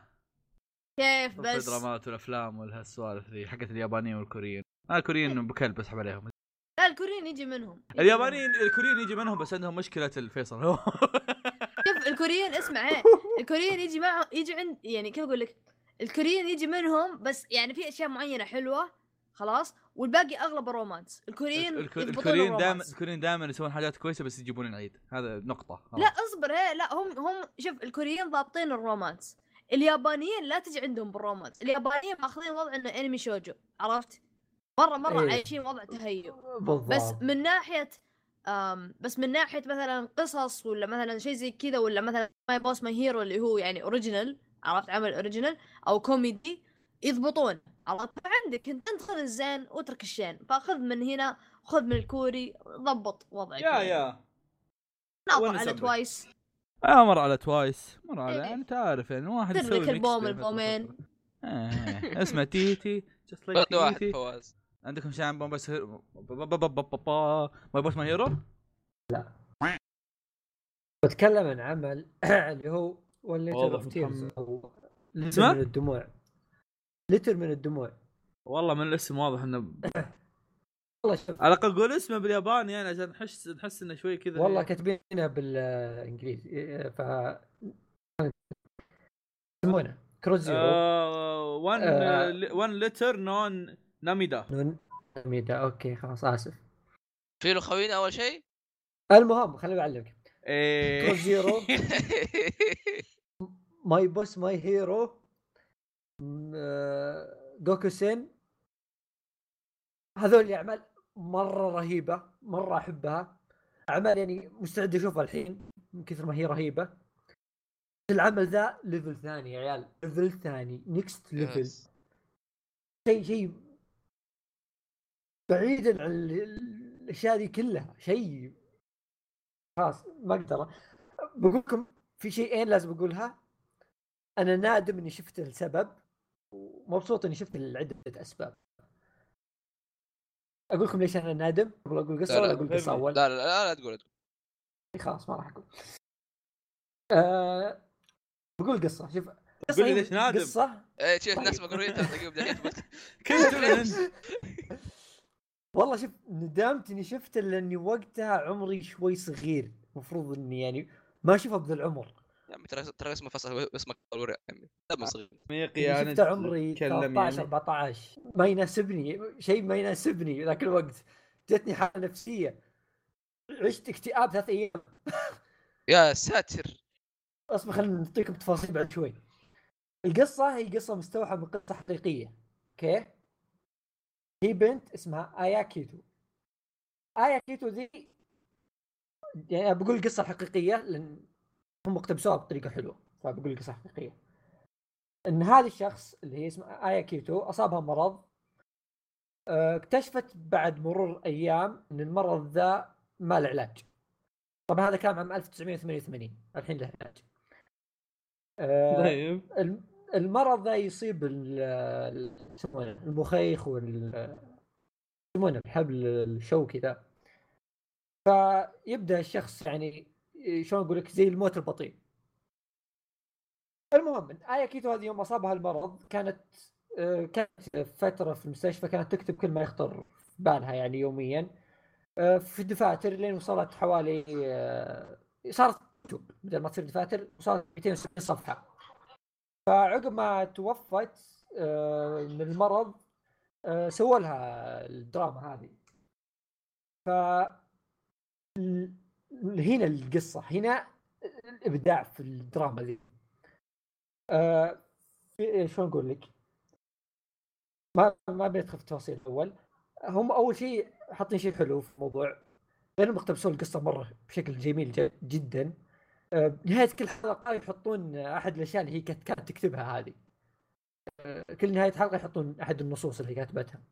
كيف بس؟ الدرامات والأفلام والهالسوالف ذي حقت اليابانيين والكوريين. آه الكوريين ابو كلب اسحب عليهم لا الكوريين يجي منهم. يجي اليابانيين الكوريين يجي منهم بس عندهم مشكلة الفيصل. شوف الكوريين اسمع إيه، الكوريين يجي معهم يجي عند يعني كيف أقول لك؟ الكوريين يجي منهم بس يعني في أشياء معينة حلوة خلاص؟ والباقي اغلبه romance الكوريين الكوريين دائما. الكوريين دائما يسوون حاجات كويسة بس يجيبون العيد. هذا نقطة. لا أصبر هي لا هم هم شوف الكوريين ضابطين ال romance. اليابانيين لا تجي عندهم بال romance. اليابانيين ماخذين وضع إنه أنمي شوجو عرفت؟ مرة مرة إيه. عايشين وضع تهيؤ. بالضبط. بس من ناحية أم بس من ناحية مثلا قصص ولا مثلا شيء زي كذا ولا مثلا My Boss My Hero اللي هو يعني original عرفت؟ عمل original أو كوميدي يضبطون. عرفت؟ فعندك أنت أنت خذ الزين واترك الشين. فخذ من هنا خذ من الكوري ضبط وضعك يا يا. ناطر وين على؟ Twice آه مر على توايس مر على إيه. يعني انت عارف يعني واحد يسوي لك البوم البومين. آه، آه. اسمه تيتي just like برضه واحد تيتي فواز عندكم شيء عن بومبس My Boss My Hero بتكلم عن عمل اللي هو والله اوف تيرز. أو لتر؟ من الدموع لتر من الدموع والله من الاسم واضح إنه والله شوف. على الأقل قول اسمه بالياباني يعني عشان نحس نحس إنه شوي كذا والله كاتبينها بالإنجليزي. ف يسمونه. كروس زيرو وان. وان لتر نون ناميدا نون ميدا أوكي خلاص آسف. في له خوينا أول شيء؟ المهم خليني أعلمك. إيه. zero My Boss My Hero Gokusen هذول الاعمال مرة رهيبة مرة أحبها. أعمال يعني مستعد أشوفها الحين من كثر ما هي رهيبة. العمل ذا level ثاني يا عيال level ثاني next level. شيء شيء بعيدا عن ال- ال- الأشياء دي كلها شيء خلاص ما أقدر. بقول لكم في شيئين لازم أقولها؟ أنا نادم إني شفت السبب ومبسوط إني شفت لعدة أسباب. أقول لكم ليش أنا نادم قبل أقول قصة لا، لا، ولا أقول قصة. أول لا لا لا, لا تقول لا تقول. خلاص ما راح أقول آه بقول قصة شوف قصة قول ليش نادم؟ قصة إيه شوف طيب. الناس. كنت من والله شوف ندمت اني شفته لأني وقتها عمري شوي صغير المفروض إني يعني ما اشوفه بذا العمر عمي ترى ترى اسمه فصل اسمك ورع يا عمي دم صغير. ميقي يعني يعني شفته عمري تكلم 13 يعني. 14 ما يناسبني شيء ما يناسبني ذاك الوقت. جتني حالة نفسية. عشت اكتئاب ثلاث أيام. يا ساتر. اصبر خلينا نعطيكم تفاصيل بعد شوي. القصة هي قصة مستوحاة من قصة حقيقية. أوكي؟ هي بنت اسمها آيا كيتو. آيا كيتو ذي يعني بقول القصة الحقيقيه لأن هم اقتبسوها بطريقة حلوة فبقول القصة الحقيقيه إن هذا الشخص اللي هي اسمها آيا كيتو أصابها مرض آه، اكتشفت بعد مرور أيام إن المرض ذا ما له علاج. طبعا هذا كان عام 1988 الحين له علاج. آه، طيب. الم- المرض ذا يصيب يسمونه المخيخ وال يسمونه الحبل الشوكي ذا. فيبدأ الشخص يعني شلون أقول لك زي الموت البطيء. المهم آية كيتو هذه يوم أصابها المرض كانت آه، كانت فترة في المستشفى كانت تكتب كل ما يخطر في بالها يعني يوميا آه، في دفاتر لين وصلت حوالي آه، صارت كتب بدل ما تصير دفاتر وصارت 270 صفحة. فعقب ما توفت من المرض سووا لها الدراما هذه. ف هنا القصة هنا الإبداع في الدراما ذي. آه، في شلون أقول لك؟ ما ما بندخل في التفاصيل الأول. هم أول شيء حاطين شيء حلو في الموضوع لأنهم اقتبسوا القصة مرة بشكل جميل جدا. آه، بنهاية كل حلقة يحطون أحد الأشياء اللي هي كانت تكتبها هذه. آه، كل نهاية حلقة يحطون أحد النصوص اللي كاتبتها.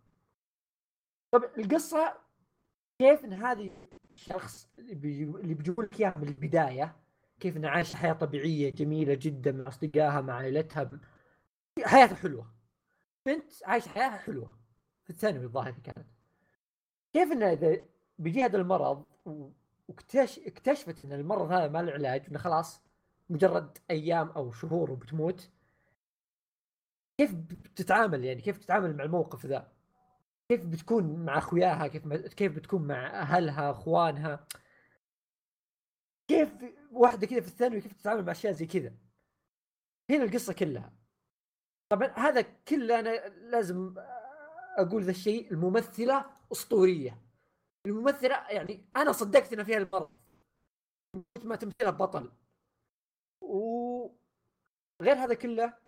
طب القصة كيف إن هذه الشخص اللي بيجي- اللي بيجيبوا لك إياها من البدايه كيف انها عايشة حياة طبيعية جميلة جدا مع أصدقائها مع عائلتها. حياتها حلوة. بنت عايشة حياتها حلوة. في الثانوي الظاهر كانت. كيف إنه إذا بيجي هذا المرض و- واكتش اكتشفت إن المرض هذا ما له علاج إنه خلاص مجرد أيام أو شهور وبتموت كيف بتتعامل يعني؟ كيف تتعامل مع الموقف ذا؟ كيف بتكون مع أخوياها؟ كيف ما كيف بتكون مع أهلها أخوانها؟ كيف واحدة كذا في الثانوي كيف تتعامل مع أشياء زي كذا؟ هنا القصة كلها. طبعا هذا كله أنا لازم أقول ذا الشيء الممثلة أسطورية. الممثلة يعني أنا صدقت ان فيها المرض. كثر ما تمثيلها بطل. وغير هذا كله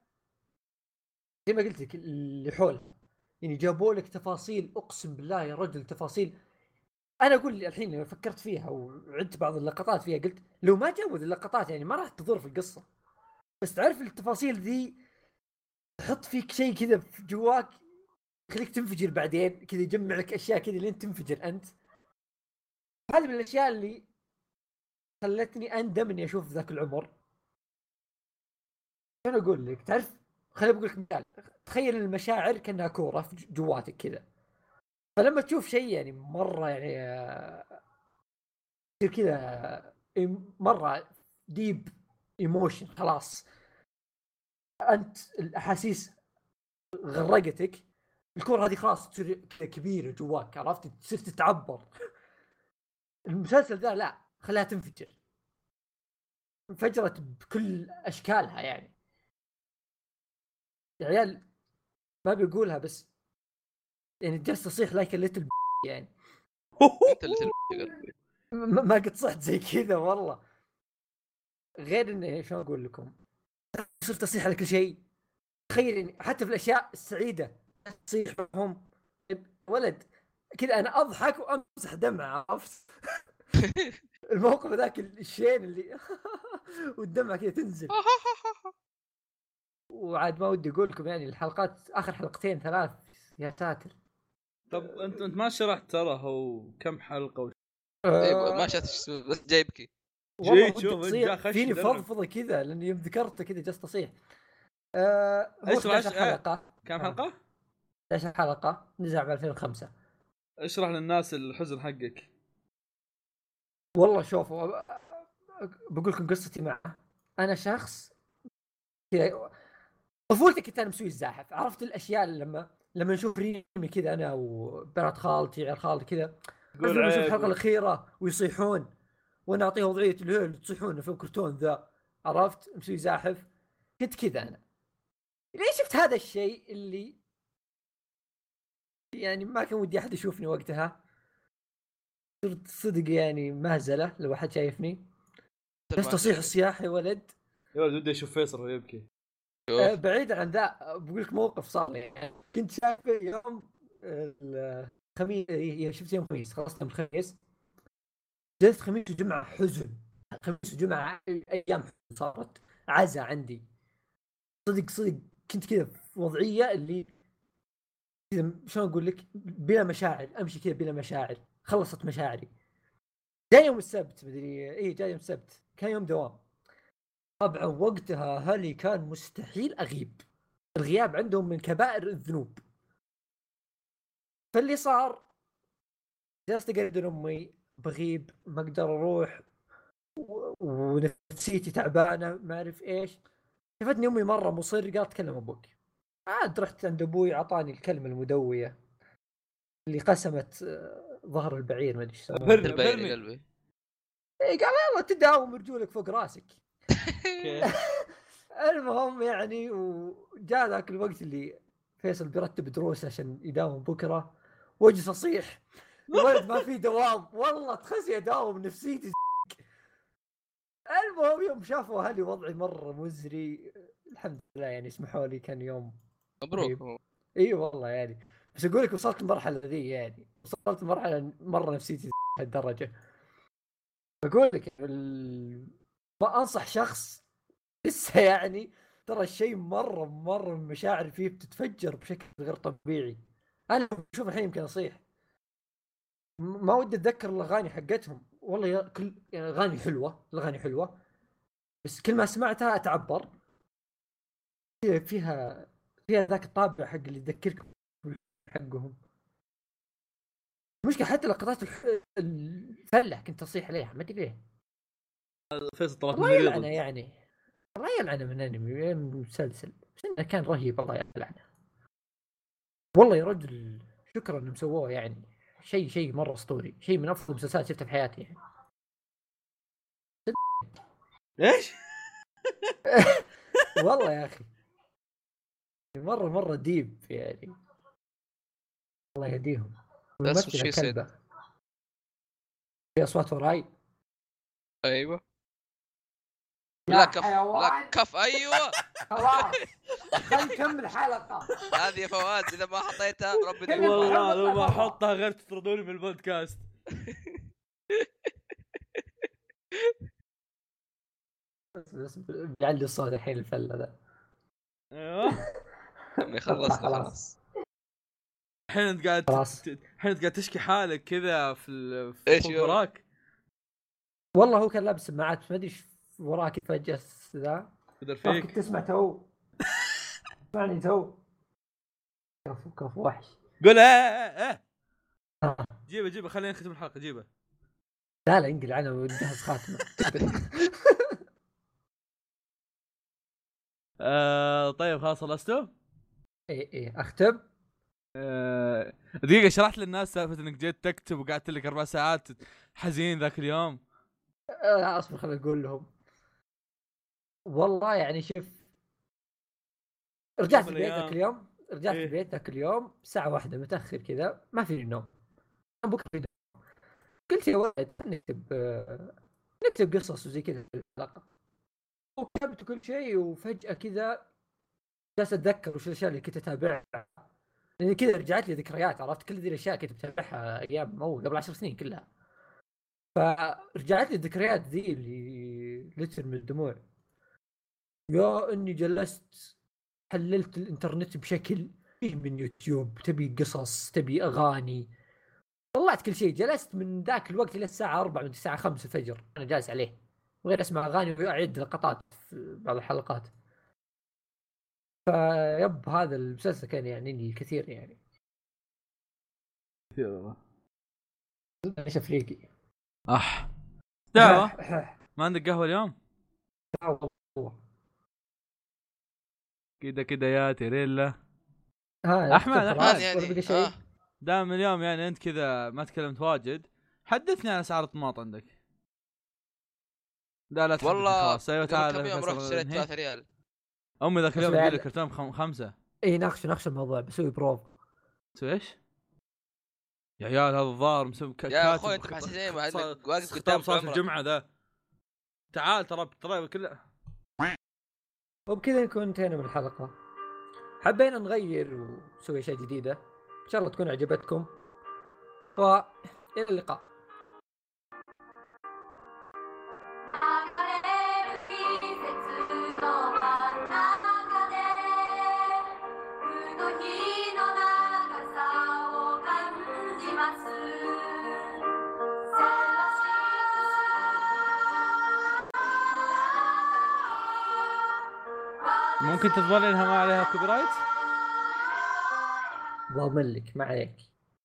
زي ما قلت لك اللي حولها. يعني جابوا لك تفاصيل أقسم بالله يا رجل تفاصيل. أنا أقول الحين لما فكرت فيها وعدت بعض اللقطات فيها قلت لو ما جابوا اللقطات يعني ما راح تضر في القصة. بس تعرف التفاصيل ذي؟ تحط فيك شيء كذا في جواك يخليك تنفجر بعدين كذا يجمع لك أشياء كذا لين تنفجر أنت. هذه من الأشياء اللي خلتني أندم إني أشوف ذاك العمر. شنو أقول لك؟ تعرف خليني بقول لك مثال. تخيل المشاعر كأنها كورة جواتك كذا. فلما تشوف شيء يعني مرة يعني آه، يصير كذا مرة deep emotion خلاص. أنت الأحاسيس غرقتك. الكورة هذه خلاص تصير كبيرة جواك عرفت؟ تصير تتعبر. المسلسل ذا لا خلاها تنفجر. انفجرت بكل أشكالها يعني. يا عيال ما بيقولها بس يعني جالس تصيح like little يعني. انت ما ما قد صحت زي كذا والله. غير انه شلون أقول لكم؟ صرت أصيح على كل شيء. تخيل يعني حتى في الأشياء السعيدة تصيح معهم ولد كذا أنا أضحك وأمسح دمعة عرفت؟ الموقف ذاك الشين اللي والدمعة كذا تنزل. وعاد ما ودي أقول لكم يعني الحلقات آخر حلقتين ثلاث يا ساتر طب أنت أنت ما شرحت ترى هو كم حلقة وش... أيوه ما شفت بس جاي يبكي جيت شوف،. جا خش فيني. فضفضة كذا لأني يوم ذكرته كذا جالس تصيح آه هو اشرح- 11 آه. حلقة كم آه. حلقة؟ 11 حلقة نزل ب 2005 اشرح للناس الحزن حقك والله أ- بقول لكم قصتي معه أنا شخص كذا طفولتي كنت أنا مسوي الزاحف. عرفت الأشياء اللي لما لما نشوف ريمي كذا أنا وبنات خالتي عيال خالتي كذا. لما نشوف. الحلقة الأخيرة ويصيحون. وأنا اعطيه وضعيه اللي تصيحون في الكرتون ذا. عرفت؟ مسوي زاحف. كنت كذا أنا. ليش شفت هذا الشيء اللي يعني ما كان ودي أحد يشوفني وقتها؟ صرت صدق يعني مهزلة لو أحد شايفني. بس تصيح الصياح يا ولد. يا ولد ودي أشوف فيصل وهو يبكي. آه، شوف بعيدا عن ذا بقول لك موقف صار لي يعني. كنت شايفه يوم الخميس إيه، شفت يوم خميس خلصت يوم الخميس. جلست خميس وجمعة حزن. خميس وجمعة أيام صارت. عزا عندي. صدق صدق كنت كذا في وضعية اللي كذا شلون أقول لك؟ بلا مشاعر أمشي كذا بلا مشاعر. خلصت مشاعري. جاي يوم السبت مدري اي جاي يوم السبت. كان يوم دوام. طبعا وقتها هلي كان مستحيل أغيب. الغياب عندهم من كبائر الذنوب. فاللي صار جلست أقعد أمي بغيب ما أقدر أروح ونفسيتي تعبانة ما أعرف إيش. شفتني أمي مرة مصر قالت تكلم أبوك. عاد رحت عند أبوي اعطاني الكلمة المدوية اللي قسمت آه، ظهر البعير ما أدري إيش قلبي. إيه، قال يلا تداوم رجولك فوق راسك. المهم يعني وجاء ذاك الوقت اللي فيصل بيرتب دروس عشان يداوم بكره واجلس اصيح الولد ما في دوام. والله تخسي اداوم نفسيتي. المهم يوم شافوا أهلي وضعي مره مزري. الحمد لله يعني سمحوا لي كان يوم مبروك. إي والله يعني. بس أقول لك وصلت المرحلة ذي يعني. وصلت مرحلة مرة نفسيتي هالدرجة. بقول لك ال... ما انصح شخص لسه يعني ترى الشيء مرة مرة المشاعر فيه بتتفجر بشكل غير طبيعي. أنا شوف الحين يمكن أصيح. ما ودي أتذكر الأغاني حقتهم. والله كل يعني أغاني حلوة الأغاني حلوة. بس كل ما سمعتها أتعبر. فيها فيها ذاك الطابع حق اللي يذكرك حقهم. المشكلة حتى لقطات الح... الفلة كنت أصيح عليها ما أدري ليه. فيصل طلعت الله يلعنه يعني. الله يلعنه من أنمي مسلسل. بس إنه كان رهيب الله يلعنه. والله يا رجل شكرا إنهم سووه يعني. شيء شيء مرة أسطوري. شيء من أفضل المسلسلات شفتها في حياتي يعني. إيش؟ والله يا أخي. مرة مرة ديب يعني. الله يهديهم. بس يصير؟ كلبة في أصوات وراي. أيوه. لا. كف لا. كف أيوه. خلاص. خلينا نكمل حلقة هذه يا فواز إذا ما حطيتها ربي والله لو ما. احطها غير تطردوني من البودكاست. بس بس بيعلي الصوت الحين الفلة ذا. أيوه. عمي خلصنا خلاص. خلاص. الحين أنت قاعد الحين أنت قاعد تشكي حالك كذا في يوم؟ وراك. والله هو كان لابس سماعات ما أدري إيش وراك فجاه ذا. قدر فيك. كنت تسمع تو؟ اسمعني تو. كفو كفو وحش. قول إيه إيه إيه. آه. جيبه جيبه خلينا نختم الحلقة جيبه. لا لا انقل عنه ونجهز خاتمة. آه طيب خلاص خلصتوا؟ اي اي أختم. آه دقيقة شرحت للناس سالفة إنك جيت تكتب وقعدت لك أربع ساعات حزين ذاك اليوم؟ آه، أصبر خليني أقول لهم. والله يعني شوف رجعت البيت. ذاك اليوم؟ رجعت إيه. البيت ذاك اليوم الساعة واحدة متأخر كذا ما في نوم. بكرة في دوام. قلت يا ولد نكتب نكتب قصص وزي كذا في الحلقة وكتبت كل شيء وفجأة كذا جالس أتذكر وش الأشياء اللي كنت أتابعها. لأن كذا رجعت لي ذكريات عرفت؟ كل ذي الأشياء كنت بتابعها أيام اول قبل عشر سنين كلها. فرجعت لي الذكريات ذي اللي لتر من الدموع. يا إني جلست حللت الإنترنت بشكل فيه من يوتيوب تبي قصص تبي أغاني. طلعت كل شيء جلست من ذاك الوقت إلى الساعة 4 من الساعة 5 الفجر أنا جالس عليه. وغير أسمع أغاني واعد لقطات في بعض الحلقات. فيب هذا المسلسل كان يعني لي كثير يعني. كثير والله. إيش أفريقي؟ أح. دعوة ما عندك قهوة اليوم؟ كذا كذا يا تيريلا ها ولا بقى يعني شيء آه. دام اليوم يعني أنت كذا ما تكلمت واجد حدثني عن أسعار الطماط عندك. لا لا والله خلاص. أيوه تعال كم يوم رحت شريت ننهي. 3 ريال. أمي ذاك اليوم بعد- لي كرتون خم... خمسة. اي ناقش ناقش الموضوع بسوي بروفة. تسوي إيش؟ يا عيال هذا الظاهر مسوي ك- يا أخوي أنت محسسني واقف قدام صلاة الجمعة ذا. تعال ترى ترى كله وبكذا نكون انتهينا من الحلقة. حبينا نغير ونسوي أشياء جديدة. إن شاء الله تكون عجبتكم. وإلى اللقاء. ممكن تضمن انها ما عليها كوبي رايت؟ ضامن لك ما عليك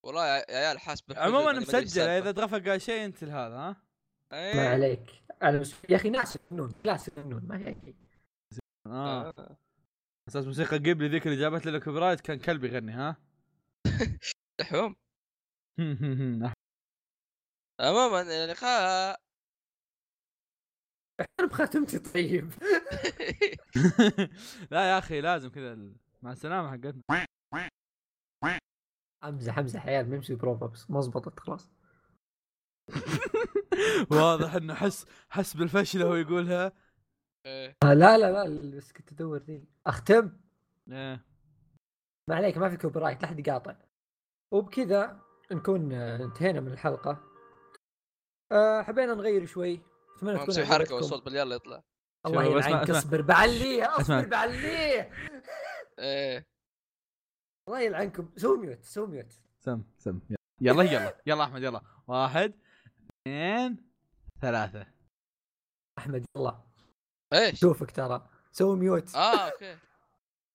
والله يا يا عيال حاسب عموما مسجله السالفة. إذا ترفق شيء انت لهذا ها؟ إيه. ما عليك أنا. يا أخي ناس يفنون ناس يفنون ما هي آه آه. أساس موسيقى قبلي ذيك اللي جابت لنا كوبي رايت كان كلب يغني ها؟ دحوم عموما اللقاء أنا بختمتي طيب. لا يا أخي لازم كذا ال- مع السلامة حقتنا. امزح امزح عيال ممشي بروفا بس ما زبطت خلاص. واضح إنه حس حس بالفشل وهو يقولها. إيه. آه لا لا لا بس كنت أدور ذي. أختم؟ إيه. ما عليك ما في copyright لا حد يقاطع. وبكذا نكون آه، انتهينا من الحلقة. آه حبينا نغير شوي. أتمنى تكون مسوي حركة. والصوت باليلا يطلع. الله يلعنك. اصبر بعليه. اصبر بعليه. إيه. الله يلعنكم. سووا ميوت سووا ميوت. سم سم. يلا يلا يلا أحمد يلا. واحد اثنين ثلاثة. أحمد يلا. إيش؟ شوفك ترى. سووا ميوت. آه أوكي.